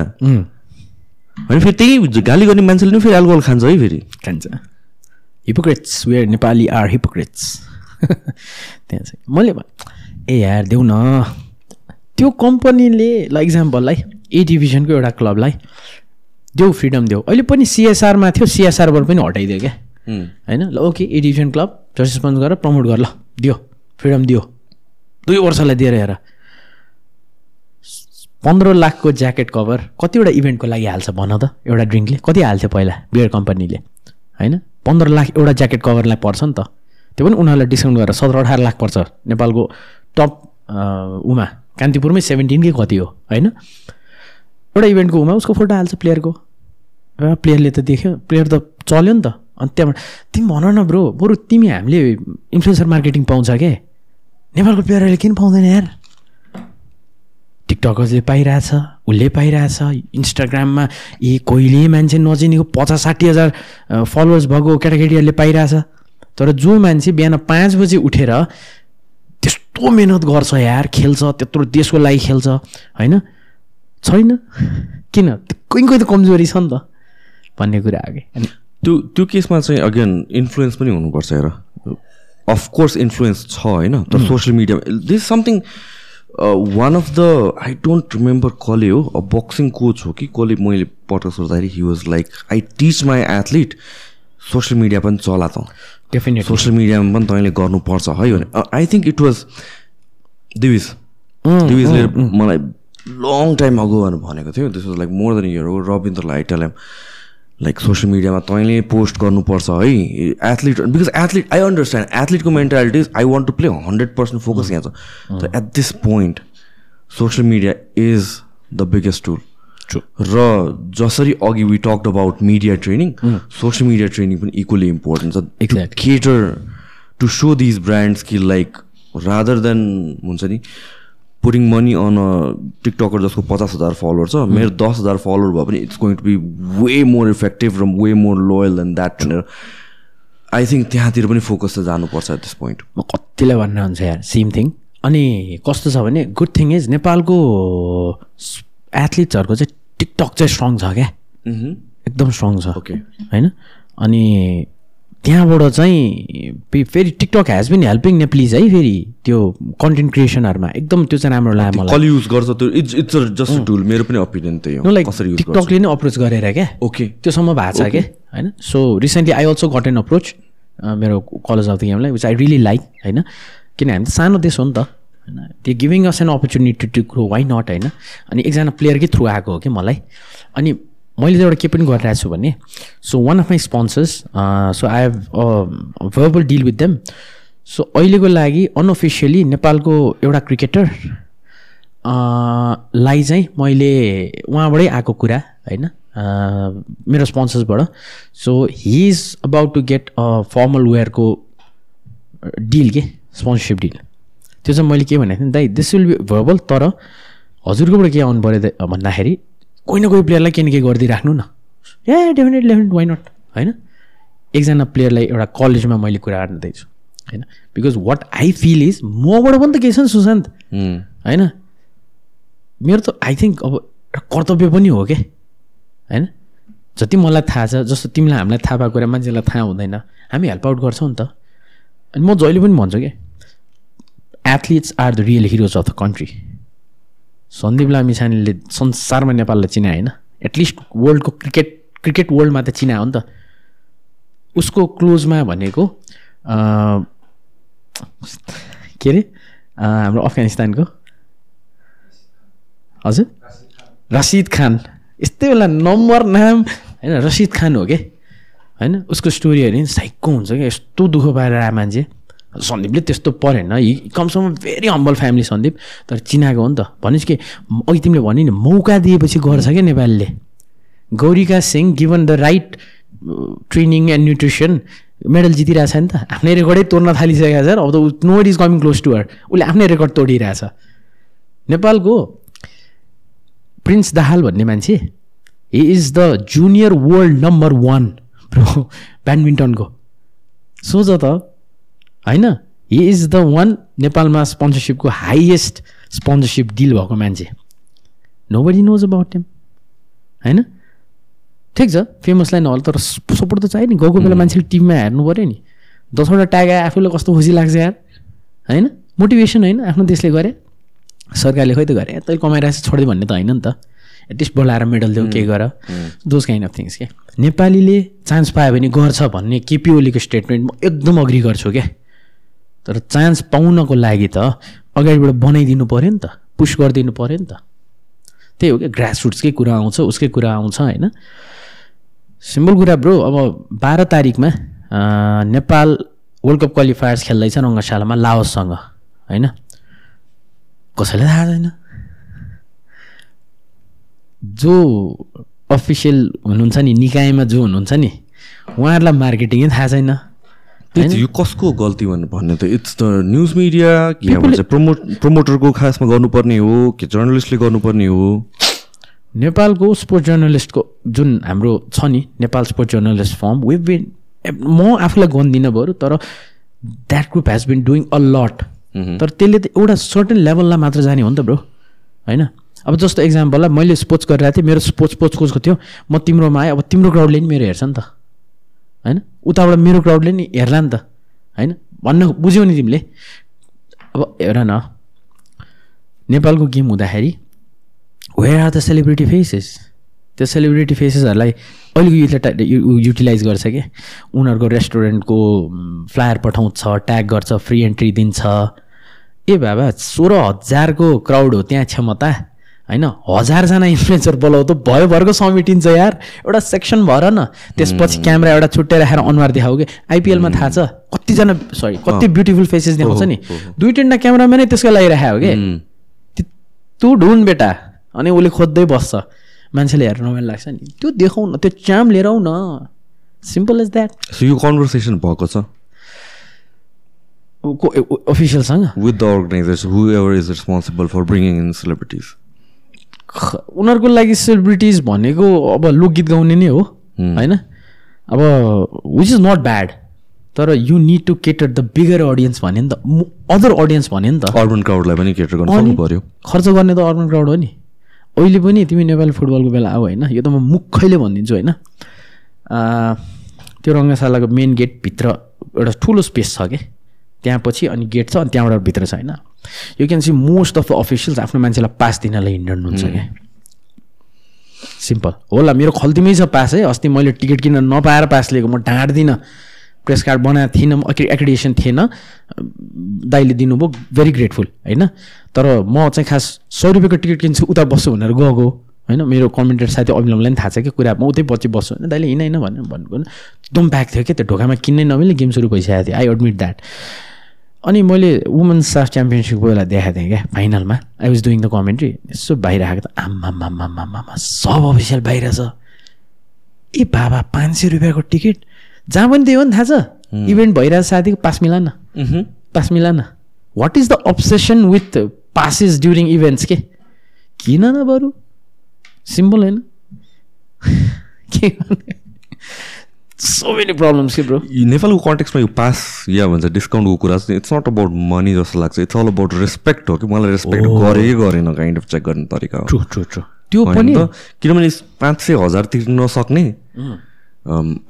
होइन फेरि त्यही गाली गर्ने मान्छेले नि फेरि एल्कोहल खान्छ है फेरि। खान्छ। Hypocrites where Nepali are hypocrites त्यहाँ चाहिँ। मैले ए यार देऊ न। त्यो कम्पनीले ल इक्जाम्पललाई ए डिभिजनको एउटा क्लबलाई देऊ फ्रिडम देऊ। अहिले पनि सिएसआरमा थियो सिएसआरबाट पनि हटाइदियो क्या। होइन? ल okay A division club jersey sponsor गरेर प्रमोट गर ल दियो फ्रिडम दियो। दुई वर्षलाई दिएर हेर। पन्ध्र लाखको ज्याकेट कभर कतिवटा इभेन्टको लागि हाल्छ भन त एउटा ड्रिङ्कले कति हाल्थ्यो पहिला बियर कम्पनीले होइन? पन्ध्र लाख एउटा ज्याकेट कभरलाई पर्छ नि त। त्यो पनि उनीहरूलाई डिस्काउन्ट गरेर सत्र अठार लाख पर्छ। नेपालको टप उमा। कान्तिपुरमै सेभेन्टिन कि कति हो होइन? एउटा इभेन्टको उमा उसको फोटो हाल्छ प्लेयरको। प्लेयरले त देख्यो प्लेयर त चल्यो नि त। अनि त्यहाँबाट तिमी भन न ब्रो बरु तिमी हामीले इन्फ्लुएन्सर मार्केटिङ पाउँछ के? नेपालको प्लेयरहरूले किन पाउँदैन यार? टिकटकर्सले पाइरहेछ उसले पाइरहेछ इन्स्टाग्राममा ए कोहीले मान्छे नचिनेको पचास साठी हजार फलोवर्स भएको केटाकेटीहरूले पाइरहेछ। तर जो मान्छे बिहान पाँच बजी उठेर त्यस्तो मिहिनेत गर्छ यार खेल्छ त्यत्रो देशको लागि खेल्छ। होइन? छैन। किन? कोही कोही त कमजोरी छ नि त भन्ने कुरा आगे। अनि त्यो त्यो केसमा चाहिँ अगेन इन्फ्लुएन्स पनि हुनुपर्छ हेर। अफकोर्स इन्फ्लुएन्स छ होइन? तर social media this something one of the I don't remember कसले हो अ बक्सिङ कोच हो कि? कसले मैले पटक सोच्दाखेरि he was like I teach my athlete social media पनि चला त। डेफिनेटली सोसियल मिडियामा पनि तैँले गर्नुपर्छ है भने। I think it was Divij दिविजले मलाई लङ टाइम अगो भनेर भनेको थियो। This was like more than year हो रविन्द्रलाई टेल लाइक सोसियल मिडियामा तैँले पोस्ट गर्नुपर्छ है। Athlete because athlete I understand एथलिटको mentality I want to play hundred percent focus यहाँ छ at this point social media is the biggest tool र जसरी अघि we talked about media training social media training पनि equally important छ। Exactly. Cater to so these brands कि like rather than हुन्छ नि putting money on a TikToker जसको पचास हजार फलोवर छ मेरो दस हजार फलोवर भए पनि it's going to be way more effective र way more loyal than that भनेर आई थिङ्क त्यहाँतिर पनि फोकस त जानुपर्छ एट दिस पोइन्ट म कतिलाई भन्न हुन्छ यार सेम थिङ अनि कस्तो छ भने गुड थिङ इज नेपालको एथलिट्सहरूको चाहिँ टिकटक चाहिँ स्ट्रङ छ क्या। एकदम स्ट्रङ छ। ओके होइन? अनि त्यहाँबाट चाहिँ फेरि TikTok has been helping Nepalese है फेरि त्यो कन्टेन्ट क्रिएसनहरूमा एकदम त्यो चाहिँ राम्रो लाग्यो मलाई। युज गर्छ त्यो? इट्स इट्स जस्ट टुल मेरो पनि ओपिनियन त्यही हो। लाइक टिकटकले नै अप्रोच गरेर क्या। ओके त्योसम्म भएको छ क्या। होइन? So recently I also got an approach मेरो कलेज अफ द गेमलाई विच आई रियली लाइक होइन? किन हामी त सानो देश हो नि त। होइन। त्यो giving us an opportunity to grow why not होइन? अनि एकजना प्लेयरकै थ्रु आएको हो कि मलाई। अनि मैले चाहिँ एउटा के पनि गरिरहेको छु भने so one of my sponsors so I have verbal deal with them so अहिलेको लागि अनअफिसियली नेपालको एउटा क्रिकेटर लाई चाहिँ मैले उहाँबाटै आएको कुरा होइन? अँ, मेरो स्पोन्सर्सबाट so he is about to get a formal वेयरको deal के? स्पोन्सरसिप डिल त्यो चाहिँ मैले के भनेको थिएँ दाइ दिस विल बी भर्बल तर हजुरकोबाट के आउनु पऱ्यो भन्दाखेरि कोही न कोही प्लेयरलाई के न के गरिदिइराख्नु न। ए डेफिनेटली डेफिनेट वाइ नट होइन? एकजना प्लेयरलाई एउटा कलेजमा मैले कुरा गर्दैछु होइन? Because what I feel is मबाट पनि त केही छ नि सुशान्त। होइन? मेरो त आई थिङ्क अब एउटा कर्तव्य पनि हो क्या होइन? जति मलाई थाहा छ जस्तो तिमीलाई हामीलाई थाहा भएको कुरा मान्छेलाई थाहा हुँदैन हामी हेल्प आउट गर्छौँ नि त। अनि म जहिले पनि भन्छु क्या athletes are the real heroes of the country Sandeep लामिछानेले संसारमा नेपाललाई चिनायो होइन एटलिस्ट वर्ल्डको क्रिकेट क्रिकेट वर्ल्डमा त चिनायो हो नि त उसको क्लोजमा भनेको के अरे हाम्रो अफगानिस्तानको हजुर रसिद खान यस्तै बेला नम्बर नाम होइन रसिद खान हो कि होइन उसको स्टोरी हेऱ्यो नि साइको हुन्छ क्या यस्तो दुःख पाएर आए मान्छे सन्दीपले त्यस्तो परेन। He comes from very humble family Sandeep. तर चिनाएको हो नि त। भनेपछि के? अघि तिमीले भन्यो नि मौका दिएपछि गर्छ क्या नेपालले। Gaurika Singh given the right training and nutrition medal जितिरहेछ नि त। आफ्नै रेकर्डै तोड्न थालिसकेको छ। अब त no is coming close to her उसले आफ्नै रेकर्ड तोडिरहेछ। नेपालको प्रिन्स दाहाल भन्ने मान्छे he is the junior world number one ब्याडमिन्टनको। सोच त होइन? हि इज द वान नेपालमा स्पोन्सरसिपको हाइएस्ट स्पोन्सरसिप डिल भएको मान्छे। Nobody knows about them होइन? ठिक छ फेमसलाई नहोला तर सपोर्ट त चाहियो नि। गाउँको बेला मान्छेले टिममा हेर्नु पऱ्यो नि। दसवटा ट्याग आयो आफूलाई कस्तो खुसी लाग्छ यार। होइन? मोटिभेसन होइन आफ्नो देशले गरे। सरकारले खोइ त गरे। तैँले कमाइरहेको छ छोडिदियो भन्ने त होइन नि त। एटलिस्ट बोलाएर मेडल देऊ के गर। दोज काइन्ड अफ थिङ्स क्या नेपालीले चान्स पायो भने गर्छ भन्ने केपी ओलीको स्टेटमेन्ट म एकदम अग्री गर्छु क्या तर चान्स पाउनको लागि त अगाडिबाट बनाइदिनु पऱ्यो नि त पुस गरिदिनु पऱ्यो नि त। त्यही हो क्या ग्रासरुट्सकै कुरा आउँछ उसकै कुरा आउँछ होइन? सिम्पल कुरा ब्रो अब बाह्र तारिकमा नेपाल वर्ल्ड कप क्वालिफायर्स खेल्दैछ रङ्गशालामा लाओससँग होइन? कसैलाई थाहा छैन? जो अफिसियल हुनुहुन्छ नि निकायमा जो हुनुहुन्छ नि उहाँहरूलाई मार्केटिङै थाहा छैन। यो कसको गल्ती भन्नु भन्ने त इट्स द न्युज मिडिया अब चाहिँ प्रमोट प्रमोटरको खासमा गर्नुपर्ने हो कि जर्नलिस्टले गर्नुपर्ने हो? नेपालको स्पोर्ट्स जर्नलिस्टको जुन हाम्रो छ नि Nepal sports journalist firm we been म आफूलाई गन्दिनँ बरु तर that group has been doing a lot तर त्यसले त एउटा सर्टेन लेभललाई मात्र जाने हो नि त ब्रो होइन? अब जस्तो एक्जाम्पललाई मैले स्पोर्ट्स गरिरहेको थिएँ मेरो स्पोर्ट्स स्पोर्ट्स कोचको थियो म तिम्रोमा आएँ अब तिम्रो क्राउडले नि मेरो हेर्छ नि त। होइन? उताबाट मेरो क्राउडले नि हेर्ला नि त होइन? भन्न बुझ्यौ नि तिमीले। अब हेर न नेपालको गेम हुँदाखेरि where are the celebrity faces त्यो सेलिब्रिटी फेसेसहरूलाई अहिलेको युथले युटिलाइज गर्छ क्या उनीहरूको रेस्टुरेन्टको फ्लायर पठाउँछ ट्याग गर्छ फ्री एन्ट्री दिन्छ। ए बाबा सोह्र हजारको क्राउड हो त्यहाँ क्षमता। होइन हजारजना इन्फ्लुएन्सर बोलाउँदा भयो भरको समेटिन्छ यार। एउटा सेक्सन भएर न। त्यसपछि क्यामेरा एउटा छुट्टै राखेर अनुहार देखाऊ कि? आइपिएलमा थाहा छ। कतिजना सरी कति ब्युटिफुल फेसेस देखाउँछ नि। दुई तिनवटा क्यामेराम्यानै त्यसको लागि राखेको के? उम्, ती- तँ ढुन बेटा। अनि उसले खोज्दै बस्छ। मान्छेले हेर्न रमाइलो लाग्छ नि। त्यो देखाउ न त्यो चाम लिएर आऊ न। सिम्पल इज द्याट सो यो कन्भर्सेसन भएको छ? अफिसियलसँग with the organisation whoever is responsible for bringing in celebrities उनीहरूको लागि सेलिब्रिटिज भनेको अब लोकगीत गाउने नै हो होइन? अब विच इज नट ब्याड तर you need to cater the bigger audience भन्यो नि त अदर अडियन्स भन्यो नि त। अर्बन क्राउडलाई पनि केटर गर्नु पऱ्यो खर्च गर्ने त अर्बन क्राउड हो नि। अहिले पनि तिमी नेपाली फुटबलको बेला आऊ होइन? यो त म मुखैले भनिदिन्छु होइन? त्यो रङ्गशालाको मेन गेटभित्र एउटा ठुलो स्पेस छ कि? त्यहाँ पछि अनि गेट छ अनि त्यहाँबाट भित्र छ होइन? You can see most of the officials आफ्नो मान्छेलाई पास दिनलाई हिँड्नु हुन्छ क्या। सिम्पल होला मेरो खल्तीमै छ पास है। अस्ति मैले टिकट किन्न नपाएर पास लिएको म ढाँट्दिनँ प्रेस कार्ड बनाएको थिइनँ एक्रिडेसन थिएन। दाइले दिनुभयो भेरी ग्रेटफुल होइन? तर म चाहिँ खास सय रुपियाँको टिकट किन्छु उता बस्छु भनेर गएको होइन? मेरो कमेन्टेटर साथी अभिनवलाई पनि थाहा छ कि कुरा म उतै पछि बस्छु होइन? दाइले हिँड होइन भनेर भन्नुभयो एकदम प्याक थियो क्या त्यो ढोकामा किन्नै नमिले गेम सुरु भइसकेको थियो। आई एडमिट द्याट अनि मैले वुमेन्स साफ च्याम्पियनसिपको बेला देखाएको थिएँ क्या फाइनलमा I was doing the commentary यसो बाहिर आएको त आम्मामामामामा सब अफिसियल बाहिर छ। ए बाबा पाँच सय रुपियाँको टिकट जहाँ पनि त्यही हो नि थाहा छ? इभेन्ट भइरहेको साथीको पास मिला न पास मिला न what is the obsession with passes during events के? किन न बरु? सिम्पल होइन। के गर्ने सो मेनी प्रब्लम्स के ब्रो यो नेपालको कन्टेक्समा यो पास या भन्छ डिस्काउन्टको कुरा चाहिँ इट्स नट अबाउट मनी जस्तो लाग्छ इट्स अल अबाउट रेस्पेक्ट हो कि मलाई रेस्पेक्ट गरे कि गरेन काइन्ड अफ चेक गर्ने तरिका हो। ट्रु ट्रु ट्रु त्यो पनि? किनभने पाँच सय हजार तिर्न नसक्ने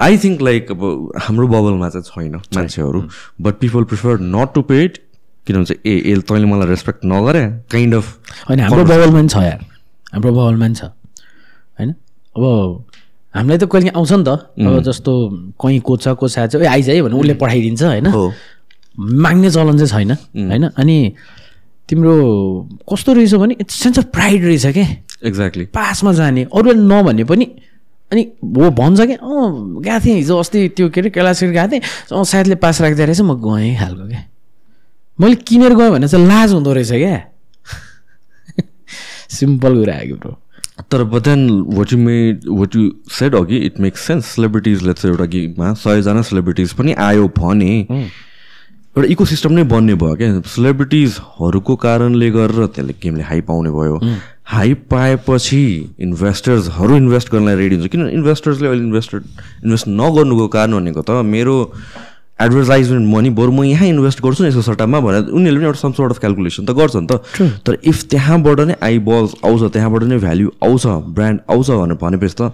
आई थिङ्क लाइक अब हाम्रो बबलमा चाहिँ छैन मान्छेहरू। But people prefer not to pay it किनभने चाहिँ ए ए तैँले मलाई रेस्पेक्ट नगरे काइन्ड अफ होइन हाम्रो बबलमा पनि छ यार। हाम्रो बबलमा पनि छ। होइन? अब हामीलाई त कहिले आउँछ नि त। अब जस्तो कहीँ कोच छ कोच छ ए आइज है भने उसले पठाइदिन्छ होइन। माग्ने चलन चाहिँ छैन होइन? अनि तिम्रो कस्तो रहेछ भने इट्स सेन्स अफ प्राइड रहेछ क्या एक्ज्याक्टली पासमा जाने अरूले नभने पनि अनि हो भन्छ कि अँ गएको थिएँ हिजो अस्ति त्यो के अरे कैलाशगिरी गएको थिएँ। अँ साथीले पास राख्दो रहेछ म गएँ खालको क्या मैले किनेर गएँ भने चाहिँ लाज हुँदो रहेछ क्या सिम्पल कुरा आयो ब्रो। तर but then what you made what you said अघि इट मेक्स सेन्स सेलिब्रिटिजले चाहिँ एउटा गेममा सयजना सेलिब्रिटिज पनि आयो भने एउटा इको सिस्टम नै बन्ने भयो क्या। सेलिब्रिटिजहरूको कारणले गरेर त्यसले गेमले हाई पाउने भयो। हाई पाएपछि इन्भेस्टर्सहरू इन्भेस्ट गर्नलाई रेडी हुन्छ। किन इन्भेस्टर्सले अहिले इन्भेस्टर इन्भेस्ट नगर्नुको कारण भनेको त मेरो एडभर्टाइजमेन्ट मनी बरु म यहाँ इन्भेस्ट गर्छु नि यसको सट्टामा भनेर उनीहरूले पनि एउटा सम सोर्ट अफ क्यालकुलेसन त गर्छ नि त तर इफ त्यहाँबाट नै आई बल्स आउँछ त्यहाँबाट नै भ्याल्यु आउँछ ब्रान्ड आउँछ भनेर भनेपछि त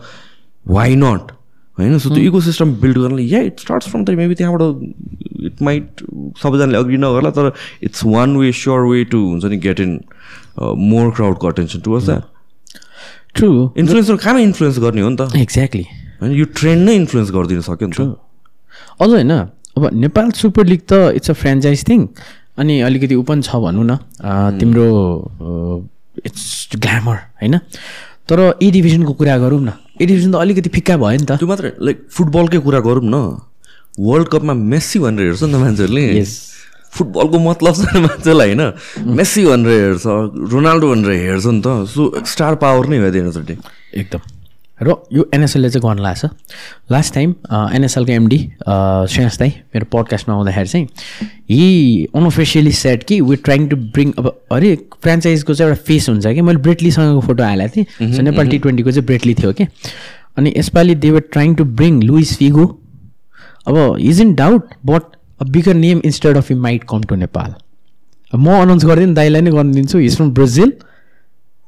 वाइ नट होइन? सो त्यो इको सिस्टम बिल्ड गर्नलाई या it starts from the maybe त्यहाँबाट इट माइट सबैजनाले अग्री नगर्ला तर it's one way sure way to हुन्छ नि get in more क्राउडको attention towards that true influencer कहाँमा influence गर्ने हो नि त? एक्ज्याक्टली होइन? यो ट्रेन्ड नै इन्फ्लुएन्स गरिदिन सक्यो नि त। अझ होइन अब नेपाल सुपर लिग त इट्स अ फ्रेन्चाइज थिङ अनि अलिकति ऊ पनि छ भनौँ न। तिम्रो इट्स ग्ल्यामर होइन? तर ए डिभिजनको कुरा गरौँ न। ए डिभिजन त अलिकति फिक्का भयो नि त। त्यो मात्रै लाइक फुटबलकै कुरा गरौँ न। वर्ल्ड कपमा मेस्सी भनेर हेर्छ नि त मान्छेहरूले. फुटबलको मतलब छैन मान्छेलाई होइन? मेस्सी भनेर हेर्छ रोनाल्डो भनेर हेर्छ नि त। सो स्टार पावर नै हो चाहिँ एकदम। र यो एनएसएलले चाहिँ गर्नु लाग्छ लास्ट टाइम एनएसएलको एमडी श्रेयस दाई मेरो पडकास्टमा आउँदाखेरि चाहिँ हि अनअफिसियली सेट कि वी ट्राइङ टु ब्रिङ अब अरे फ्रेन्चाइजको चाहिँ एउटा फेस हुन्छ कि? मैले ब्रेटलीसँगको फोटो हालेको थिएँ। सो नेपाल टी ट्वेन्टीको चाहिँ ब्रेटली थियो कि? अनि यसपालि they were trying to bring Luis Figo अब is in doubt but a bigger name instead of he might come to Nepal म अनाउन्स गरिदिनु दाइलाई नै गर्नु दिन्छु he's from Brazil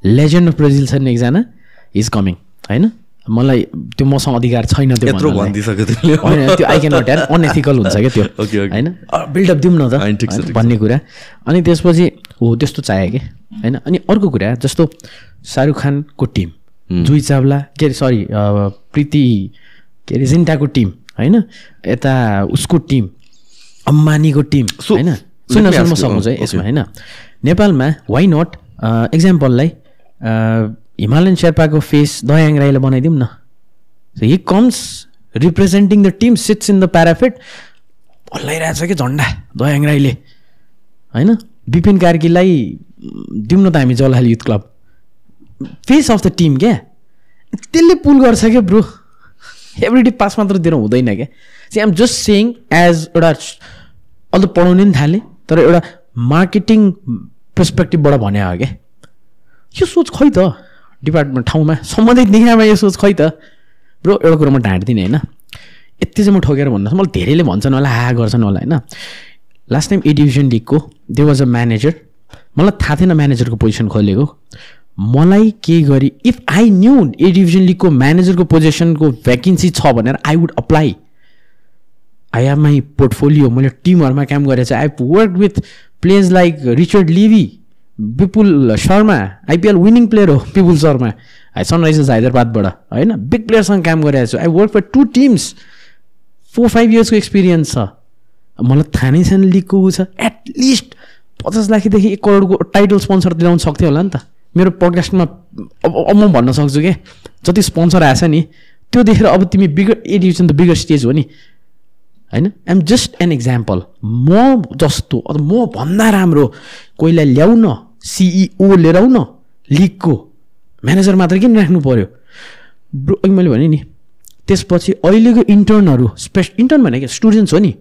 legend of Brazil छ नि एकजना। इज कमिङ होइन? मलाई त्यो मसँग अधिकार छैन त्यो। भनिदिइसक्यो होइन त्यो आई क्यान नट अनएथिकल हुन्छ क्या त्यो. होइन? बिल्डअप दिउँ न त। भन्ने कुरा। अनि त्यसपछि हो त्यस्तो चाहियो कि। होइन? अनि अर्को कुरा जस्तो शाहरुख खानको टिम जुही चावला के अरे सरी प्रीति के अरे जिन्टाको टिम होइन? यता उसको टिम अम्बानीको टिम होइन? let सुन्न me सुन्न ask you, सक्नुहुन्छ है okay. यसमा होइन? नेपालमा वाइ नट इक्जाम्पललाई हिमालयन शेर्पाको फेस दयाङ राईलाई बनाइदिउँ न। He comes representing the team sits in the parapet हल्लाइरहेछ कि झन्डा दयाङ राईले होइन? विपिन कार्कीलाई दिउँ न त हामी Jalal youth club. Face of the team क्या? त्यसले पुल गर्छ क्या ब्रो एभ्री डे पास मात्र दिएर हुँदैन क्या? See I'm just saying as एउटा अझ पढाउनु नि थालेँ तर एउटा मार्केटिङ पर्सपेक्टिभबाट भने हो क्या? यो सोच खै त? डिपार्टमेन्ट ठाउँमा सम्बन्धित निकायमा यो सोच खै त? ब्रो एउटा कुरो म ढाँट्दिनँ होइन। यति चाहिँ म ठोकेर भन्नुहोस्। मलाई धेरैले भन्छन् होला हा गर्छन् होला होइन। लास्ट टाइम ए डिभिजन लिगको दे वाज अ म्यानेजर मलाई थाहा थिएन म्यानेजरको पोजिसन खोलेको। मलाई के गरी if I knew A division लिगको म्यानेजरको पोजिसनको भ्याकेन्सी छ भनेर I would apply I have my portfolio मैले टिमहरूमा काम गरेको छु। I work with players like Richard Levi Vipul Sharma IPL winning player हो विपुल शर्मा। सनराइजर्स हैदराबादबाट होइन? बिग प्लेयरसँग काम गरेको छु। I work for two teams four five इयर्सको experience छ। मलाई थाहा नै छैन लिगको ऊ छ। एटलिस्ट पचास लाखदेखि एक करोडको टाइटल स्पोन्सर दिलाउनु सक्थ्यो होला नि त। मेरो पडकास्टमा अब म भन्न सक्छु कि? जति स्पोन्सर आएछ नि त्यो देखेर अब तिमी बिगर ए डिभिजन त बिगर स्टेज हो नि। होइन? आइएम जस्ट एन इक्जाम्पल म जस्तो अब म भन्दा राम्रो कोहीलाई ल्याउ न सिइओ लिएर आउ न लिगको म्यानेजर मात्र किन राख्नु पऱ्यो ब्रो अघि मैले भने नि त्यसपछि अहिलेको इन्टर्नहरू स्पेस इन्टर्न भनेको स्टुडेन्ट्स हो नि।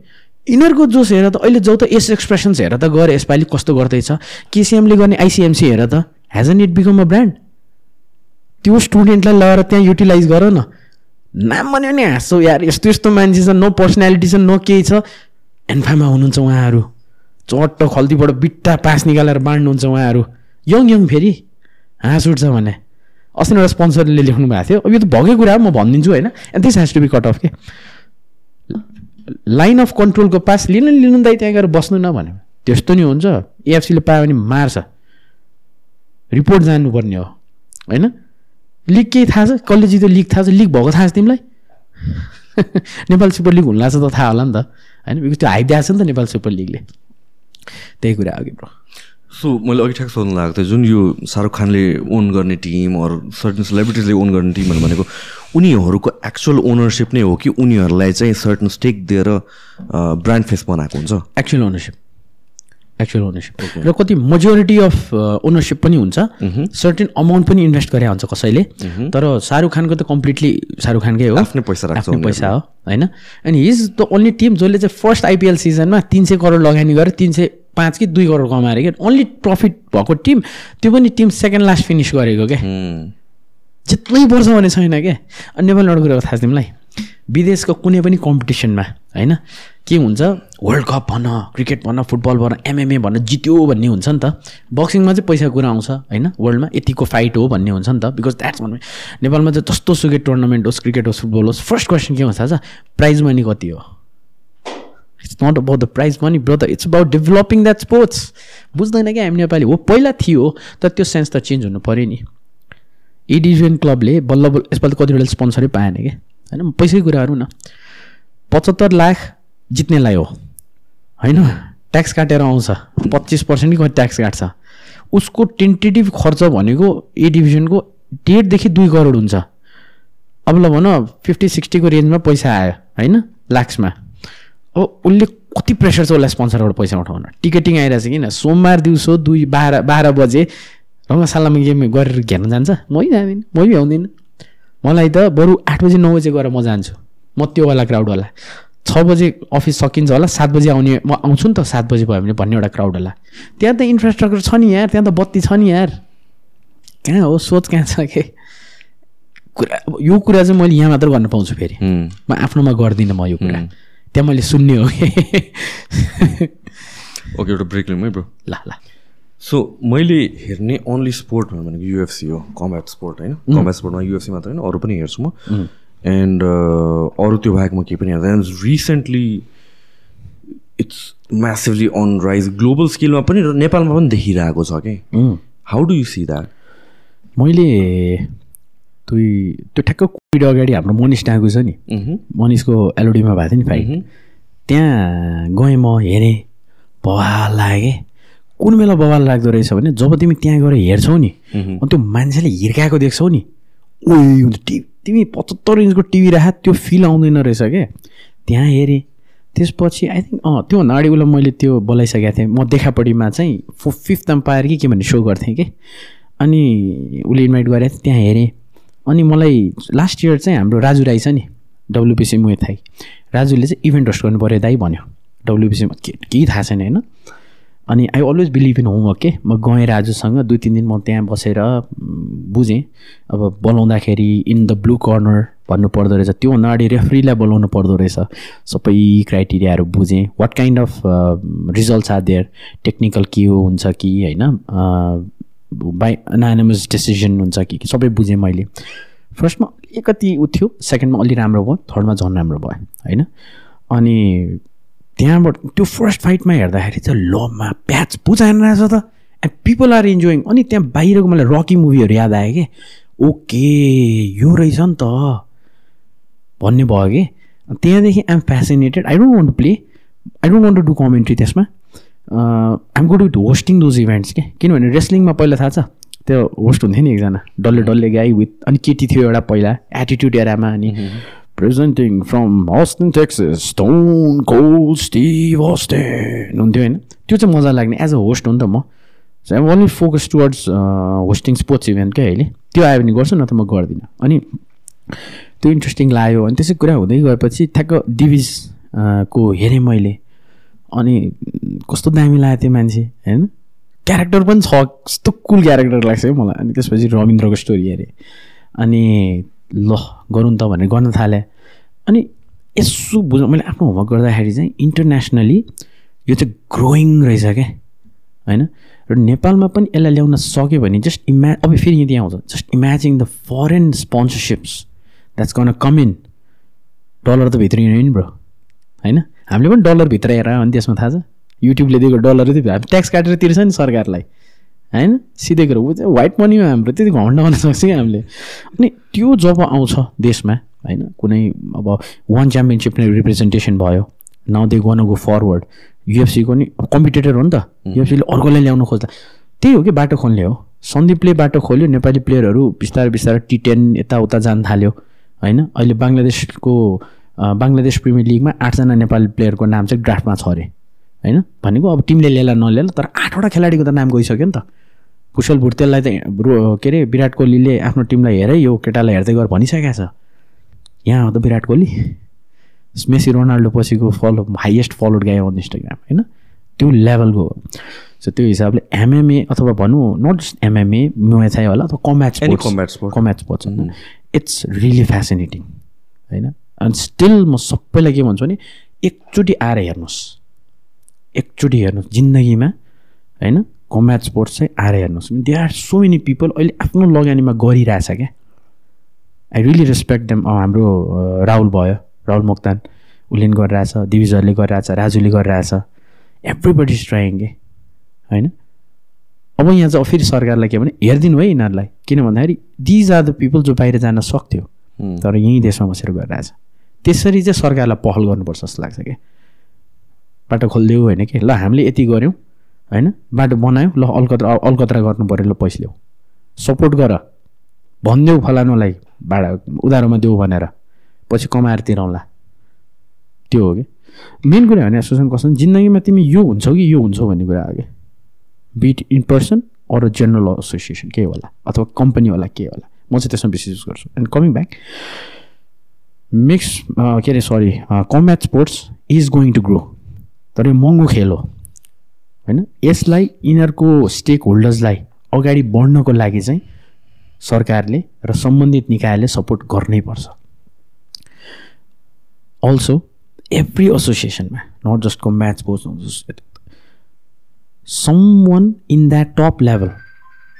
यिनीहरूको जोस हेर त अहिले जो त एस एक्सप्रेसन्स हेर त गएर यसपालि कस्तो गर्दैछ। केसिएमले गर्ने आइसिएमसी हेर त has an it become a brand त्यो स्टुडेन्टलाई लगाएर त्यहाँ युटिलाइज गर न। नाम भन्यो नि हाँसो यार यस्तो यस्तो मान्छे छ नो पर्सनालिटी छ नो केही छ। एन्फामा हुनुहुन्छ उहाँहरू। चट्ट खल्तीबाट बिट्टा पास निकालेर बाँड्नुहुन्छ उहाँहरू। यङ यङ फेरि? हाँस उठ्छ भने। अस्ति एउटा स्पोन्सरले लेख्नु भएको थियो। अब यो त भएकै कुरा हो म भनिदिन्छु होइन। And this has to be cut off के लाइन अफ कन्ट्रोलको पास लिनु लिनु दाइ त्यहाँ गएर बस्नु न भन्यो त्यस्तो नि हुन्छ। एएफसीले पायो भने मार्छ। रिपोर्ट जानुपर्ने हो। होइन? लिग केही थाहा छ? कसले जित्यो लिग थाहा छ? लिग भएको थाहा छ तिमीलाई? नेपाल सुपर लिग हुनु लाग्छ त थाहा होला नि त। होइन? बिकज त्यो हाइप दिएको छ नि त नेपाल सुपर लिगले। त्यही कुरा अघि ब्रो सो मैले अघि ठ्याक सोध्नु लागेको थियो जुन यो शाहरुख खानले ओन गर्ने टिम अरू सर्टन सेलिब्रिटिजले ओन गर्ने टिमहरू भनेको उनीहरूको एक्चुअल ओनरसिप नै हो कि उनीहरूलाई चाहिँ सर्टन स्टेक दिएर ब्रान्ड फेस बनाएको हुन्छ? एक्चुअल ओनरसिप एक्चुअल ओनरसिप र कति मेजोरिटी अफ ओनरसिप पनि हुन्छ सर्टेन अमाउन्ट पनि इन्भेस्ट गरे हुन्छ कसैले। तर शाहरुख खानको त कम्प्लिटली शाहरुख खानकै हो। आफ्नै पैसा आफ्नै पैसा हो होइन? अनि हिज द ओन्ली टिम जसले चाहिँ फर्स्ट आइपिएल सिजनमा तिन सय करोड लगानी गरेर तिन सय पाँच कि दुई करोड कमाएर क्या ओन्ली प्रफिट भएको टिम त्यो पनि टिम सेकेन्ड लास्ट फिनिस गरेको क्या उम्, जित्नै पर्छ भने छैन क्या अनि नेपालमा एउटा कुरा थाहा छ तिमीलाई विदेशको कुनै पनि कम्पिटिसनमा होइन? के हुन्छ? वर्ल्ड कप भन क्रिकेट भन फुटबल भन एमएमए भन जित्यो भन्ने हुन्छ नि त। बक्सिङमा चाहिँ पैसा कुरा आउँछ होइन? वर्ल्डमा यतिको फाइट हो भन्ने हुन्छ नि त। बिकज द्याट्स भन्नु नेपालमा चाहिँ जस्तो सुकै टुर्नामेन्ट होस् क्रिकेट होस् फुटबल होस्। फर्स्ट क्वेसन के हुन्छ थाहा छ? प्राइज मनी कति हो? It's not about the prize money brother it's about developing that sports बुझ्दैन क्या हामी नेपाली? हो पहिला थियो तर त्यो सेन्स त चेन्ज हुनु पऱ्यो नि। ए डिभिजन क्लबले बल्ल बल्ल यसपालि कतिवटा स्पोन्सरै पाएन क्या होइन? पैसै कुराहरू न। पचहत्तर लाख जित्नेलाई हो। होइन? ट्याक्स काटेर आउँछ। पच्चिस पर्सेन्ट कि ट्याक्स काट्छ। उसको टेन्टेटिभ खर्च भनेको ए डिभिजनको डेढदेखि दुई करोड हुन्छ। अब ल भन फिफ्टी सिक्सटीको रेन्जमा पैसा आयो होइन? लाक्समा अब उसले कति प्रेसर छ उसलाई स्पोन्सरबाट पैसा उठाउन? टिकटिङ आइरहेछ किन सोमबार दिउँसो दुई बाह्र बाह्र बजे रङ्गशालामा गेम गरेर घेर्न जान्छ। मै जाँदिनँ मै भ्याउँदिनँ। मलाई त बरु आठ बजी नौ बजी गएर म जान्छु। म त्योवाला क्राउड होला छ बजे अफिस सकिन्छ होला सात बजी आउने म आउँछु नि त सात बजी भयो भने भन्ने एउटा क्राउड होला। त्यहाँ त इन्फ्रास्ट्रक्चर छ नि यार त्यहाँ त बत्ती छ नि यार। कहाँ हो सोच कहाँ छ के? कुरा यो कुरा चाहिँ मैले यहाँ मात्र गर्न पाउँछु फेरि। म आफ्नोमा गर्दिनँ म यो कुरा। त्यहाँ मैले सुन्ने हो ओके एउटा ब्रेक लिउँ है ब्रो? ल ल। सो मैले हेर्ने ओन्ली स्पोर्ट भनेको युएफसी हो कम्ब्याट स्पोर्ट होइन? कम्ब्याट स्पोर्टमा युएफसी मात्र होइन अरू पनि हेर्छु म। एन्ड अरू त्यो बाहेक म केही पनि हेर्दैन recently it's massively on rise global स्केलमा पनि र नेपालमा पनि देखिरहेको छ कि. How do you see that मैले दुई त्यो ठ्याक्क कोभिड अगाडि हाम्रो मनिष टाँगु छ नि। मनिषको एलओडीमा भएको थियो नि फाइट त्यहाँ गएँ म हेरेँ। बवाल लाग्यो। कुन बेला बवाल लाग्दो रहेछ भने जब तिमी त्यहाँ गएर हेर्छौ नि अनि त्यो मान्छेले हिर्काएको देख्छौ नि। हुन्छ टिभी तिमी पचहत्तर इन्चको टिभी राख त्यो फिल आउँदैन रहेछ क्या त्यहाँ हेरेँ। त्यसपछि आई थिङ्क अँ त्योभन्दा अगाडि उसलाई मैले त्यो बोलाइसकेको थिएँ। म देखापट्टिमा चाहिँ फो फिफ्थ एम्पायर कि के भन्ने सो गर्थेँ कि? अनि उसले इन्भाइट गरेको त्यहाँ हेरेँ। अनि मलाई लास्ट इयर चाहिँ हाम्रो राजु राई छ नि डब्लुपिसी मुए थाई राजुले चाहिँ इभेन्ट होस्ट गर्नु पऱ्यो दाइ भन्यो। डब्लुपिसीमा के केही थाहा छैन होइन? अनि I always believe in homework के म गएँ राजुसँग दुई तिन दिन म त्यहाँ बसेर बुझेँ। अब बोलाउँदाखेरि इन द ब्लू कर्नर भन्नु पर्दो रहेछ त्योभन्दा अगाडि रेफ्रीलाई बोलाउनु पर्दो रहेछ। सबै क्राइटेरियाहरू बुझेँ। What kind of results are there technical के हो हुन्छ कि होइन? बाई एनानिमस डिसिजन हुन्छ कि सबै बुझेँ मैले। फर्स्टमा अलिकति उ थियो सेकेन्डमा अलि राम्रो भयो थर्डमा झन् राम्रो भयो होइन? अनि त्यहाँबाट त्यो फर्स्ट फाइटमा हेर्दाखेरि चाहिँ लमा प्याच पुचाएन रहेछ त। एन्ड पिपल आर इन्जोइङ अनि त्यहाँ बाहिरको मलाई रकी मुभीहरू याद आयो कि। ओके यो रहेछ नि त। भन्ने भयो कि। त्यहाँदेखि I'm fascinated I don't want to play I don't want to do commentary त्यसमा। I'm good with hosting those events के। किनभने रेस्लिङमा पहिला थाहा छ त्यो होस्ट हुन्थ्यो नि एकजना। डल्ले डल्ले गाई विथ अनि केटी थियो एउटा पहिला। एटिट्युड एरामा अनि presenting from Houston Texas Stone Cold Steve Austin हुन्थ्यो होइन? त्यो चाहिँ मजा लाग्ने एज अ होस्ट हो नि त म. So I'm only focus towards hosting sports event क्या अहिले. त्यो आयो भने गर्छु न त म गर्दिनँ। अनि त्यो इन्ट्रेस्टिङ लाग्यो अनि त्यसै कुरा हुँदै गएपछि ठ्याक्क डिभिज अँ, को हेरेँ मैले। अनि कस्तो दामी लाग्यो त्यो मान्छे होइन? क्यारेक्टर पनि छ कस्तो कुल क्यारेक्टर लाग्छ है मलाई। अनि त्यसपछि रविन्द्रको स्टोरी हेरेँ। अनि ल गरौँ त भनेर गर्न थालेँ। अनि यसो बुझ मैले आफ्नो होमवर्क गर्दाखेरि चाहिँ इन्टरनेसनली यो चाहिँ ग्रोइङ रहेछ क्या होइन? र नेपालमा पनि यसलाई ल्याउन सक्यो भने जस्ट इमा अब फेरि यदि आउँछ just imagine the foreign sponsorships that's gonna come in dollar त भित्रिनु नि ब्रो होइन? हामीले पनि डलर भित्र हेर भने त्यसमा थाहा छ। युट्युबले दिएको डलर हामी ट्याक्स काटेर तिर्छ नि सरकारलाई होइन? सिधै कुरो वाइट मनी हो हाम्रो त्यति घमण्ड गर्न सक्छ कि हामीले। अनि त्यो जब आउँछ देशमा होइन? कुनै अब वान च्याम्पियनसिप नै रिप्रेजेन्टेसन भयो। Now they gonna go forward युएफसीको नि कम्पिटेटर हो नि त। युएफसीले अर्कोलाई ल्याउनु खोज्दा। त्यही हो कि बाटो खोल्ने हो? सन्दीपले बाटो खोल्यो नेपाली प्लेयरहरू बिस्तारै बिस्तारै टी टेन यताउता जान थाल्यो होइन? अहिले बङ्गलादेशको बङ्गलादेश प्रिमियर लिगमा आठजना नेपाली प्लेयरको नाम चाहिँ ड्राफ्टमा छ अरे होइन? भनेको अब टिमले ल्याला नल्याला तर आठवटा खेलाडीको त नाम गइसक्यो नि त। कुशल भुटेललाई त के अरे विराट कोहलीले आफ्नो टिमलाई हेरै यो केटालाई हेर्दै गर भनिसकेको छ। यहाँ त विराट कोहली मेसी रोनाल्डो पछिको follow highest followed guy on Instagram होइन? त्यो लेभलको हो सो त्यो हिसाबले एमएमए अथवा भनौँ नट जस्ट एमएमए मुएथाई होला अथवा Any स्पोर्ट्स स्पोर्ट्स होइन इट्स रियली फेसिनेटिङ होइन? अनि स्टिल म सबैलाई के भन्छु भने एकचोटि आएर हेर्नुहोस्। एकचोटि हेर्नुहोस् जिन्दगीमा होइन? कम्ब्याट स्पोर्ट्स चाहिँ आएर हेर्नुहोस्। They are so many people अहिले आफ्नो लगानीमा गरिरहेछ क्या। आई रियली रेस्पेक्ट देम हाम्रो राहुल भयो राहुल मोक्तान उसले पनि गरिरहेछ दिविजहरूले गरिरहेछ राजुले गरिरहेछ. एभ्रिबडी इज ट्राइङ के? होइन? अब यहाँ चाहिँ फेरि सरकारलाई के भने हेरिदिनु है यिनीहरूलाई। किन भन्दाखेरि दिज आर द पिपल जो बाहिर जान सक्थ्यो तर यहीँ देशमा बसेर गरिरहेछ। त्यसरी चाहिँ सरकारलाई पहल गर्नुपर्छ जस्तो लाग्छ क्या बाटो खोलिदियो होइन कि? ल हामीले यति गऱ्यौँ होइन? बाटो बनायौँ ल अलकत्रा अलकत्रा गर्नु पऱ्यो ल पैसा ल्याऊ सपोर्ट गर। भनिदेऊ फलानुलाई भाडा उधारोमा देऊ भनेर। पछि कमाएर तिरौँला त्यो हो कि? मेन कुरा भने एसोसिएसन कस्तो जिन्दगीमा तिमी यो हुन्छौ कि यो हुन्छौ भन्ने कुरा हो कि? Be it in person or general association के होला? अथवा कम्पनी होला के होला? म चाहिँ त्यसमा विशेष गर्छु। एन्ड कमिङ ब्याक मिक्स के अरे sorry combat sports is going to grow तर यो महँगो खेल हो। होइन? यसलाई यिनीहरूको स्टेक होल्डर्सलाई अगाडि बढ्नको लागि चाहिँ सरकारले र सम्बन्धित निकायले सपोर्ट गर्नै पर्छ। Also every एसोसिएसनमा not just combat sports someone in that top level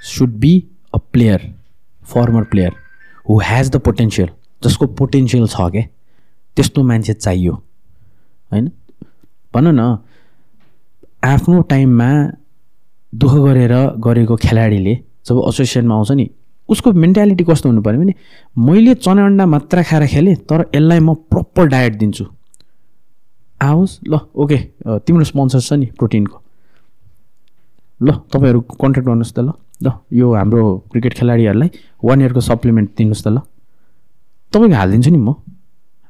should be a player former player who has the potential जसको पोटेन्सियल छ क्या त्यस्तो मान्छे चाहियो होइन? भन न आफ्नो टाइममा दुःख गरेर गरेको खेलाडीले जब एसोसिएसनमा आउँछ नि उसको मेन्टालिटी कस्तो हुनु पऱ्यो भने मैले चना अन्डा मात्र खाएर खेलेँ तर यसलाई म प्रपर डायट दिन्छु। आओस् ल ओके तिम्रो स्पोन्सर छ नि प्रोटिनको। ल तपाईँहरू कन्ट्याक्ट गर्नुहोस् त ल। ल यो हाम्रो क्रिकेट खेलाडीहरूलाई वान इयरको सप्लिमेन्ट दिनुहोस् त ल। तपाईँको हालिदिन्छु नि म।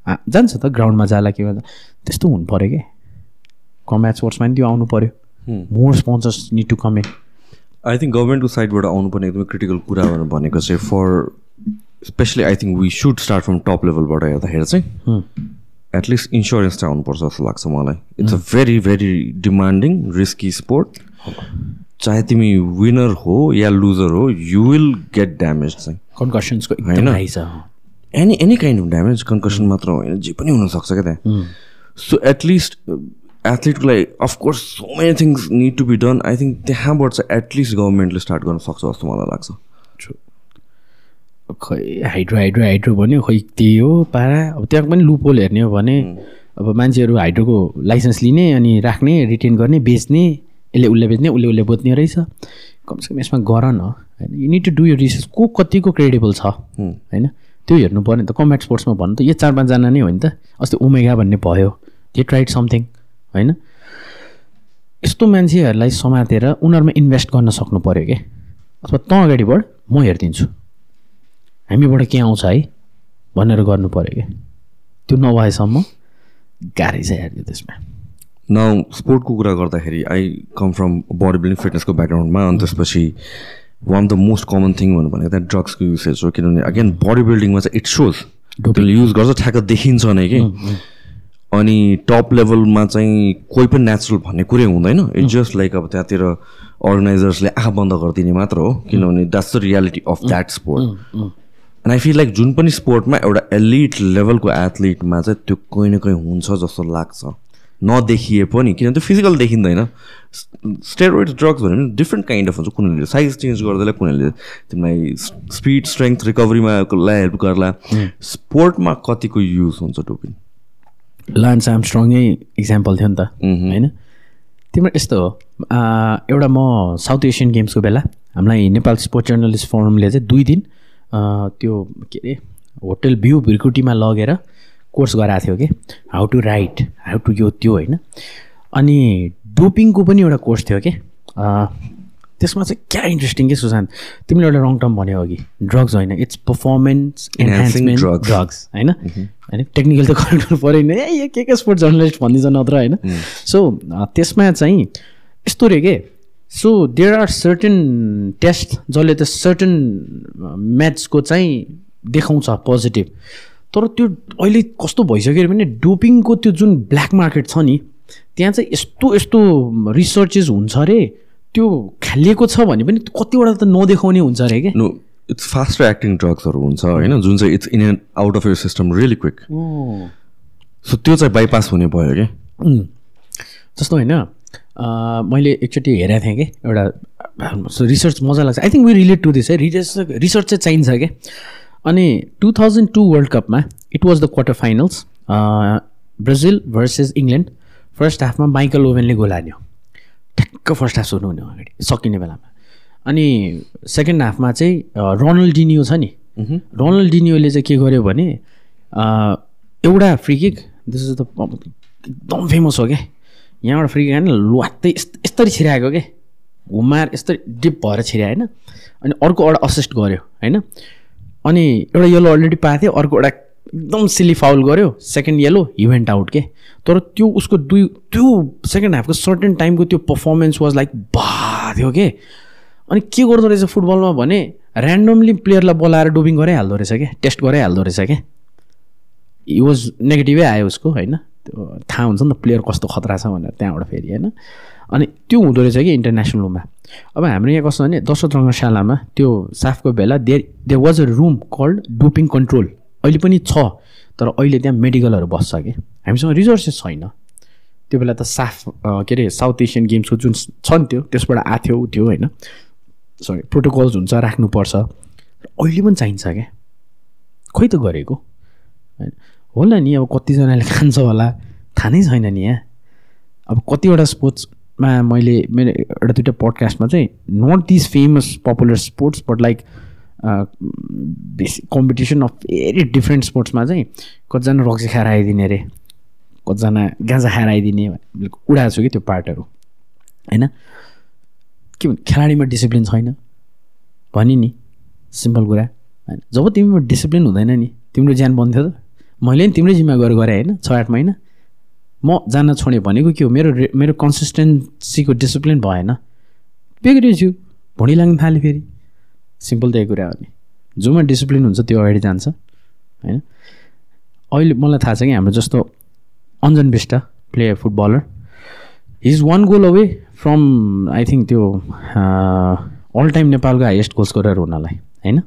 जान्छ त ग्राउन्डमा जाला के भन्छ। त्यस्तो हुनु पऱ्यो क्या कम्ब्याट स्पोर्ट्समा नि त्यो आउनु पऱ्यो more sponsors need to come I think गभर्मेन्टको साइडबाट आउनुपर्ने एकदमै क्रिटिकल कुरा भनेर भनेको चाहिँ for specially I think we should start from top लेभलबाट हेर्दाखेरि चाहिँ एटलिस्ट इन्सुरेन्स चाहिँ आउनुपर्छ जस्तो लाग्छ मलाई। It's a very very demanding risky sport चाहे तिमी विनर हो या लुजर हो यु विल गेट ड्यामेज चाहिँ। कन्कसन्सको होइन? Any any kind of damage concussion मात्र होइन जे पनि हुनसक्छ क्या त्यहाँ। सो एटलिस्ट एथलिटको लागि of course so many things need to be done I think त्यहाँबाट चाहिँ एटलिस्ट गभर्मेन्टले स्टार्ट गर्न सक्छ जस्तो मलाई लाग्छ। खै हाइड्रो हाइड्रो हाइड्रो भन्यो खोइ त्यही हो पारा। अब त्यहाँ पनि लुपोल हेर्ने हो भने अब मान्छेहरू हाइड्रोको लाइसेन्स लिने अनि राख्ने रिटेन गर्ने बेच्ने यसले उसले बेच्ने उसले उसले बोत्ने रहेछ। कमसेकम यसमा गर न होइन? यु निड टु डु यो रिसर्च को कतिको क्रेडिबल छ होइन? त्यो हेर्नु पऱ्यो नि त कम्ब्याट स्पोर्ट्समा भन्नु त यो चार पाँचजना नै हो नि त। अस्ति ओमेगा भन्ने भयो दे ट्राइड समथिङ होइन? यस्तो मान्छेहरूलाई समातेर उनीहरूमा इन्भेस्ट गर्न सक्नु पऱ्यो क्या अथवा तँ अगाडि बढ म हेरिदिन्छु। हामीबाट के आउँछ है? भनेर गर्नु पऱ्यो क्या त्यो नभएसम्म गाह्रै छ हेर्यो त्यसमा न स्पोर्टको कुरा गर्दाखेरि I come from body building फिटनेसको ब्याकग्राउन्डमा अनि त्यसपछि one of the most common thing भन्नु भनेको त्यहाँ ड्रग्सको युसेज हो। किनभने अगेन बडी बिल्डिङमा चाहिँ इट सोज युज गर्छ ठ्याक्क देखिन्छ नै कि। अनि टप लेभलमा चाहिँ कोही पनि नेचुरल भन्ने कुरै हुँदैन. इट्स जस्ट लाइक अब त्यहाँतिर अर्गनाइजर्सले आँखा बन्द गरिदिने मात्र हो किनभने that's the reality of that sport and I feel like जुन पनि स्पोर्टमा एउटा एलिट लेभलको एथलिटमा चाहिँ त्यो कोही न कोही हुन्छ जस्तो लाग्छ. नदेखिए पनि किनभने त्यो फिजिकल देखिँदैन. स्टेरोइड ड्रग्स भन्यो भने डिफ्रेन्ट काइन्ड अफ हुन्छ कुनैले साइज चेन्ज गर्दैला कुनैले तिमीलाई स्पिड स्ट्रेङ्थ रिकभरीमा हेल्प गर्ला. स्पोर्टमा कतिको युज हुन्छ डोपिङ लान्स आर्मस्ट्रङै इक्जाम्पल थियो नि त होइन? तिम्रो यस्तो हो एउटा म साउथ एसियन गेम्सको बेला हामीलाई नेपाल स्पोर्ट्स जर्नलिस्ट फोरमले चाहिँ दुई दिन त्यो के अरे होटल भ्यू भिरकुटीमा लगेर कोर्स गराएको थियो कि how to write how to यो त्यो होइन? अनि डोपिङको पनि एउटा कोर्स थियो कि त्यसमा चाहिँ क्या इन्ट्रेस्टिङ के सुशान्त तिमीले एउटा रङ टर्म भन्यो अघि। ड्रग्स होइन। It's performance enhancement drugs. Drugs होइन? होइन टेक्निकल त करेक्ट गर्नु पऱ्यो नि। ए यो के के स्पोर्ट्स जर्नलिस्ट भनिदिन्छ नत्र होइन? सो त्यसमा चाहिँ यस्तो रे के? So there are certain test जसले त सर्टेन म्याचको चाहिँ देखाउँछ पोजिटिभ तर त्यो अहिले कस्तो भइसक्यो भने डोपिङको त्यो जुन ब्ल्याक मार्केट छ नि त्यहाँ चाहिँ यस्तो यस्तो रिसर्चेस हुन्छ अरे त्यो खालिएको छ भने पनि कतिवटा त नदेखाउने हुन्छ अरे क्या नो इट्स फास्टर एक्टिङ ड्रग्सहरू हुन्छ होइन? जुन चाहिँ it's in and out of your system really quick so त्यो चाहिँ बाइपास हुने भयो क्या उम्. जस्तो होइन मैले एकचोटि हेरेको थिएँ कि एउटा रिसर्च मजा लाग्छ। I think we relate to this है? रिसर्च रिसर्च चाहिँ चाहिन्छ क्या अनि टु थाउजन्ड टू वर्ल्ड कपमा it was the quarter finals Brazil versus England first हाफमा Michael ओभेनले गोल हान्यो। ठ्याक्क फर्स्ट हाफ सुन्नु हुने हो अगाडि सकिने बेलामा। अनि सेकेन्ड हाफमा चाहिँ रोनल्डिनियो छ नि। रोनल्डिनियोले चाहिँ के गर्यो भने एउटा free kick this is the एकदम फेमस हो क्या। यहाँबाट फ्री किक होइन लुवात्तै यस्त यस्तरी छिराएको क्या। घुमाएर यस्तरी डिप भएर छिरायो होइन? अनि अर्को एउटा असिस्ट गर्यो होइन? अनि एउटा येलो अलरेडी पाएको थियो अर्को एउटा एकदम सिली फाउल गर्यो। सेकेन्ड येलो इभेन्ट आउट के। तर त्यो उसको दुई त्यो सेकेन्ड हाफको सर्टेन टाइमको त्यो पर्फर्मेन्स वाज लाइक बा थियो के। अनि के गर्दो रहेछ फुटबलमा भने ऱ्यान्डमली प्लेयरलाई बोलाएर डोपिङ गराइहाल्दो रहेछ क्या टेस्ट गराइहाल्दो रहेछ क्या हि वाज नेगेटिभै आयो उसको होइन। त्यो थाहा हुन्छ नि त प्लेयर कस्तो खतरा छ भनेर त्यहाँबाट फेरि होइन। अनि त्यो हुँदो रहेछ कि इन्टरनेसनलमा अब हाम्रो यहाँ कस्तो भने दशरथ रङ्गशालामा त्यो साफको बेला there there was a room called doping control अहिले पनि छ तर अहिले त्यहाँ मेडिकलहरू बस्छ कि। हामीसँग रिसोर्सेस छैन। त्यो बेला त साफ के अरे साउथ एसियन गेम्सको जुन छ नि त्यो त्यसबाट आएको थियो होइन। सरी प्रोटोकल्स हुन्छ राख्नुपर्छ। अहिले पनि चाहिन्छ क्या। खोइ त गरेको? होइन। होला नि अब कतिजनाले खान्छ होला। थाहा नै छैन नि यहाँ। अब कतिवटा स्पोर्ट्समा मैले मेरो एउटा दुइटा पडकास्टमा चाहिँ not this famous popular sports but like competition of very different स्पोर्ट्समा चाहिँ कतिजना रक्सी खाएर आइदिने अरे कतिजना गाँजा खाएर आइदिने उडाएको छु कि त्यो पार्टहरू। होइन? के भन्नु खेलाडीमा डिसिप्लिन छैन। भने नि सिम्पल कुरा। होइन? जब तिमीमा डिसिप्लिन हुँदैन नि तिम्रो ज्यान बन्थ्यो त। मैले नि तिम्रै जिम्मा गरेर गरेँ होइन? छ आठ महिना। म जान छोडेँ भनेको के हो? मेरो मेरो कन्सिस्टेन्सीको डिसिप्लिन भएन। बिग्रियो भुँडी लाग्न थाल्यो फेरि। सिम्पल त्यही कुरा हो नि। जोमा डिसिप्लिन हुन्छ त्यो अगाडि जान्छ होइन? अहिले मलाई थाहा छ कि हाम्रो जस्तो Anjan Bista player footballer his one goal away from I think त्यो अल टाइम नेपालको हाइएस्ट गोल स्कोरर हुनलाई होइन?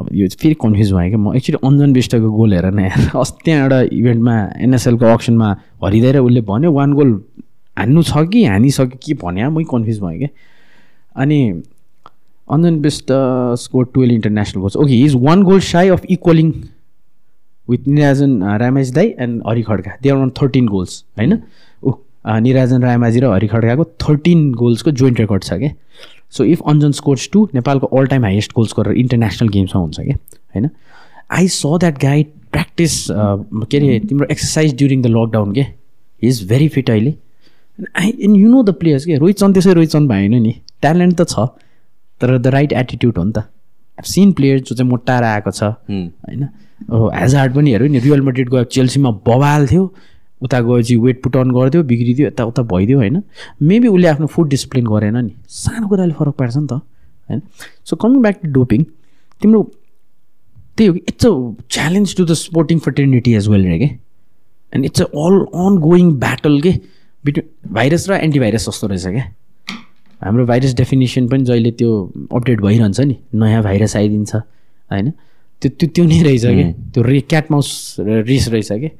अब यो फेरि कन्फ्युज भयो क्या म एक्चुली अञ्जन विष्टको गोल हेर न अस्ति त्यहाँ एउटा इभेन्टमा एनएसएलको अप्सनमा हरिँदै उसले भन्यो वान गोल हान्नु छ कि हानिसक्यो के भन्यो। मै कन्फ्युज भयो क्या अनि Anjan Bista score twelve international goals okay is one goal shy of equalling with Nirajan Ramesh दाई and Hari Khadka they are on thirteen goals होइन ऊ निराजन रायमाझी र हरि खड्काको थर्टिन गोल्सको जोइन्ट रेकर्ड छ क्या so if Anjan scores two नेपालको all time highest goals गरेर international गेम्समा हुन्छ क्या होइन आई स द्याट गाई प्र्याक्टिस के अरे तिम्रो एक्सर्साइज ड्युरिङ द लकडाउन के इज भेरी फिट अहिले I and you know the players के रोहित चन्द त्यसै रोहित चन्द भएन नि ट्यालेन्ट त छ तर द राइट एटिट्युड हो नि त. सिन प्लेयर जो चाहिँ मोटाएर आएको छ होइन? हेजार्ड पनि हेऱ्यो नि रियल मेड्रिड गयो चेल्सीमा बवाल थियो उता गएपछि वेट पुट अन गरिदियो बिग्रिदियो यताउता भइदियो होइन? मेबी उसले आफ्नो फुड डिसिप्लिन गरेन नि। सानो कुराले फरक पार्छ नि त होइन? So coming back to doping तिम्रो त्यही हो कि it's a challenge to the sporting fraternity as well रे के? And it's a all ongoing battle के बिट्विन भाइरस र एन्टिभाइरस जस्तो रहेछ क्या हाम्रो भाइरस डेफिनेसन पनि जहिले त्यो अपडेट भइरहन्छ नि नयाँ भाइरस आइदिन्छ होइन? त्यो त्यो त्यो नै रहेछ कि? त्यो रे क्याट माउस रिस रहेछ कि?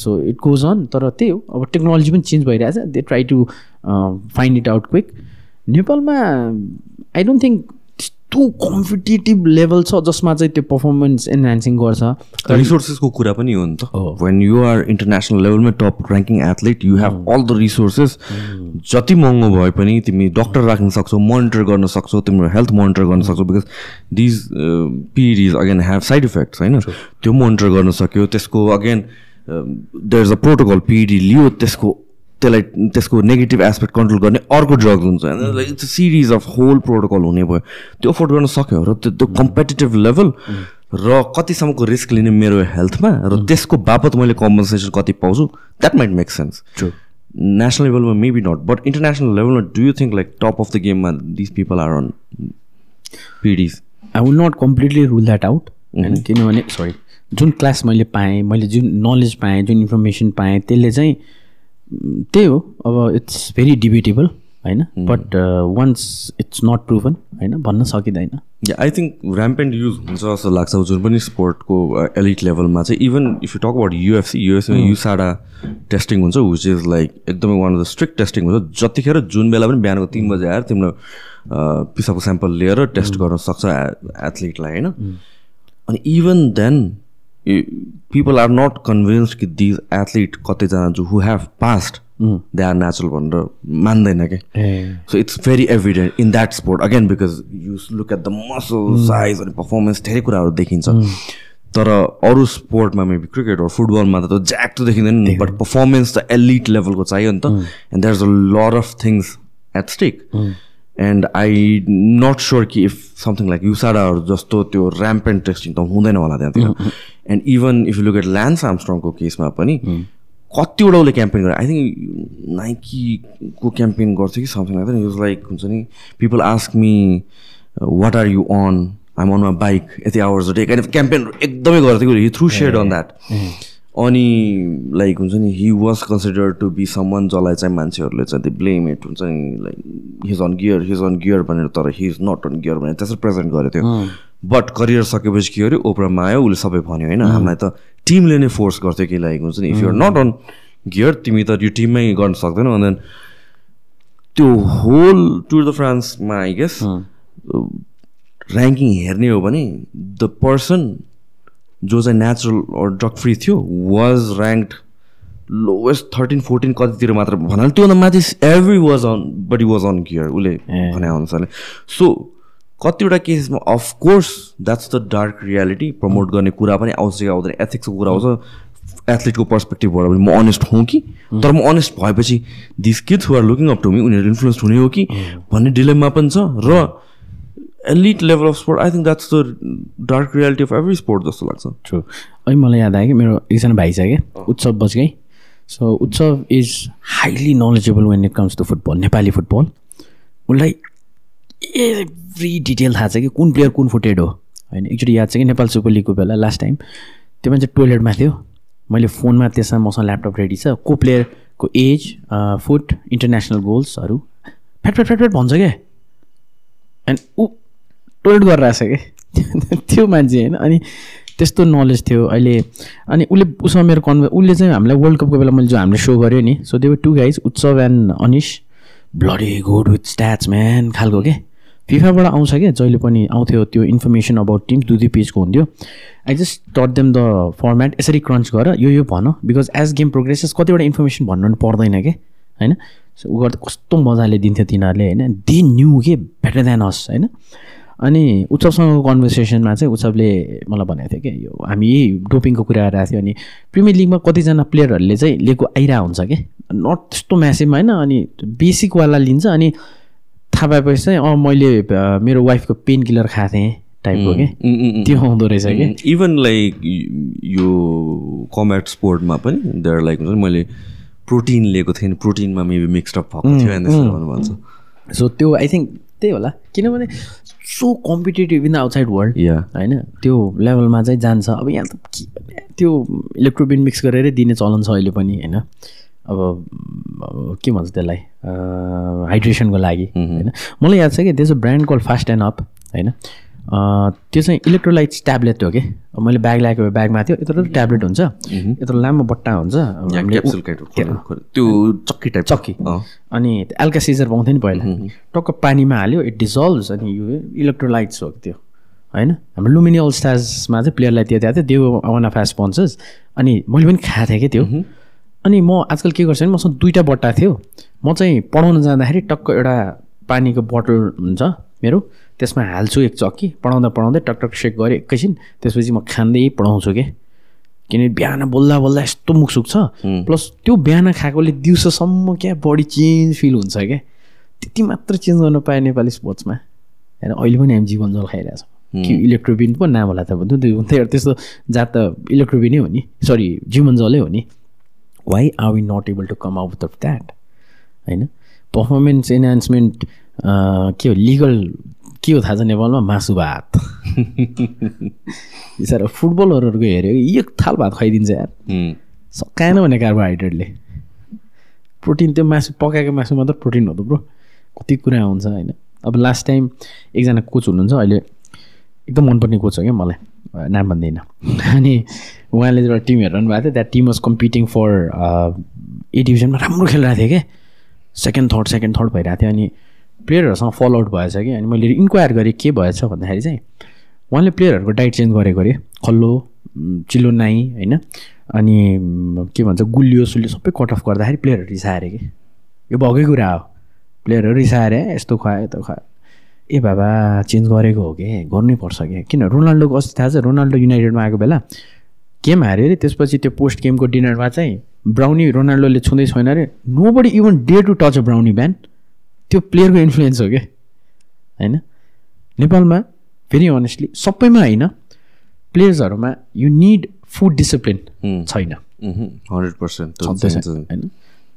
सो इट गोज अन तर त्यही हो। अब टेक्नोलोजी पनि चेन्ज भइरहेछ। They try to find it out quick नेपालमा आई डोन्ट थिङ्क त्यस्तो कम्पिटेटिभ लेभल छ जसमा चाहिँ त्यो पर्फर्मेन्स एनहान्सिङ गर्छ। रिसोर्सेसको कुरा पनि हो नि त। वेन यु आर इन्टरनेसनल लेभलमा top ranking athlete you have all the resources जति महँगो भए पनि तिमी डक्टर राख्न सक्छौ मोनिटर गर्न सक्छौ तिम्रो हेल्थ मोनिटर गर्न सक्छौ because these PEDs again have side effects होइन? त्यो मोनिटर गर्न सक्यो त्यसको again there is a protocol PED लियो त्यसको त्यसलाई त्यसको नेगेटिभ एस्पेक्ट कन्ट्रोल गर्ने अर्को ड्रग हुन्छ। Like it's series of whole protocol हुने भयो। त्यो अफोर्ड गर्न सक्यो र त्यो त्यो कम्पिटेटिभ लेभल र कतिसम्मको रिस्क लिने मेरो हेल्थमा र त्यसको बापत मैले कम्पन्सेसन कति पाउँछु that might make sense. National लेभलमा मेबी नट बट इन्टरनेसनल लेभलमा do you think like top of the गेममा this people are on PEDs I will not completely rule that out होइन किनभने सरी जुन क्लास मैले पाएँ मैले जुन नलेज पाएँ जुन इन्फर्मेसन पाएँ त्यसले चाहिँ त्यही हो। अब इट्स भेरी डिबेटेबल होइन? But once it's not proven होइन भन्न सकिँदैन। आई थिङ्क ऱ्याम्पेन्ट युज हुन्छ जस्तो लाग्छ जुन पनि स्पोर्टको एलिट लेभलमा चाहिँ even if you talk about UFC युएफसीमा USADA testing हुन्छ विच इज लाइक एकदमै one of the strict testing हुन्छ। जतिखेर जुन बेला पनि बिहानको तिन बजे आएर तिम्रो अ, पिसाबको स्याम्पल लिएर टेस्ट गर्न सक्छ एथलिटलाई होइन? अनि even then people are not convince कि दिज एथलिट कतिजना जो who have passed they are natural भनेर मान्दैन क्या ए So it's very evident in that sport. Again because you look at the muscle size अनि पर्फर्मेन्स धेरै कुराहरू देखिन्छ तर अरू स्पोर्टमा मेबी क्रिकेट र फुटबलमा त ज्याक त देखिँदैन नि बट पर्फर्मेन्स त एलिट लेभलको चाहियो नि त and there is a lot of things at stake and I not sure कि इफ समथिङ लाइक युसाडाहरू जस्तो त्यो ऱ्याम्प एन्ड टेस्टिङ त हुँदैन होला त्यहाँतिर। And even if you look at Lance आर्मस्ट्रङको केसमा पनि कतिवटा उसले क्याम्पेन गरेर आई थिङ्क नाइकीको क्याम्पेन गर्थ्यो कि समथिङ लाइक युज लाइक हुन्छ नि people ask me what are you on I'm on my bike यति hours day kind of campaign एकदमै गर्थ्यो कि थ्रु सेड अन द्याट अनि लाइक हुन्छ नि he was consider to be someone जसलाई चाहिँ मान्छेहरूले चाहिँ त्यो ब्लेम इट हुन्छ नि like his on gear his on gear भनेर तर he is not on gear भनेर त्यसरी प्रेजेन्ट गरेको थियो बट करियर सकेपछि के गर्यो? ओपरामा आयो उसले सबै भन्यो होइन? हामीलाई त टिमले नै फोर्स गर्थ्यो कि लाइक हुन्छ नि if you're not on gear तिमी त यो टिममै गर्न सक्दैनौ। अनि देन त्यो होल टुर द फ्रान्समा आई गेस ऱ्याङ्किङ हेर्ने हो भने द पर्सन जो चाहिँ नेचुरल ड्रग फ्री थियो was ranked lowest thirteen fourteen कतितिर मात्र भन्नाले त्योभन्दा माथि every was on but he was on gear उसले भने अनुसारले। सो कतिवटा केसमा of course that's the dark reality promote गर्ने कुरा पनि आउँछ कि आउँदैन एथिक्सको कुरा आउँछ एथलिटको पर्सपेक्टिभबाट पनि म अनेस्ट हुँ कि? तर म अनेस्ट भएपछि this kids who are looking up to me उनीहरू इन्फ्लुएन्स हुने हो कि? भन्ने डिलेममा पनि छ र elite level of sport I think that's the dark reality of every sport जस्तो लाग्छ। ट्रु अहिले मलाई याद आयो कि मेरो एकजना भाइ छ क्या Utsav Bajgai so Utsav is highly knowledgeable when it comes to football Nepali football उसलाई एभ्री डिटेल थाहा छ कि कुन प्लेयर कुन फुटेड हो। होइन एकचोटि याद छ कि नेपाल सुपर लिगको बेला लास्ट टाइम त्यो मान्छे टोइलेटमा थियो। मैले फोनमा त्यसमा मसँग ल्यापटप रेडी छ। को प्लेयरको एज फुट इन्टरनेसनल गोल्सहरू फ्याट फ्याट फ्याट फ्याट भन्छ क्या। एन्ड ऊ टोइलेट गरेर आएको छ क्या त्यो मान्छे होइन। अनि त्यस्तो नलेज थियो अहिले। अनि उसले उसँग मेरो कन्भे उसले चाहिँ हामीलाई वर्ल्ड कपको बेला मैले जो हामीले सो गऱ्यो नि सो त्यो two guys Utsav and Anish bloody good with stats man खालको के? फिफाबाट आउँछ क्या जहिले पनि आउँथ्यो त्यो इन्फर्मेसन अबाउट टिम दुई दुई पेजको हुन्थ्यो। I just taught them the format यसरी क्रन्च गर यो यो भन बिकज एज गेम प्रोग्रेसेस कतिवटा इन्फर्मेसन भन्नु पनि पर्दैन कि? होइन? ऊ गर्दा कस्तो मजाले दिन्थ्यो तिनीहरूले होइन? दि न्यू के? बेटर देन अस होइन? अनि उत्सवसँगको कन्भर्सेसनमा चाहिँ उत्सवले मलाई भनेको थियो कि यो हामी यही डोपिङको कुरा गरिरहेको थियो अनि प्रिमियर लिगमा कतिजना प्लेयरहरूले चाहिँ लिएको आइरहेको हुन्छ कि नट त्यस्तो म्यासिभमा होइन अनि बेसिकवाला लिन्छ अनि थाहा पाएपछि चाहिँ अँ मैले मेरो वाइफको पेन किलर खाएको थिएँ टाइपको कि। त्यो आउँदो रहेछ कि। इभन लाइक यो कम्ब्याट स्पोर्टमा पनि देयर लाइक हुन्छ मैले प्रोटिन लिएको थिएँ प्रोटिनमा मेबी मिक्सड अप भएको थियो भन्छ सो त्यो आई थिङ्क त्यही होला। किनभने so competitive in the outside world होइन? त्यो लेभलमा चाहिँ जान्छ। अब यहाँ त के त्यो इलेक्ट्रोबिन मिक्स गरेरै दिने चलन छ अहिले पनि होइन? अब के भन्छ त्यसलाई? हाइड्रेसनको लागि होइन? मलाई याद छ कि त्यस brand call fast and up होइन? त्यो चाहिँ इलेक्ट्रोलाइट्स ट्याब्लेट हो कि? अब मैले ब्याग ल्याएको ब्यागमा थियो यत्रो ट्याब्लेट हुन्छ। यत्रो लामो बट्टा हुन्छ। त्यो चक्की टाइप चक्की। अनि एल्का सिजर पाउँथ्यो नि पहिला। टक्क पानीमा हाल्यो इट डिजल्भ्स अनि यो इलेक्ट्रोलाइट्स हो त्यो। होइन? हाम्रो लुमिनी अल स्टार्समा चाहिँ प्लेयरलाई त्यो दिएको थियो त्यो वान अफ अनि मैले पनि खाएको थिएँ कि त्यो। अनि म आजकल के गर्छु भने मसँग दुईवटा बट्टा थियो। म चाहिँ पढाउन जाँदाखेरि टक्क एउटा पानीको बोतल हुन्छ मेरो। त्यसमा हाल्छु एक चक्की पढाउँदा पढाउँदै टक टक सेक गरेँ एकैछिन त्यसपछि म खाँदै पढाउँछु कि? किनभने बिहान बोल्दा बोल्दा यस्तो मुख सुक्छ। प्लस त्यो बिहान खाएकोले दिउँसोसम्म क्या बडी चेन्ज फिल हुन्छ क्या त्यति मात्र चेन्ज गर्न पाएँ नेपाली स्पोर्ट्समा। होइन अहिले पनि हामी जीवन जल खाइरहेछ कि इलेक्ट्रोबिन पो नाम होला त भन्थ्यो त्यो त्यस्तो जात त इलेक्ट्रोबिनै हो नि। सरी जीवन जलै हो नि। Why are we not able to come out of that होइन? पर्फर्मेन्स इन्हान्समेन्ट के हो? लिगल के हो थाहा छ नेपालमा? मासु भात। बिचरा फुटबलरहरूको हेऱ्यो एक थाल भात खुवाइदिन्छ यार। सकाएन भने कार्बोहाइड्रेटले। प्रोटिन त्यो मासु पकाएको मासु मात्र प्रोटिन हो त ब्रो। कति कुरा हुन्छ होइन। अब लास्ट टाइम एकजना कोच हुनुहुन्छ अहिले एकदम मनपर्ने कोच हो क्या मलाई। नाम भन्दिनँ। अनि उहाँले एउटा टिम हेरिरहनु भएको थियो that team was competing for A डिभिजनमा राम्रो खेलिरहेको थियो क्या। सेकेन्ड थर्ड सेकेन्ड थर्ड भइरहेको थियो। अनि प्लेयरहरूसँग फलो आउट भएछ कि? अनि मैले इन्क्वायर गरेँ के भएछ भन्दाखेरि चाहिँ उहाँले प्लेयरहरूको डाइट चेन्ज गरेको अरे। खल्लो चिल्लो नाइ होइन? अनि के भन्छ गुलियो सुलियो सबै कट अफ गर्दाखेरि प्लेयरहरू रिसाएर कि? यो भएकै कुरा हो। प्लेयरहरू रिसाएर "ए, यस्तो खुवायो यस्तो खुवायो। ए बाबा चेन्ज गरेको हो कि? गर्नै पर्छ कि? किन? रोनाल्डोको अस्ति थाहा छ रोनाल्डो युनाइटेडमा आएको बेला गेम हार्यो अरे त्यसपछि त्यो पोस्ट गेमको डिनरमा चाहिँ ब्राउनी रोनाल्डोले छुँदै छैन अरे। No body even dare to touch a brownie ban त्यो प्लेयरको इन्फ्लुएन्स हो क्या? होइन? नेपालमा फेरि अनेस्टली सबैमा होइन प्लेयर्सहरूमा यु निड फुड डिसिप्लिन छैन। हन्ड्रेड पर्सेन्ट होइन?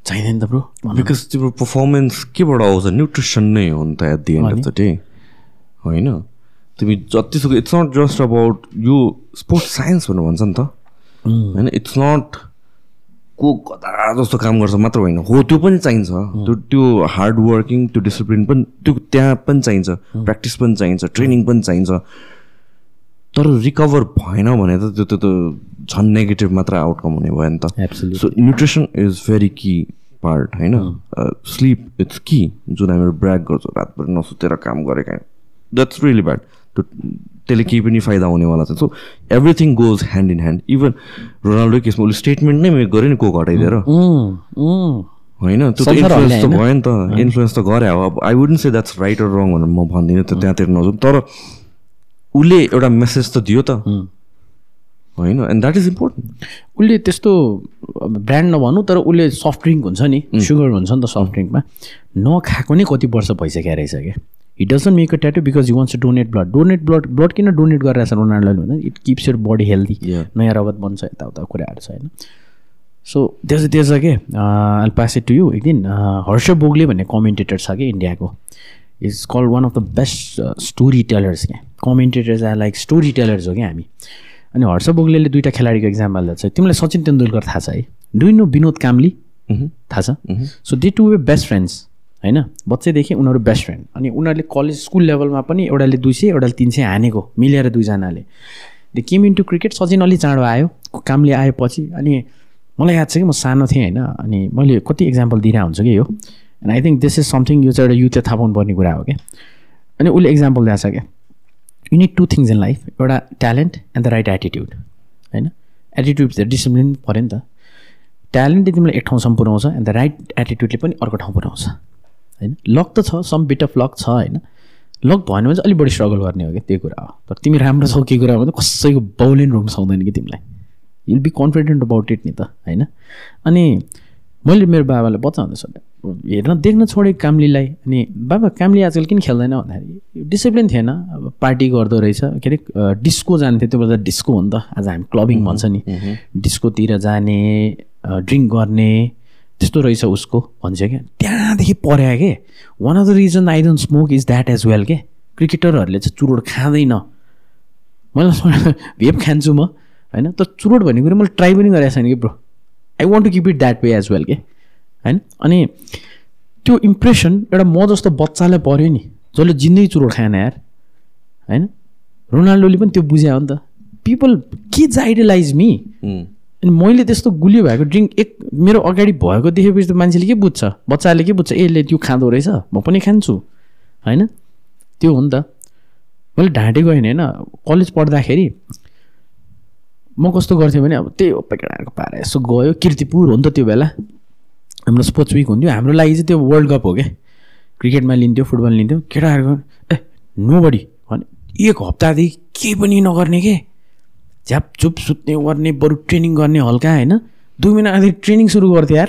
चाहिँदैन नि त ब्रो बिकज तिम्रो पर्फर्मेन्स केबाट आउँछ? न्युट्रिसन नै हो नि त at the end of the day होइन? तिमी जतिसुकै इट्स नट जस्ट अबाउट यो स्पोर्ट्स साइन्स भनेर भन्छ नि त। होइन? इट्स नट को कता जस्तो काम गर्छ मात्र होइन। हो त्यो पनि चाहिन्छ। त्यो त्यो हार्ड वर्किङ त्यो डिसिप्लिन पनि त्यो त्यहाँ पनि चाहिन्छ। प्र्याक्टिस पनि चाहिन्छ ट्रेनिङ पनि चाहिन्छ। तर रिकभर भएन भने त त्यो त त झन् नेगेटिभ मात्र आउटकम हुने भयो नि त. So nutrition is very key part होइन? स्लिप इट्स की जुन हामीहरू ब्रेक गर्छौँ रातभरि नसुतेर काम गरेका। द्याट्स रियली ब्याड त्यो त्यसले केही पनि फाइदा हुनेवाला छ। So everything goes hand in hand even Ronaldo केसमा उसले स्टेटमेन्ट नै मेक गर्यो नि को घटाइदिएर। होइन? त्यो त इन्फ्लुएन्स त भयो नि त। इन्फ्लुएन्स त गरे अब I wouldn't say that's right or wrong भनेर म भन्दिनँ त त्यहाँतिर नजाउँ तर उसले एउटा मेसेज त दियो त। होइन? एन्ड द्याट इज इम्पोर्टेन्ट उसले त्यस्तो ब्रान्ड नभनौँ तर उसले सफ्ट ड्रिङ्क हुन्छ नि। सुगर हुन्छ नि त सफ्ट ड्रिङ्कमा नखाएको नै कति वर्ष भइसक्यो रहेछ क्या it doesn't make a tattoo because you wants to donate blood donate blood blood किन डोनेट गरिरहेछ रोनाल्डोले भन्दा it keeps your body healthy. नयाँ रगत बन्छ यताउता कुराहरू छ होइन सो त्यस त्यस के? I pass it to you एक दिन हर्ष बोगले भन्ने कमेन्टेटर छ कि इन्डियाको is called one of the best story tellers क्या commentators are like story tellers हो क्या हामी? अनि हर्ष बोगलेले दुइटा खेलाडीको इक्जाम्पल दिएको छ तिमीलाई सचिन तेन्दुलकर थाहा छ है? डु नो विनोद काम्ली थाहा छ? So they two were best friends होइन? बच्चैदेखि उनीहरू बेस्ट फ्रेन्ड अनि उनीहरूले कलेज स्कुल लेभलमा पनि एउटाले दुई सय एउटाले तिन सय हानेको मिलेर दुईजनाले। They came into cricket Sachin अलि चाँडो आयो कामले आएपछि। अनि मलाई याद छ कि म सानो थिएँ होइन? अनि मैले कति इक्जाम्पल दिइरहेको हुन्छु कि यो? And I think this is something यो चाहिँ एउटा युथले थाहा पाउनुपर्ने कुरा हो क्या? अनि उसले इक्जाम्पल दिएको छ क्या? You need two things in life एउटा talent and the right attitude होइन? एटिट्युड चाहिँ डिसिप्लिन पऱ्यो नि त। ट्यालेन्टले तिमीलाई एक ठाउँसम्म पुऱ्याउँछ एन्ड द राइट एटिट्युडले पनि अर्को ठाउँ पुऱ्याउँछ। होइन? लक त छ सम बिट अफ लक छ होइन? लक भएन भने चाहिँ अलिक बढी स्ट्रगल गर्ने हो क्या त्यो कुरा हो। तर तिमी राम्रो छौ के कुरा भने कसैको बाउले पनि रोक्नु सक्दैन कि तिमीलाई। Will be confident about it नि त होइन? अनि मैले मेरो बाबालाई बच्चा हुँदैछ हेर्न देख्न छोडेँ कामलीलाई। अनि बाबा कामली आजकल किन खेल्दैन? भन्दाखेरि डिसिप्लिन थिएन। अब पार्टी गर्दो रहेछ। के अरे डिस्को जान्थ्यो। त्यो बेला डिस्को हो नि त। आज हामी क्लबिङ भन्छ नि। डिस्कोतिर जाने ड्रिङ्क गर्ने त्यस्तो रहेछ उसको भन्छ क्या। त्यहाँदेखि पर्या के? One of the reason I don't smoke is that as well के? क्रिकेटरहरूले चाहिँ चुरोट खाँदैन। मैले भेप खान्छु म होइन? तर चुरोट भन्ने कुरो मैले ट्राई पनि गरेको छैन कि bro I want to keep it that way as well के? होइन? अनि त्यो इम्प्रेसन एउटा म जस्तो बच्चालाई पऱ्यो नि जसले जिन्दगी चुरोट खाएन यार होइन? रोनाल्डोले पनि त्यो बुझ्यो नि त। पिपल किड्स आइडलाइज मी अनि मैले त्यस्तो गुलियो भएको ड्रिङ्क एक मेरो अगाडि भएको देखेपछि त मान्छेले के बुझ्छ? बच्चाले के बुझ्छ? ए यसले त्यो खाँदो रहेछ म पनि खान्छु। होइन? त्यो हो नि त। मैले ढाँटेको होइन होइन कलेज पढ्दाखेरि। म कस्तो गर्थेँ भने अब त्यही हो केटाहरूको पारा यसो गयो किर्तिपुर हो नि त त्यो बेला। हाम्रो स्पोर्ट्स विक हुन्थ्यो। हाम्रो लागि चाहिँ त्यो वर्ल्ड कप हो क्या क्रिकेटमा लिन्थ्यो फुटबल लिन्थ्यो। केटाहरूको ए नो बडी भने एक हप्तादेखि केही पनि नगर्ने के? झ्यापचुप सुत्ने गर्ने बरु ट्रेनिङ गर्ने हल्का होइन? दुई महिनादेखि ट्रेनिङ सुरु गर्थ्यो यार।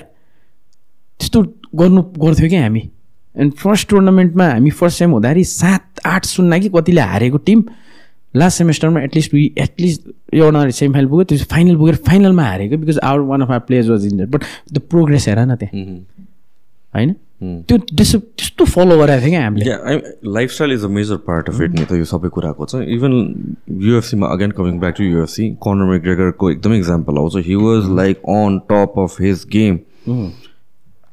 त्यस्तो गर्नु गर्थ्यो क्या हामी। एन्ड फर्स्ट टुर्नामेन्टमा हामी फर्स्ट टाइम हुँदाखेरि सात आठ शून्य कि कतिले हारेको team last सेमेस्टरमा at least we at least एउटा सेमी फाइनल पुग्यो। त्यो फाइनल पुगेर फाइनलमा हारेको because our one of our players was injured but the progress हेर न त्यहाँ। होइन? त्यो त्यसो त्यस्तो फलो गरेको थियो क्या हामीले। Lifestyle is a major part of it नि त यो सबै कुराको। छ even युएफसीमा again coming back to UFC Conor मेग्रेगरको एकदमै इक्जाम्पल आउँछ। He was like on top of his game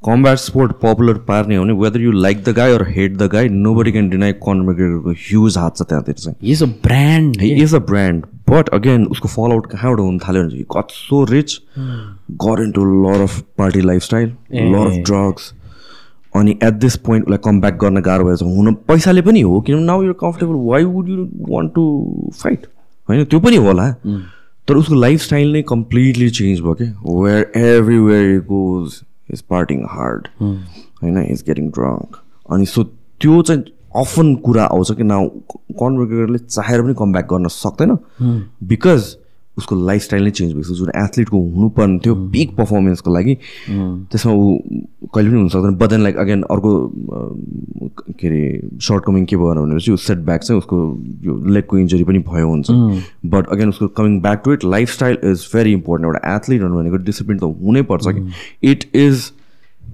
combat sport popular पार्ने हो भने whether you like the guy or hate the guy no body can deny Conor मेग्रेगरको huge हात छ त्यहाँतिर चाहिँ। Is a brand is a brand but again उसको fall out कहाँबाट हुन थाल्यो भने चाहिँ गट सो रिच गर in to lot of party lifestyle lot of drugs अनि एट दिस पोइन्ट उसलाई कम ब्याक गर्न गाह्रो भएछ हुन पैसाले पनि हो किनभने now you're comfortable why would you want to fight होइन त्यो पनि होला। तर उसको लाइफस्टाइल नै कम्प्लिटली चेन्ज भयो कि where everywhere goes is partying hard होइन इज गेटिङ ड्रङ्क अनि सो त्यो चाहिँ अफन कुरा आउँछ कि नाउ कन्भर्गरले चाहेर पनि कम ब्याक गर्न सक्दैन। बिकज उसको लाइफस्टाइल नै चेन्ज भएको छ जुन एथलिटको हुनुपर्ने थियो पिक पर्फर्मेन्सको लागि। त्यसमा ऊ कहिले पनि हुन सक्दैन। बट देन लाइक अगेन अर्को के अरे सर्ट कमिङ के भएर भनेपछि ऊ सेट ब्याक चाहिँ उसको यो लेगको इन्जुरी पनि भयो हुन्छ। बट अगेन उसको coming back to it lifestyle is very important एउटा एथलिटहरू भनेको डिसिप्लिन त हुनैपर्छ कि। इट इज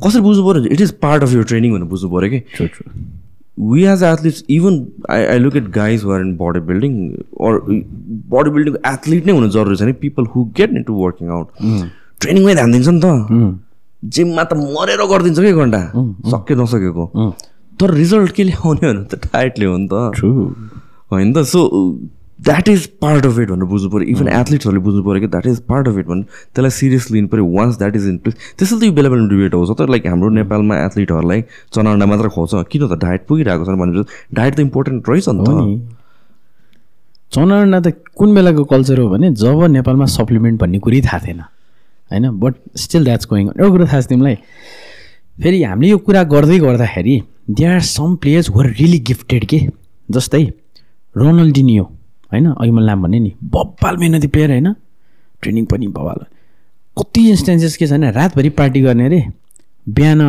कसरी बुझ्नु पऱ्यो it is part of your training भनेर बुझ्नु पऱ्यो कि। We as athletes even I, I look at guys who are in bodybuilding or bodybuilding athlete नै हुनु जरुरी छैन people who get in to working out ट्रेनिङमै ध्यान दिन्छ नि। त जिममा त मरेर गरिदिन्छ कि घन्टा सक्यो नसकेको तर रिजल्ट के ल्याउने भने त डायटले हो नि त होइन त so that is part of it भनेर बुझ्नु पऱ्यो इभन एथलिट्सहरूले बुझ्नु पऱ्यो कि that is part of it भने त्यसलाई सिरियस लिनु पऱ्यो once that is in place त्यसैले त यो बेला बेला डिबेट आउँछ तर लाइक हाम्रो नेपालमा एथलिटहरूलाई चना अन्डा मात्र खुवाउँछ किन त डायट पुगिरहेको छ भनेपछि डायट त इम्पोर्टेन्ट रहेछ नि त चना अन्डा त कुन बेलाको कल्चर हो भने जब नेपालमा सप्लिमेन्ट भन्ने कुरै थाहा थिएन होइन बट स्टिल द्याट्स गोइङ एउटा कुरो थाहा छ तिमीलाई फेरि हामीले यो कुरा गर्दै गर्दाखेरि they are some players were really gifted के जस्तै रोनाल्डिनियो होइन? अघि मैले नाम भने नि बब्बाल मेहनती प्लेयर होइन? ट्रेनिङ पनि बब्बाल कति इन्स्टेन्सेस के छ भने रातभरि पार्टी गर्ने अरे बिहान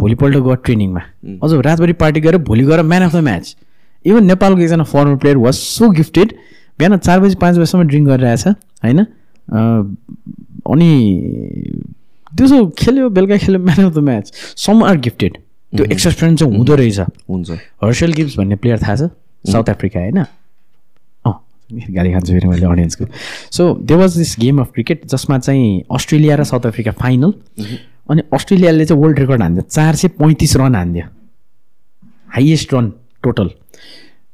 भोलिपल्ट गयो ट्रेनिङमा अझ रातभरि पार्टी गरेर भोलि गएर man of the match even नेपालको एकजना former player was so gifted बिहान चार बजी पाँच बजीसम्म ड्रिङ्क गरिरहेछ होइन? अनि दिउँसो खेल्यो बेलुका खेल्यो man of the match some are gifted त्यो एक्सपिरियन्स चाहिँ हुँदो रहेछ। हुन्छ। हर्सेल गिफ्स भन्ने प्लेयर थाहा छ साउथ अफ्रिका होइन? गाली खान्छु फेरि मैले अडियन्सको। So there was this game of cricket जसमा चाहिँ अस्ट्रेलिया र साउथ अफ्रिका फाइनल अनि अस्ट्रेलियाले चाहिँ वर्ल्ड रेकर्ड हान्दियो चार सय पैँतिस रन हान्दियो हाइएस्ट रन टोटल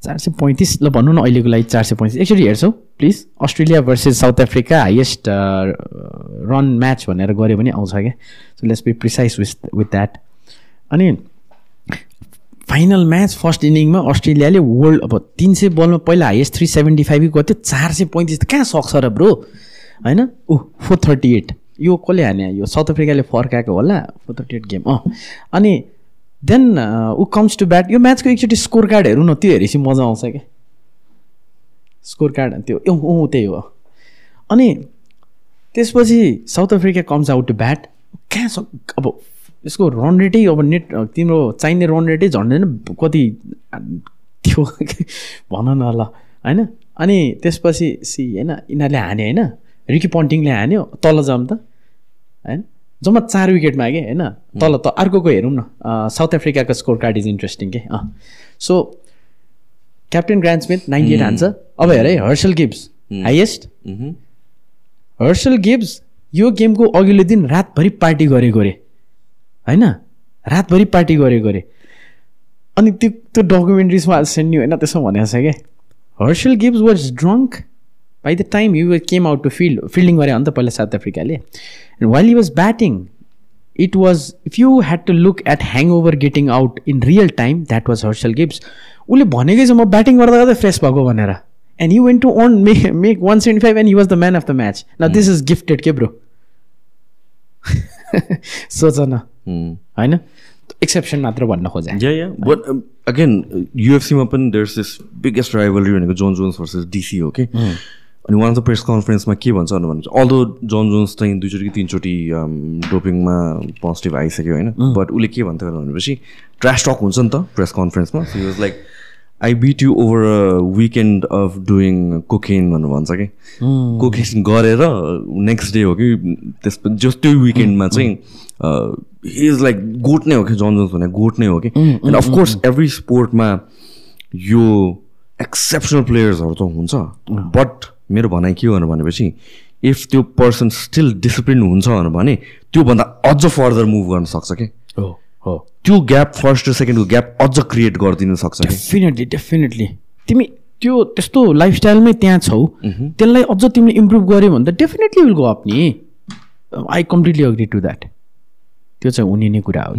चार सय पैँतिस ल भनौँ न अहिलेको लागि चार सय पैँतिस। एकचोटि हेर्छौ please Australia versus South Africa highest run match भनेर गऱ्यो भने आउँछ क्या। So let's be precise with with that अनि फाइनल म्याच फर्स्ट इनिङमा अस्ट्रेलियाले वर्ल्ड अब तिन सय बलमा पहिला हाइएस्ट थ्री सेभेन्टी फाइभ गर्थ्यो चार सय पैँतिस त कहाँ सक्छ र ब्रो? होइन? ऊ फोर थर्टी एट। यो कसले हाने? यो साउथ अफ्रिकाले फर्काएको होला फोर थर्टी एट गेम। अँ। अनि देन ऊ कम्स टु ब्याट। यो म्याचको एकचोटि स्कोर कार्ड हेरौँ न त्यो हेरेपछि मजा आउँछ क्या। स्कोर कार्ड त्यो अँ त्यही हो। अनि त्यसपछि South Africa comes out to bat. कहाँ सक अब यसको रन रेटै अब नेट तिम्रो चाहिने रन रेटै झन्डै कति थियो भन न ल होइन? अनि त्यसपछि सी होइन यिनीहरूले हान्यो होइन? रिकी पन्टिङले हान्यो तल जाऊँ त होइन? जम्मा चार विकेटमा कि होइन? तल त अर्कोको हेरौँ न साउथ अफ्रिकाको स्कोर कार्ड इज इन्ट्रेस्टिङ के अँ। So captain Graeme Smith ninety eight हान्छ अब हेर है Herschelle Gibbs highest Herschelle Gibbs यो गेमको अघिल्लो दिन रातभरि पार्टी गरेको अरे होइन? रातभरि पार्टी गरेको अरे अनि त्यो त्यो डकुमेन्ट्रिजमा सेन्ड होइन त्यसो भनेको छ क्या Herschelle Gibbs was drunk by the time you came out to field fielding गरे हो नि त पहिला साउथ अफ्रिकाले। And while he was batting it was if you had to look at hang over getting out in real time that was Herschelle Gibbs उसले भनेकै छ म ब्याटिङ गर्दा गर्दै फ्रेस भएको भनेर। And you went to earn make make one seventy five and he was the man of the match न this is gifted के ब्रो सोच न होइन? एक्सेप्सन मात्र भन्न खोजेँ। या या बट अगेन युएफसीमा पनि देयर्स दिस बिगेस्ट राइभलरी भनेको जोन जोन्स भर्सेस डिसी हो। कि अनि वान अफ द प्रेस कन्फरेन्समा के भन्छ भने अल्दो जोन जोन्स चाहिँ दुईचोटि कि तिनचोटि डोपिङमा पोजिटिभ आइसक्यो होइन? बट उसले के भन्थ्यो भनेपछि ट्रास टक हुन्छ नि त press कन्फरेन्समा like I beat you over a weekend of doing cocaine भनेर भन्छ कि? कोकेन गरेर नेक्स्ट डे हो कि त्यस जस त्यो विकेन्डमा चाहिँ हि इज लाइक गोट नै हो कि जन जोन्स भने गोट नै हो कि? एन्ड अफकोर्स एभ्री स्पोर्टमा यो एक्सेप्सनल प्लेयर्सहरू त हुन्छ। बट मेरो भनाइ के हो भनेपछि इफ त्यो पर्सन स्टिल डिसिप्लिन हुन्छ भने त्योभन्दा अझ फर्दर मुभ गर्न सक्छ कि? हो। त्यो ग्याप फर्स्ट र सेकेन्डको ग्याप अझ क्रिएट गरिदिनु सक्छ डेफिनेटली डेफिनेटली तिमी त्यो त्यस्तो लाइफस्टाइलमै त्यहाँ छौ त्यसलाई अझ तिमीले इम्प्रुभ गऱ्यो भने त डेफिनेटली विल गो अप नि। I completely agree to that त्यो चाहिँ हुने नै कुरा हो.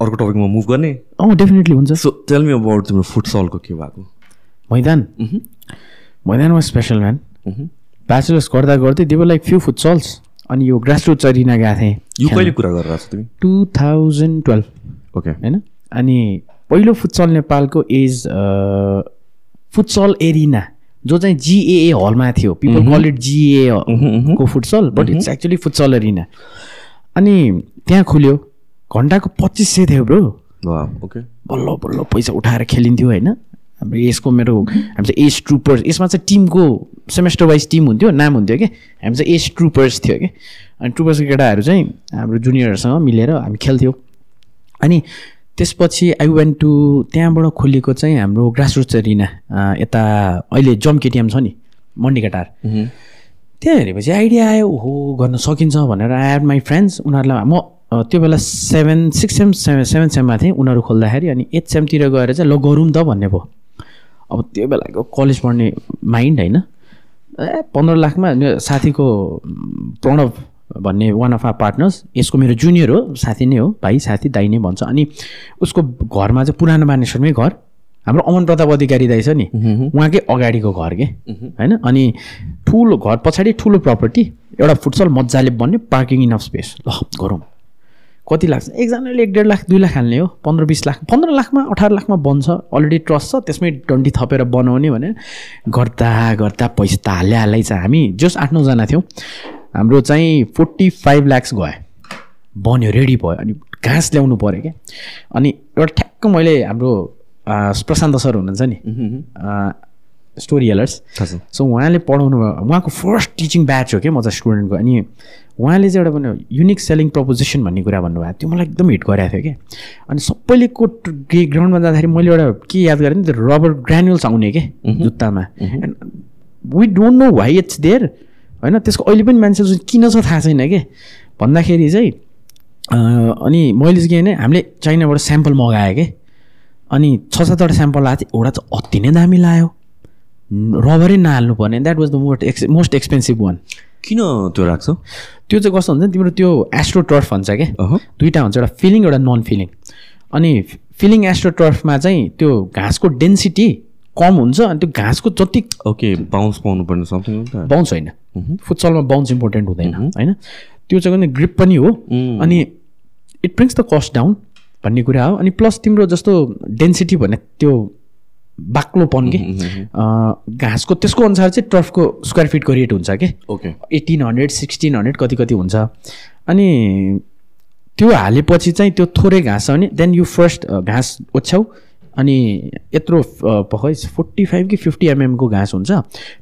अर्को टपिकमा मुभ गर्ने? अँ डेफिनेटली हुन्छ। सो टेल मी अबाउट तिम्रो फुटसलको के भएको? मैदान। मैदान वाज स्पेसल म्यान ब्याचलर्स गर्दा गर्दै देवर लाइक फ्यु फुटसल्स अनि यो ग्रास रुट चरिना गएको थिएँ। यो कहिले कुरा गरेर तिमी? टु थाउजन्ड टुवेल्भ ओके होइन अनि पहिलो फुटसल नेपालको इज फुटसल एरिना जो चाहिँ जिएए हलमा थियो। पिपल कल इट जिए को futsal but it's actually futsal arena. अनि त्यहाँ खुल्यो। घन्टाको पच्चिस सय थियो ब्रो। ओके बल्ल बल्ल पैसा उठाएर खेलिन्थ्यो होइन? हाम्रो यसको मेरो हामी चाहिँ एज ट्रुपर्स यसमा चाहिँ टिमको सेमेस्टर वाइज टिम हुन्थ्यो नाम हुन्थ्यो कि? हामी चाहिँ एज ट्रुपर्स थियो कि? अनि ट्रुपर्सको केटाहरू चाहिँ हाम्रो जुनियरहरूसँग मिलेर हामी खेल्थ्यौँ। अनि त्यसपछि आई वेन्ट टु त्यहाँबाट खोलेको चाहिँ हाम्रो ग्रासरुट्स एरिना यता अहिले जम केटिएम छ नि मन्डी टार त्यहाँ हेरेपछि आइडिया आयो हो गर्न सकिन्छ भनेर आई हेड माई फ्रेन्ड्स उनीहरूलाई म त्यो बेला seven six sem seven seven सेममा थिएँ उनीहरू खोल्दाखेरि अनि एट सेमतिर गएर चाहिँ ल गरौँ त भन्ने भयो। अब त्यो बेलाको कलेज पढ्ने माइन्ड होइन। ए पन्ध्र लाखमा साथीको प्रणव भन्ने वान अफ आर पार्टनर्स यसको मेरो जुनियर हो साथी नै हो भाइ साथी दाइ नै भन्छ। अनि उसको घरमा चाहिँ पुरानो मानेश्वरमै घर हाम्रो अमन प्रताप अधिकारी दाइ छ नि। उहाँकै अगाडिको घर के होइन? अनि ठुलो घर पछाडि ठुलो प्रपर्टी एउटा फुटसल मजाले बन्ने पार्किङ इनफ स्पेस ल गरौँ। कति लाग्छ एकजनाले एक डेढ लाख दुई लाख हाल्ने हो पन्ध्र बिस लाख। पन्ध्र लाखमा अठार लाखमा बन्छ। अलरेडी ट्रस्ट छ त्यसमै डन्डी थपेर बनाउने भने गर्दा गर्दा पैसा त हाल्यो हालै छ हामी। जस आठ नौजना थियौँ। हाम्रो चाहिँ फोर्टी फाइभ ल्याक्स गयो। बन्यो रेडी भयो। अनि घाँस ल्याउनु पऱ्यो क्या। अनि एउटा ठ्याक्क मैले हाम्रो प्रशान्त सर हुनुहुन्छ नि। स्टोरी हेलर्स सो उहाँले पढाउनु भयो। उहाँको फर्स्ट टिचिङ ब्याच हो क्या म चाहिँ स्टुडेन्टको अनि उहाँले चाहिँ एउटा भन्नु युनिक सेलिङ प्रपोजिसन भन्ने कुरा भन्नुभएको। थियो मलाई एकदम हिट गरेको थियो क्या अनि सबैले कोट ग्राउन्डमा जाँदाखेरि मैले एउटा के याद गरेँ नि त्यो रबर ग्रानुल्स आउने के जुत्तामा। And we don't know why it's there होइन? त्यसको अहिले पनि मान्छे किन छ थाहा छैन कि। भन्दाखेरि चाहिँ अनि मैले चाहिँ के भने हामीले चाइनाबाट स्याम्पल मगाएँ कि। अनि छ सातवटा स्याम्पल आएको थियो एउटा चाहिँ अति नै दामी लाग्यो रबरै नहाल्नु पर्ने that was the most ex most expensive one किन त्यो राख्छौ? त्यो चाहिँ कस्तो हुन्छ नि तिम्रो त्यो एस्ट्रो टर्फ भन्छ क्या। दुइटा हुन्छ एउटा फिलिङ एउटा नन फिलिङ अनि फिलिङ एस्ट्रो टर्फमा चाहिँ त्यो घाँसको डेन्सिटी कम हुन्छ अनि त्यो घाँसको जति ओके बााउन्स पाउनु पर्ने समथिङ बााउन्स होइन। फुटसलमा बााउन्स इम्पोर्टेन्ट हुँदैन होइन? त्यो चाहिँ ग्रिप पनि हो अनि it brings the cost down भन्ने कुरा हो अनि प्लस तिम्रो जस्तो डेन्सिटी भन्ने त्यो बाक्लोपन कि। घाँसको त्यसको अनुसार चाहिँ टर्फको स्क्वायर फिटको रेट हुन्छ कि। Okay. Eighteen hundred sixteen hundred कति कति हुन्छ। अनि त्यो हालेपछि चाहिँ त्यो थोरै घाँस छ भने देन यु फर्स्ट घाँस ओछ्याउ। अनि यत्रो खै फोर्टी फाइभ कि फिफ्टी एमएमको घाँस हुन्छ।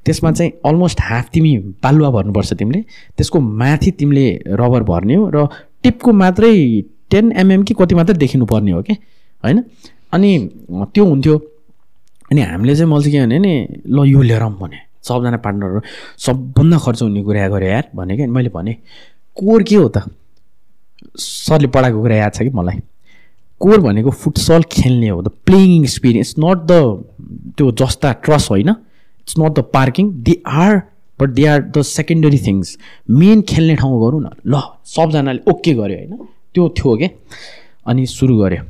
त्यसमा चाहिँ अलमोस्ट हाफ तिमी बालुवा भर्नुपर्छ तिमीले। त्यसको माथि तिमीले रबर भर्ने हो र टिपको मात्रै टेन एमएम कि कति मात्रै देखिनु पर्ने हो कि। होइन? अनि त्यो हुन्थ्यो अनि हामीले चाहिँ मैले चाहिँ के भने नि ल यो लिएर आऊँ भने। सबजना पार्टनरहरू सबभन्दा खर्च हुने कुरा गरे यार भने क्या। मैले भने कोर के हो त? सरले पढाएको कुरा याद छ कि मलाई? कोर भनेको फुटसल खेल्ने हो the playing experience not the त्यो जस्ता ट्रस होइन। It's not the parking they are but they are the secondary things main खेल्ने ठाउँ गरौँ न। ल सबजनाले ओके गऱ्यो होइन। त्यो थियो क्या अनि सुरु गऱ्यो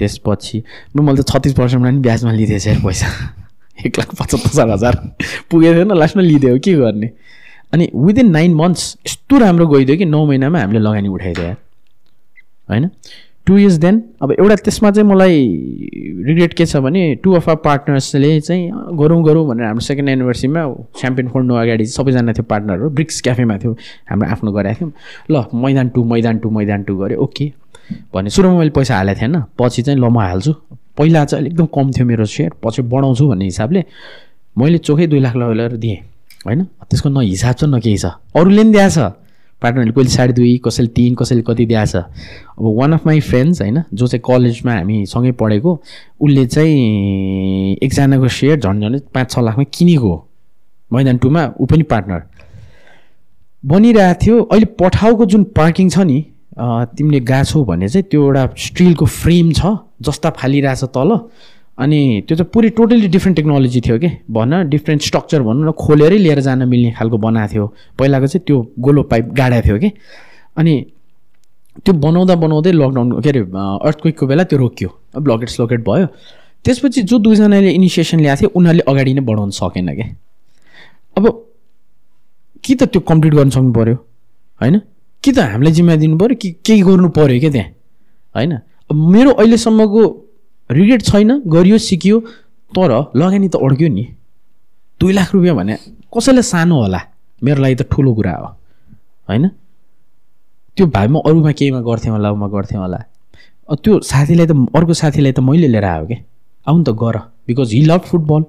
त्यसपछि मैले त छत्तिस पर्सेन्टमा पनि ब्याजमा लिँदैछ पैसा। एक लाख पचहत्तर हजार। पुगेको थियो न लास्टमा लिइदियो के गर्ने? अनि विदिन नाइन मन्थ्स यस्तो राम्रो गइदियो कि नौ महिनामा हामीले लगानी उठाइदियो यार। होइन? टु इयर्स देन अब एउटा त्यसमा चाहिँ मलाई रिग्रेट के छ भने टु अफ आर पार्टनर्सले चाहिँ गरौँ गरौँ भनेर हाम्रो सेकेन्ड एनिभर्सरीमा च्याम्पियन खोल्नु अगाडि सबैजना थियो पार्टनरहरू ब्रिक्स क्याफेमा थियो हाम्रो आफ्नो गरेको थियौँ। ल मैदान टु मैदान टु मैदान टु गऱ्यो ओके भने सुरुमा मैले पैसा हालेको थिएन। पछि चाहिँ ल म हाल्छु। पहिला चाहिँ एकदम कम थियो मेरो सेयर पछि बढाउँछु भन्ने हिसाबले मैले चोखै दुई लाख लगाएर दिएँ होइन? त्यसको न हिसाब छ न केही छ। अरूले पनि दिएछ। पार्टनरले कहिले साढे दुई कसैले तिन कसैले कति दिएछ। अब वान अफ माई फ्रेन्ड्स होइन जो चाहिँ कलेजमा हामी सँगै पढेको उसले चाहिँ एकजनाको सेयर झन् पाँच छ लाखमा किनेको हो। मैदान टूमा ऊ पनि पार्टनर बनिरहेको थियो अहिले पठाउको जुन पार्किङ छ नि तिमीले गएको भने चाहिँ त्यो एउटा स्टिलको फ्रेम छ जस्ता फालिरहेछ तल। अनि त्यो चाहिँ पुरै टोटली डिफ्रेन्ट टेक्नोलोजी थियो कि? भन डिफ्रेन्ट स्ट्रक्चर भनौँ न खोलेरै लिएर जान मिल्ने खालको बनाएको थियो। पहिलाको चाहिँ त्यो गोलो पाइप गाडेको थियो कि? अनि त्यो बनाउँदा बनाउँदै लकडाउन के अरे अर्थक्विकको बेला त्यो रोकियो। ब्लकेट स्लकेट भयो। त्यसपछि जो दुईजनाले इनिसिएसन ल्याएको थियो उनीहरूले अगाडि नै बढाउन सकेन क्या अब कि त त्यो कम्प्लिट गर्न सक्नु पऱ्यो होइन? कि त हामीलाई जिम्मा दिनु पऱ्यो कि केही गर्नु पऱ्यो क्या त्यहाँ? होइन? मेरो अहिलेसम्मको रिग्रेट छैन गरियो सिकियो तर लगानी त अड्क्यो नि। दुई लाख रुपियाँ भने कसैलाई सानो होला? मेरो लागि त ठुलो कुरा हो। होइन? त्यो भाइ म अरूमा केहीमा गर्थेँ होला उमा गर्थेँ होला। त्यो साथीलाई त अर्को साथीलाई त मैले लिएर आयो क्या आउनु त गर बिकज हि लभ फुटबल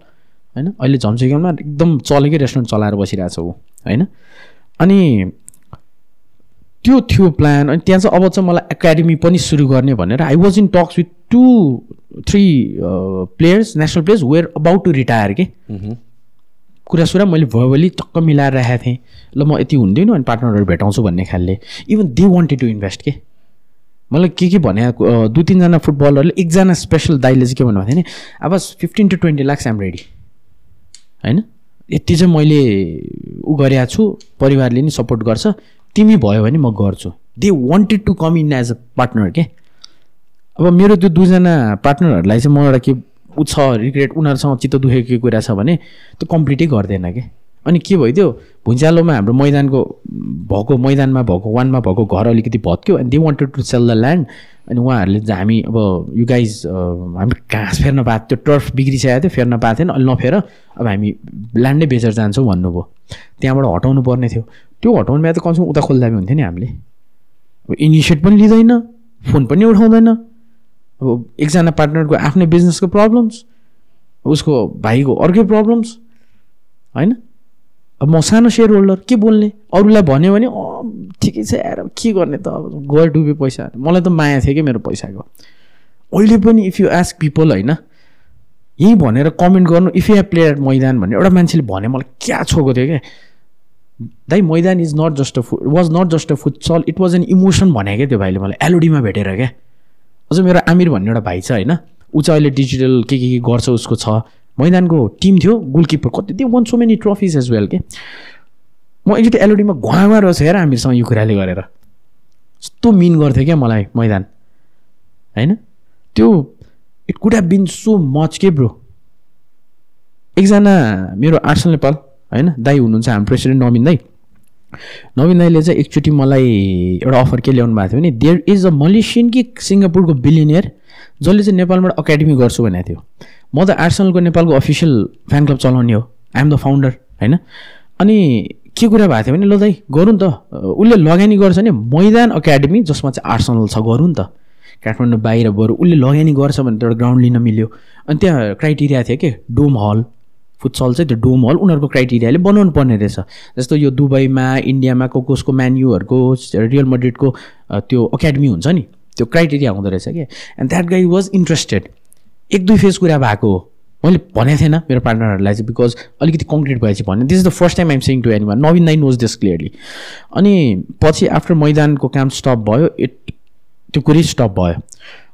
होइन? अहिले झम्सिकलमा एकदम चलेकै रेस्टुरेन्ट चलाएर बसिरहेको छ ऊ। होइन? अनि त्यो थियो प्लान अनि त्यहाँ चाहिँ अब चाहिँ मलाई एकाडेमी पनि सुरु गर्ने भनेर I was in talks with two three players national players were about to retire के कुरा सुरा मैले भर्बली टक्क मिलाएर राखेको थिएँ। ल म यति हुँदैन अनि पार्टनरहरू भेटाउँछु भन्ने खालले। Even they wanted to invest के मलाई के के भने दुई तिनजना फुटबलरले एकजना स्पेसल दाइले चाहिँ के भन्नुभएको थियो नि अब fifteen to twenty lakhs am ready होइन? यति चाहिँ मैले उ गरेको छु परिवारले नि सपोर्ट गर्छ। तिमी भयो भने म गर्छु। They wanted to come in as a partner के अब मेरो त्यो दुईजना पार्टनरहरूलाई चाहिँ म एउटा के ऊ छ रिग्रेट उनीहरूसँग चित्त दुखेको कुरा छ भने त्यो कम्प्लिटै गर्दैन कि अनि के भइदियो भुइँचालोमा हाम्रो मैदानको भएको मैदानमा भएको वानमा भएको घर अलिकति भत्क्यो अनि they wanted to sell the land अनि उहाँहरूले हामी अब यु गाइज हामी घाँस फेर्न पाएको त्यो टर्फ बिग्रिसकेको थियो फेर्न पाएको थिएन अहिले नफेर अब हामी ल्यान्डै बेचेर जान्छौँ भन्नुभयो। त्यहाँबाट हटाउनु पर्ने थियो। त्यो हटाउनु बिहा त कमसेकम उता खोल्दा पनि हुन्थ्यो नि हामीले। अब इनिसिएट पनि लिँदैन फोन पनि उठाउँदैन। अब एकजना पार्टनरको आफ्नै बिजनेसको प्रब्लम्स उसको भाइको अर्कै प्रब्लम्स होइन? अब म सानो सेयर होल्डर के बोल्ने? अरूलाई भन्यो भने ठिकै छ यार के गर्ने त? अब गएर डुब्यो पैसा मलाई त माया थियो कि मेरो पैसाको। अहिले पनि इफ यु आस्क पिपल होइन यहीँ भनेर कमेन्ट गर्नु इफ यु प्लेयर मैदान भन्ने एउटा मान्छेले भने मलाई क्या छोएको थियो क्या? दाइ Maidan is not just a food was not just a futsal it was an emotion भने क्या त्यो भाइले मलाई? एलोडीमा भेटेर क्या? अझ मेरो आमिर भन्ने एउटा भाइ छ होइन। ऊ चाहिँ अहिले डिजिटल के के के गर्छ उसको छ। मैदानको टिम थियो गोलकिपर कति त्यो won so many trophies as well के? म एकचोटि एलओडीमा घुवामा रहेछ हेर हामीसँग यो कुराले गरेर। यस्तो मिन गर्थ्यो क्या मलाई मैदान। होइन? त्यो it could have been so much के ब्रो? एकजना मेरो आर्ट्सल नेपाल। होइन? दाई हुनुहुन्छ हाम्रो प्रेसिडेन्ट नवीन दाई। नवीन दाईले चाहिँ एकचोटि मलाई एउटा अफर के ल्याउनु भएको थियो भने देयर इज अ मलेसियन कि सिङ्गापुरको बिलिनियर जसले चाहिँ नेपालबाट एकाडेमी गर्छु भनेको थियो। म त आर्सनलको नेपालको अफिसियल फ्यान क्लब चलाउने हो। आइएम द फाउन्डर होइन? अनि के कुरा भएको थियो भने ल दाइ गरौँ त। उसले लगानी गर्छ भने मैदान एकाडेमी जसमा चाहिँ आर्सनल छ गरौँ नि त। काठमाडौँ बाहिर बरु उसले लगानी गर्छ भने त एउटा ग्राउन्ड लिन मिल्यो। अनि त्यहाँ क्राइटेरिया थियो कि? डोम हल। फुटसल चाहिँ त्यो डोम हल उनीहरूको क्राइटेरियाले बनाउनु पर्ने रहेछ। जस्तो यो दुबईमा इन्डियामा को कसको म्यान्युहरूको रियल मड्रिडको त्यो एकाडेमी हुन्छ नि त्यो क्राइटेरिया हुँदो रहेछ कि? And that guy was interested एक दुई फेज कुरा भएको हो। मैले भनेको थिएन मेरो पार्टनरहरूलाई चाहिँ बिकज अलिकति कङ्क्रिट भएपछि भने this is the first time I'm saying to any one नविन नाइ नोज दिस क्लियरली अनि पछि आफ्टर मैदानको काम स्टप भयो इट त्यो कुरै स्टप भयो।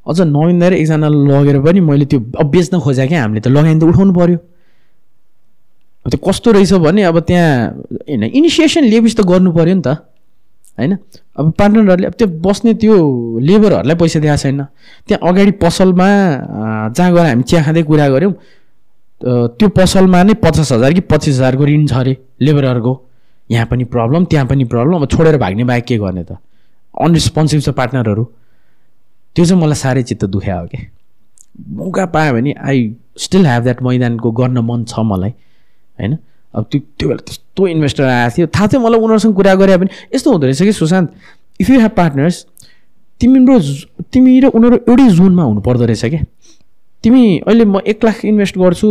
अझ नविन एकजना लगेर पनि मैले त्यो बेच्न खोजेँ क्या हामीले त लगानी त उठाउनु पऱ्यो त्यो कस्तो रहेछ भने अब त्यहाँ होइन इनिसिएसन लिएपछि त गर्नु पऱ्यो नि त होइन? अब पार्टनरहरूले अब त्यो बस्ने त्यो लेबरहरूलाई पैसा दिएको छैन। त्यहाँ अगाडि पसलमा जहाँ गएर हामी चिया खाँदै कुरा गऱ्यौँ त्यो पसलमा नै पचास हजार कि पच्चिस हजारको ऋण छ अरे लेबरहरूको यहाँ पनि प्रब्लम त्यहाँ पनि प्रब्लम अब छोडेर भाग्ने बाहेक के गर्ने त? अनरेस्पोन्सिभ छ पार्टनरहरू त्यो चाहिँ मलाई साह्रै चित्त दुख्या हो कि। मौका पायो भने आई स्टिल ह्याभ द्याट मैदानको गर्न मन छ मलाई। होइन? अब त्यो त्यो बेला त्यस्तो इन्भेस्टर आएको थियो। थाहा थियो मलाई उनीहरूसँग कुरा गरे पनि। यस्तो हुँदो रहेछ कि Sushant if you have partners तिम्रो तिमी र उनीहरू एउटै जोनमा हुनुपर्दो रहेछ क्या। तिमी अहिले म एक लाख इन्भेस्ट गर्छु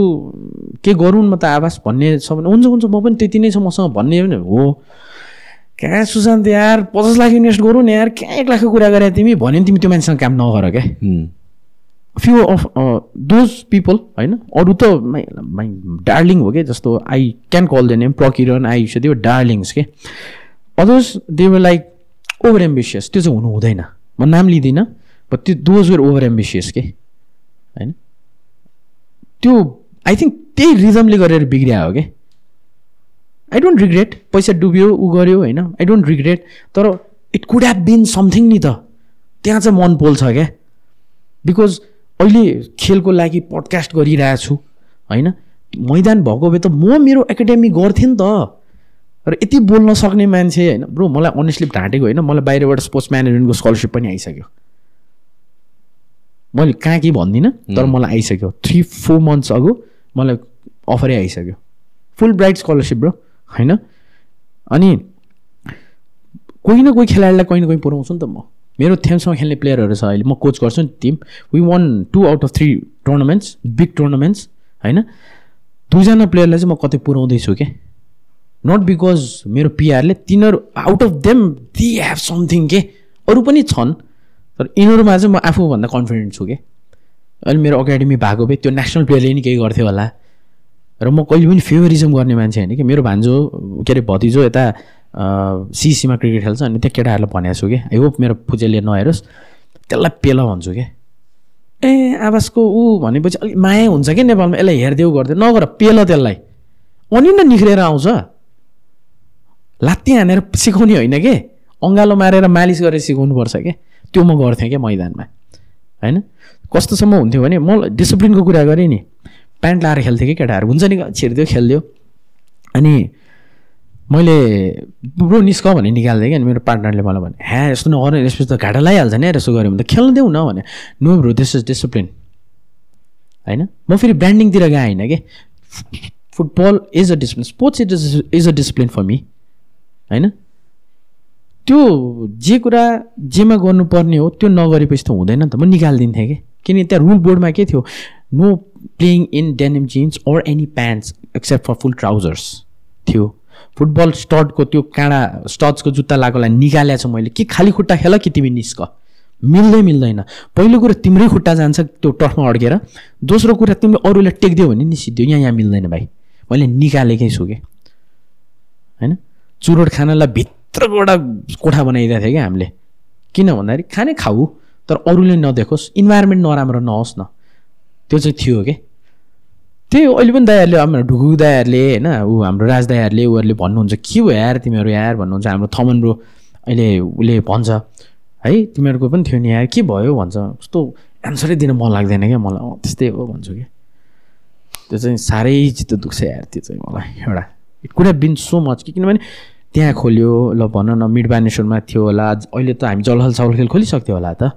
के गरौँ म त आवास भन्ने छ भने हुन्छ हुन्छ म पनि त्यति नै छ मसँग भन्ने पनि हो। कहाँ सुशान्त यार पचास लाख इन्भेस्ट गरौँ न यार कहाँ एक लाखको कुरा गरे तिमी? भन्यो भने तिमी त्यो मान्छेसँग काम नगर क्या। फ्यु अफ दोज पिपल होइन? अरू त माइ डार्लिङ हो क्या जस्तो I can call the name प्रकिरन I त्यो डार्लिङ्स के others they were like over ambitious त्यो चाहिँ हुनु हुँदैन। म नाम लिँदिनँ बट त्यो दोज वर ओभर एम्बिसियस के होइन? त्यो आई थिङ्क त्यही रिजमले गरेर बिग्रिया हो कि आई डोन्ट रिग्रेट पैसा डुब्यो ऊ गऱ्यो होइन? आई डोन्ट रिग्रेट तर it could have been something नि त। त्यहाँ चाहिँ मन पोल्छ क्या बिकज अहिले खेलको लागि पडकास्ट गरिरहेको छु होइन? मैदान भएको भए त म मेरो एकाडेमी गर्थेँ नि त। र यति बोल्न सक्ने मान्छे होइन? ब्रो मलाई अनेस्टली ढाँटेको होइन? मलाई बाहिरबाट स्पोर्ट्स म्यानेजमेन्टको स्कलरसिप पनि आइसक्यो। मैले कहाँ के भन्दिनँ तर मलाई आइसक्यो। थ्री फोर मन्थ्स अगो मलाई अफरै आइसक्यो। फुल ब्राइट स्कलरसिप ब्रो होइन? अनि कोही न कोही खेलाडीलाई कहीँ न कहीँ पुऱ्याउँछु नि त म। मेरो थ्यामसँग खेल्ने प्लेयरहरू छ अहिले। म कोच गर्छु नि team we won two out of three tournaments big tournaments होइन? दुईजना प्लेयरलाई चाहिँ म कतै पुऱ्याउँदैछु क्या नट बिकज मेरो पिआरले तिनीहरू out of them they have something के अरू पनि छन् तर यिनीहरूमा चाहिँ म आफूभन्दा कन्फिडेन्ट छु कि अहिले मेरो एकाडेमी भएको भए त्यो नेसनल प्लेयरले नि केही गर्थ्यो होला। र म कहिले पनि फेभरिजम गर्ने मान्छे होइन कि मेरो भान्जो के अरे भतिजो यता सिसीमा क्रिकेट खेल्छ अनि त्यो केटाहरूलाई भनेको छु कि आई होप मेरो पुजेले नहेरोस्। त्यसलाई पेल भन्छु क्या ए आवासको ऊ भनेपछि अलिक माया हुन्छ क्या नेपालमा? यसलाई हेरिदेऊ गरिदियो नगर पेल त्यसलाई। अनि न निख्रेर आउँछ। लात्ती हानेर सिकाउने होइन कि? अँगालो मारेर मालिस गरेर सिकाउनुपर्छ क्या त्यो म गर्थेँ क्या मैदानमा? होइन? कस्तोसम्म हुन्थ्यो भने म डिसिप्लिनको कुरा गरेँ नि। प्यान्ट लाएर खेल्थेँ कि केटाहरू? हुन्छ नि छिरिदियो खेलिदियो। अनि मैले ब्रो निस्क भने निकाल्थेँ कि अनि मेरो पार्टनरले मलाई भने ह्या यस्तो नगर्ने यसपछि त घाटा लगाइहाल्छ नि यसो गऱ्यो भने त खेल्नु देऊ न भने no bro this is discipline होइन? म फेरि ब्रान्डिङतिर गएँ होइन कि? Football is a discipline sports is is a discipline for me होइन? त्यो जे कुरा जेमा गर्नुपर्ने हो त्यो नगरेपछि त हुँदैन नि त। म निकालिदिन्थेँ कि? किन त्यहाँ रुल बोर्डमा के थियो? No playing in denim jeans or any pants except for full trousers थियो। फुटबल स्टडको त्यो काँडा स्टड्सको जुत्ता लागेकोलाई निकालेको छु मैले। कि खाली खुट्टा खेल कि तिमी निस्क? मिल्दै मिल्दैन। पहिलो कुरो तिम्रै खुट्टा जान्छ त्यो टर्फमा अड्केर। दोस्रो कुरा तिमीले अरूलाई टेक्दियो भने निसिदियो यहाँ यहाँ मिल्दैन भाइ। मैले निकालेकै छु कि? होइन? चुरोट खानलाई एउटा कोठा बनाइदिएको थियो क्या हामीले। किन भन्दाखेरि खाने खाऊ तर अरूले नदेखोस्। इन्भाइरोमेन्ट नराम्रो नहोस् न। त्यो चाहिँ थियो कि? त्यही हो अहिले पनि दायाहरूले हाम्रो ढुकु दायाहरूले होइन ऊ हाम्रो राज दायाहरूले उहरूले भन्नुहुन्छ के भयो यार तिमीहरू यार? भन्नुहुन्छ हाम्रो थमन ब्रो अहिले उसले भन्छ है तिमीहरूको पनि थियो नि यार के भयो? भन्छ कस्तो एन्सरै दिन मन लाग्दैन क्या मलाई त्यस्तै हो भन्छु कि। त्यो चाहिँ साह्रै चित्त दुख्छ यार त्यो चाहिँ मलाई एउटा it could been so much कि किनभने त्यहाँ खोल्यो ल भन न मिड बानेश्वरमा थियो होला अहिले त हामी जलहल चावल खेल खोलिसक्थ्यो होला त।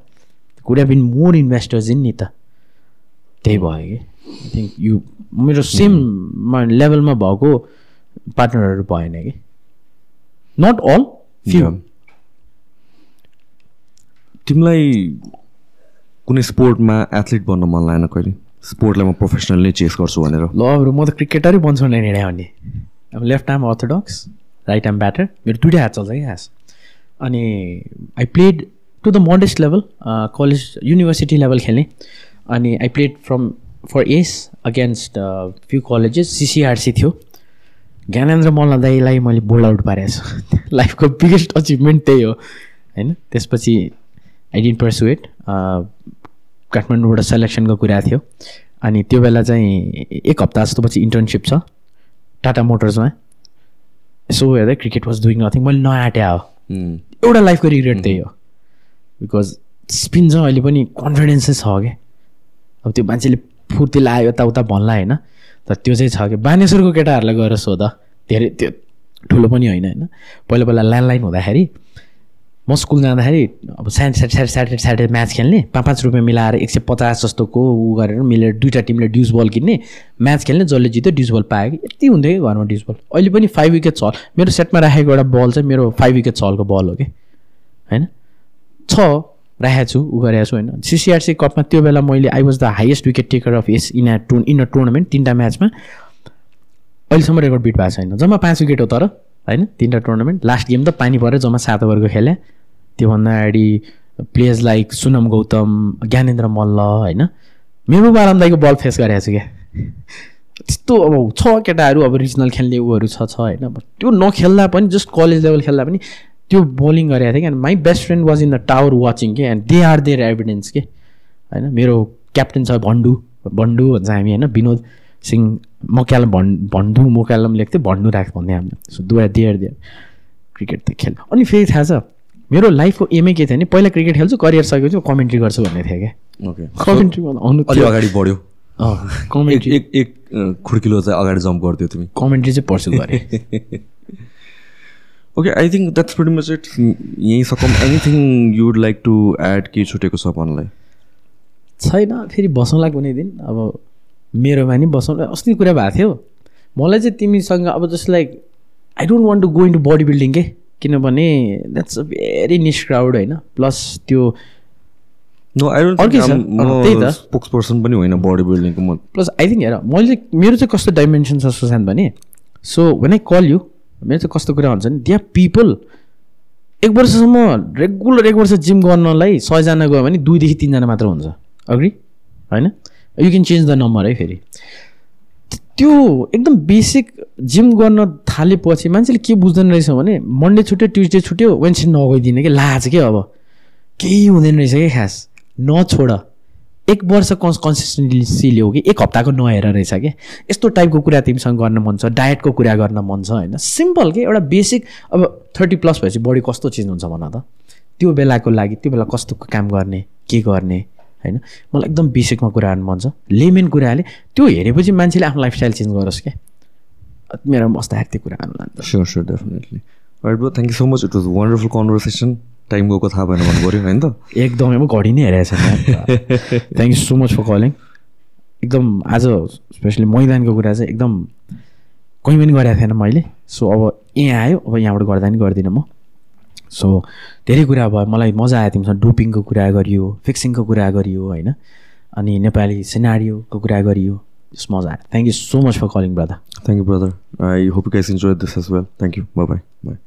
Could been more investors in नि त। त्यही भयो कि। आई थिङ्क यु मेरो सेम लेभलमा भएको पार्टनरहरू भएन कि? Not all few. तिमीलाई कुनै स्पोर्टमा एथलिट बन्न मन लागेन कहिले? स्पोर्टलाई म प्रोफेसनल्ली चेस गर्छु भनेर। ल अब म त क्रिकेटरै बन्छु भने हिँडेँ भने अब left arm orthodox right arm batter मेरो दुइटै हात चल्छ क्या खास। अनि I played to the modest level college university level खेल्ने। अनि I played from for us against few colleges CCRC थियो. ज्ञानेन्द्र मल्ल दाईलाई मैले बोल्ड आउट पारेको छु लाइफको बिगेस्ट अचिभमेन्ट त्यही हो। होइन? त्यसपछि आई डिन्ट पर्सु इट काठमाडौँबाट सेलेक्सनको कुरा थियो। अनि त्यो बेला चाहिँ एक हप्ता जस्तो पछि इन्टर्नसिप छ। टाटा मोटर्समा यसो हेर्दा क्रिकेट वाज डुइङ नथिङ मैले नआट्या हो। एउटा लाइफको रिग्रेट त्यही हो। बिकज स्पिन चाहिँ अहिले पनि कन्फिडेन्सै छ क्या अब त्यो मान्छेले फुर्ती लायो यताउता भन्ला होइन। तर त्यो चाहिँ छ कि बानेश्वरको केटाहरूलाई गएर सोध। धेरै त्यो ठुलो पनि होइन होइन। पहिला पहिला ल्यान्डलाइन हुँदाखेरि म स्कुल जाँदाखेरि अब sat sat sat Saturday Saturday match खेल्ने पाँच पाँच रुपियाँ मिलाएर एक सय पचास जस्तोको ऊ गरेर मिलेर दुइटा टिमले ड्युस बल किन्ने म्याच खेल्ने जसले जित्यो ड्युस बल पायो कि यति हुन्थ्यो कि घरमा ड्युस बल। अहिले पनि फाइभ विकेट चल मेरो सेटमा राखेको एउटा बल चाहिँ मेरो फाइभ विकेट चलको बल हो कि होइन? छ राखेको छु ऊ गरेको छु होइन। सिसिआरसी कपमा त्यो बेला मैले I was the highest wicket taker of us in a tour in a tournament तिनवटा म्याचमा। अहिलेसम्म रेकर्ड बिट भएको छैन। जम्मा पाँच विकेट हो तर होइन? तिनवटा टुर्नामेन्ट लास्ट गेम त पानी पऱ्यो जम्मा सात ओभरको खेले। त्योभन्दा अगाडि प्लेयर्स लाइक सुनम गौतम ज्ञानेन्द्र मल्ल होइन? मेरो बाराम दाईको बल फेस गरेको छु क्या। त्यस्तो अब छ केटाहरू अब रिजनल खेल्ने ऊहरू छ छ होइन? त्यो नखेल्दा पनि जस्ट कलेज लेभल खेल्दा पनि त्यो बोलिङ गरेको थिएँ क्या my best friend was in the tower watching के। And they are there evidence के। होइन मेरो क्याप्टेन छ भन्डु भन्डु भन्छ हामी होइन विनोद सिंह मक्यालम भन् भन्डु मोकालम लेख्थ्यो भन्डु राख भन्थ्यो हामीले सो दुवा देयर देयर क्रिकेट त खेल अनि फेरि थाहा छ मेरो लाइफको एमै के थियो भने पहिला क्रिकेट खेल्छु करियर सकेपछि कमेन्ट्री गर्छु भन्ने थियो क्या। ओके कमेन्ट्रीमा आउनु अलि अगाडि बढ्यो। कमेन्ट्री एक एक खुड्किलो चाहिँ अगाडि जम्प गर्थ्यो तिमी। कमेन्ट्री चाहिँ पर्सु गरेँ okay I think that's pretty much it यहीँ सकौँ। Anything you would like to add के छुटेको छ भन्नलाई छैन फेरि बसौँला कुनै दिन। अब मेरोमा नि बसौँला अस्ति कुरा भएको थियो। मलाई चाहिँ तिमीसँग अब just like I don't want to go into body building के? किनभने that's a very niche crowd होइन? प्लस त्यो। स्पोक्स पर्सन पनि होइन बडी बिल्डिङको म। प्लस आई थिङ्क हेर मैले मेरो चाहिँ कस्तो डाइमेन्सन छ सुशान्त भने। So when I call you मेरो चाहिँ कस्तो कुरा हुन्छ नि त्यहाँ पिपल एक वर्षसम्म रेगुलर एक वर्ष जिम गर्नलाई सयजना गयो भने दुईदेखि तिनजना मात्र हुन्छ। अग्री होइन? You can change the number है फेरि। त्यो एकदम बेसिक जिम गर्न थालेपछि मान्छेले के बुझ्दैन रहेछ भने मन्डे छुट्यो ट्युसडे छुट्यो वेन्सडे नगइदिने कि लाज के अब? केही हुँदैन रहेछ कि खास? नछोड। एक वर्ष कन्स कन्सिस्टेन्सी ल्याऊ कि एक हप्ताको नहेर रहेछ कि? यस्तो टाइपको कुरा तिमीसँग गर्न मन छ डायटको कुरा गर्न मन छ होइन? सिम्पल के? एउटा बेसिक अब थर्टी प्लस भएपछि बडी कस्तो चेन्ज हुन्छ भन त? त्यो बेलाको लागि त्यो बेला कस्तो काम गर्ने के गर्ने होइन? मलाई एकदम बेसिकमा कुरा गर्नु मन छ। लेमेन कुराले त्यो हेरेपछि मान्छेले आफ्नो लाइफस्टाइल चेन्ज गरोस् क्या मेरो मस्त आएको त्यो कुरा गर्नु लान्छ sure sure definitely right bro thank you so much it was wonderful conversation time गएको थाहा भएन भन्नु पऱ्यो होइन त एकदमै म घडी नै हेरेको छैन thank you so much for calling एकदम आज स्पेसली मैदानको कुरा चाहिँ एकदम कहीँ पनि गरेको थिएन मैले सो अब यहाँ आयो अब यहाँबाट गर्दा पनि गर्दिनँ म सो धेरै कुरा भयो मलाई मजा आयो तिमीसँग डोपिङको कुरा गरियो फिक्सिङको कुरा गरियो होइन अनि नेपाली सिनारियोको कुरा गरियो जस मजा आयो thank you so much for calling brother you, brother. I hope you guys enjoyed this as well. Thank you. Bye bye. Bye.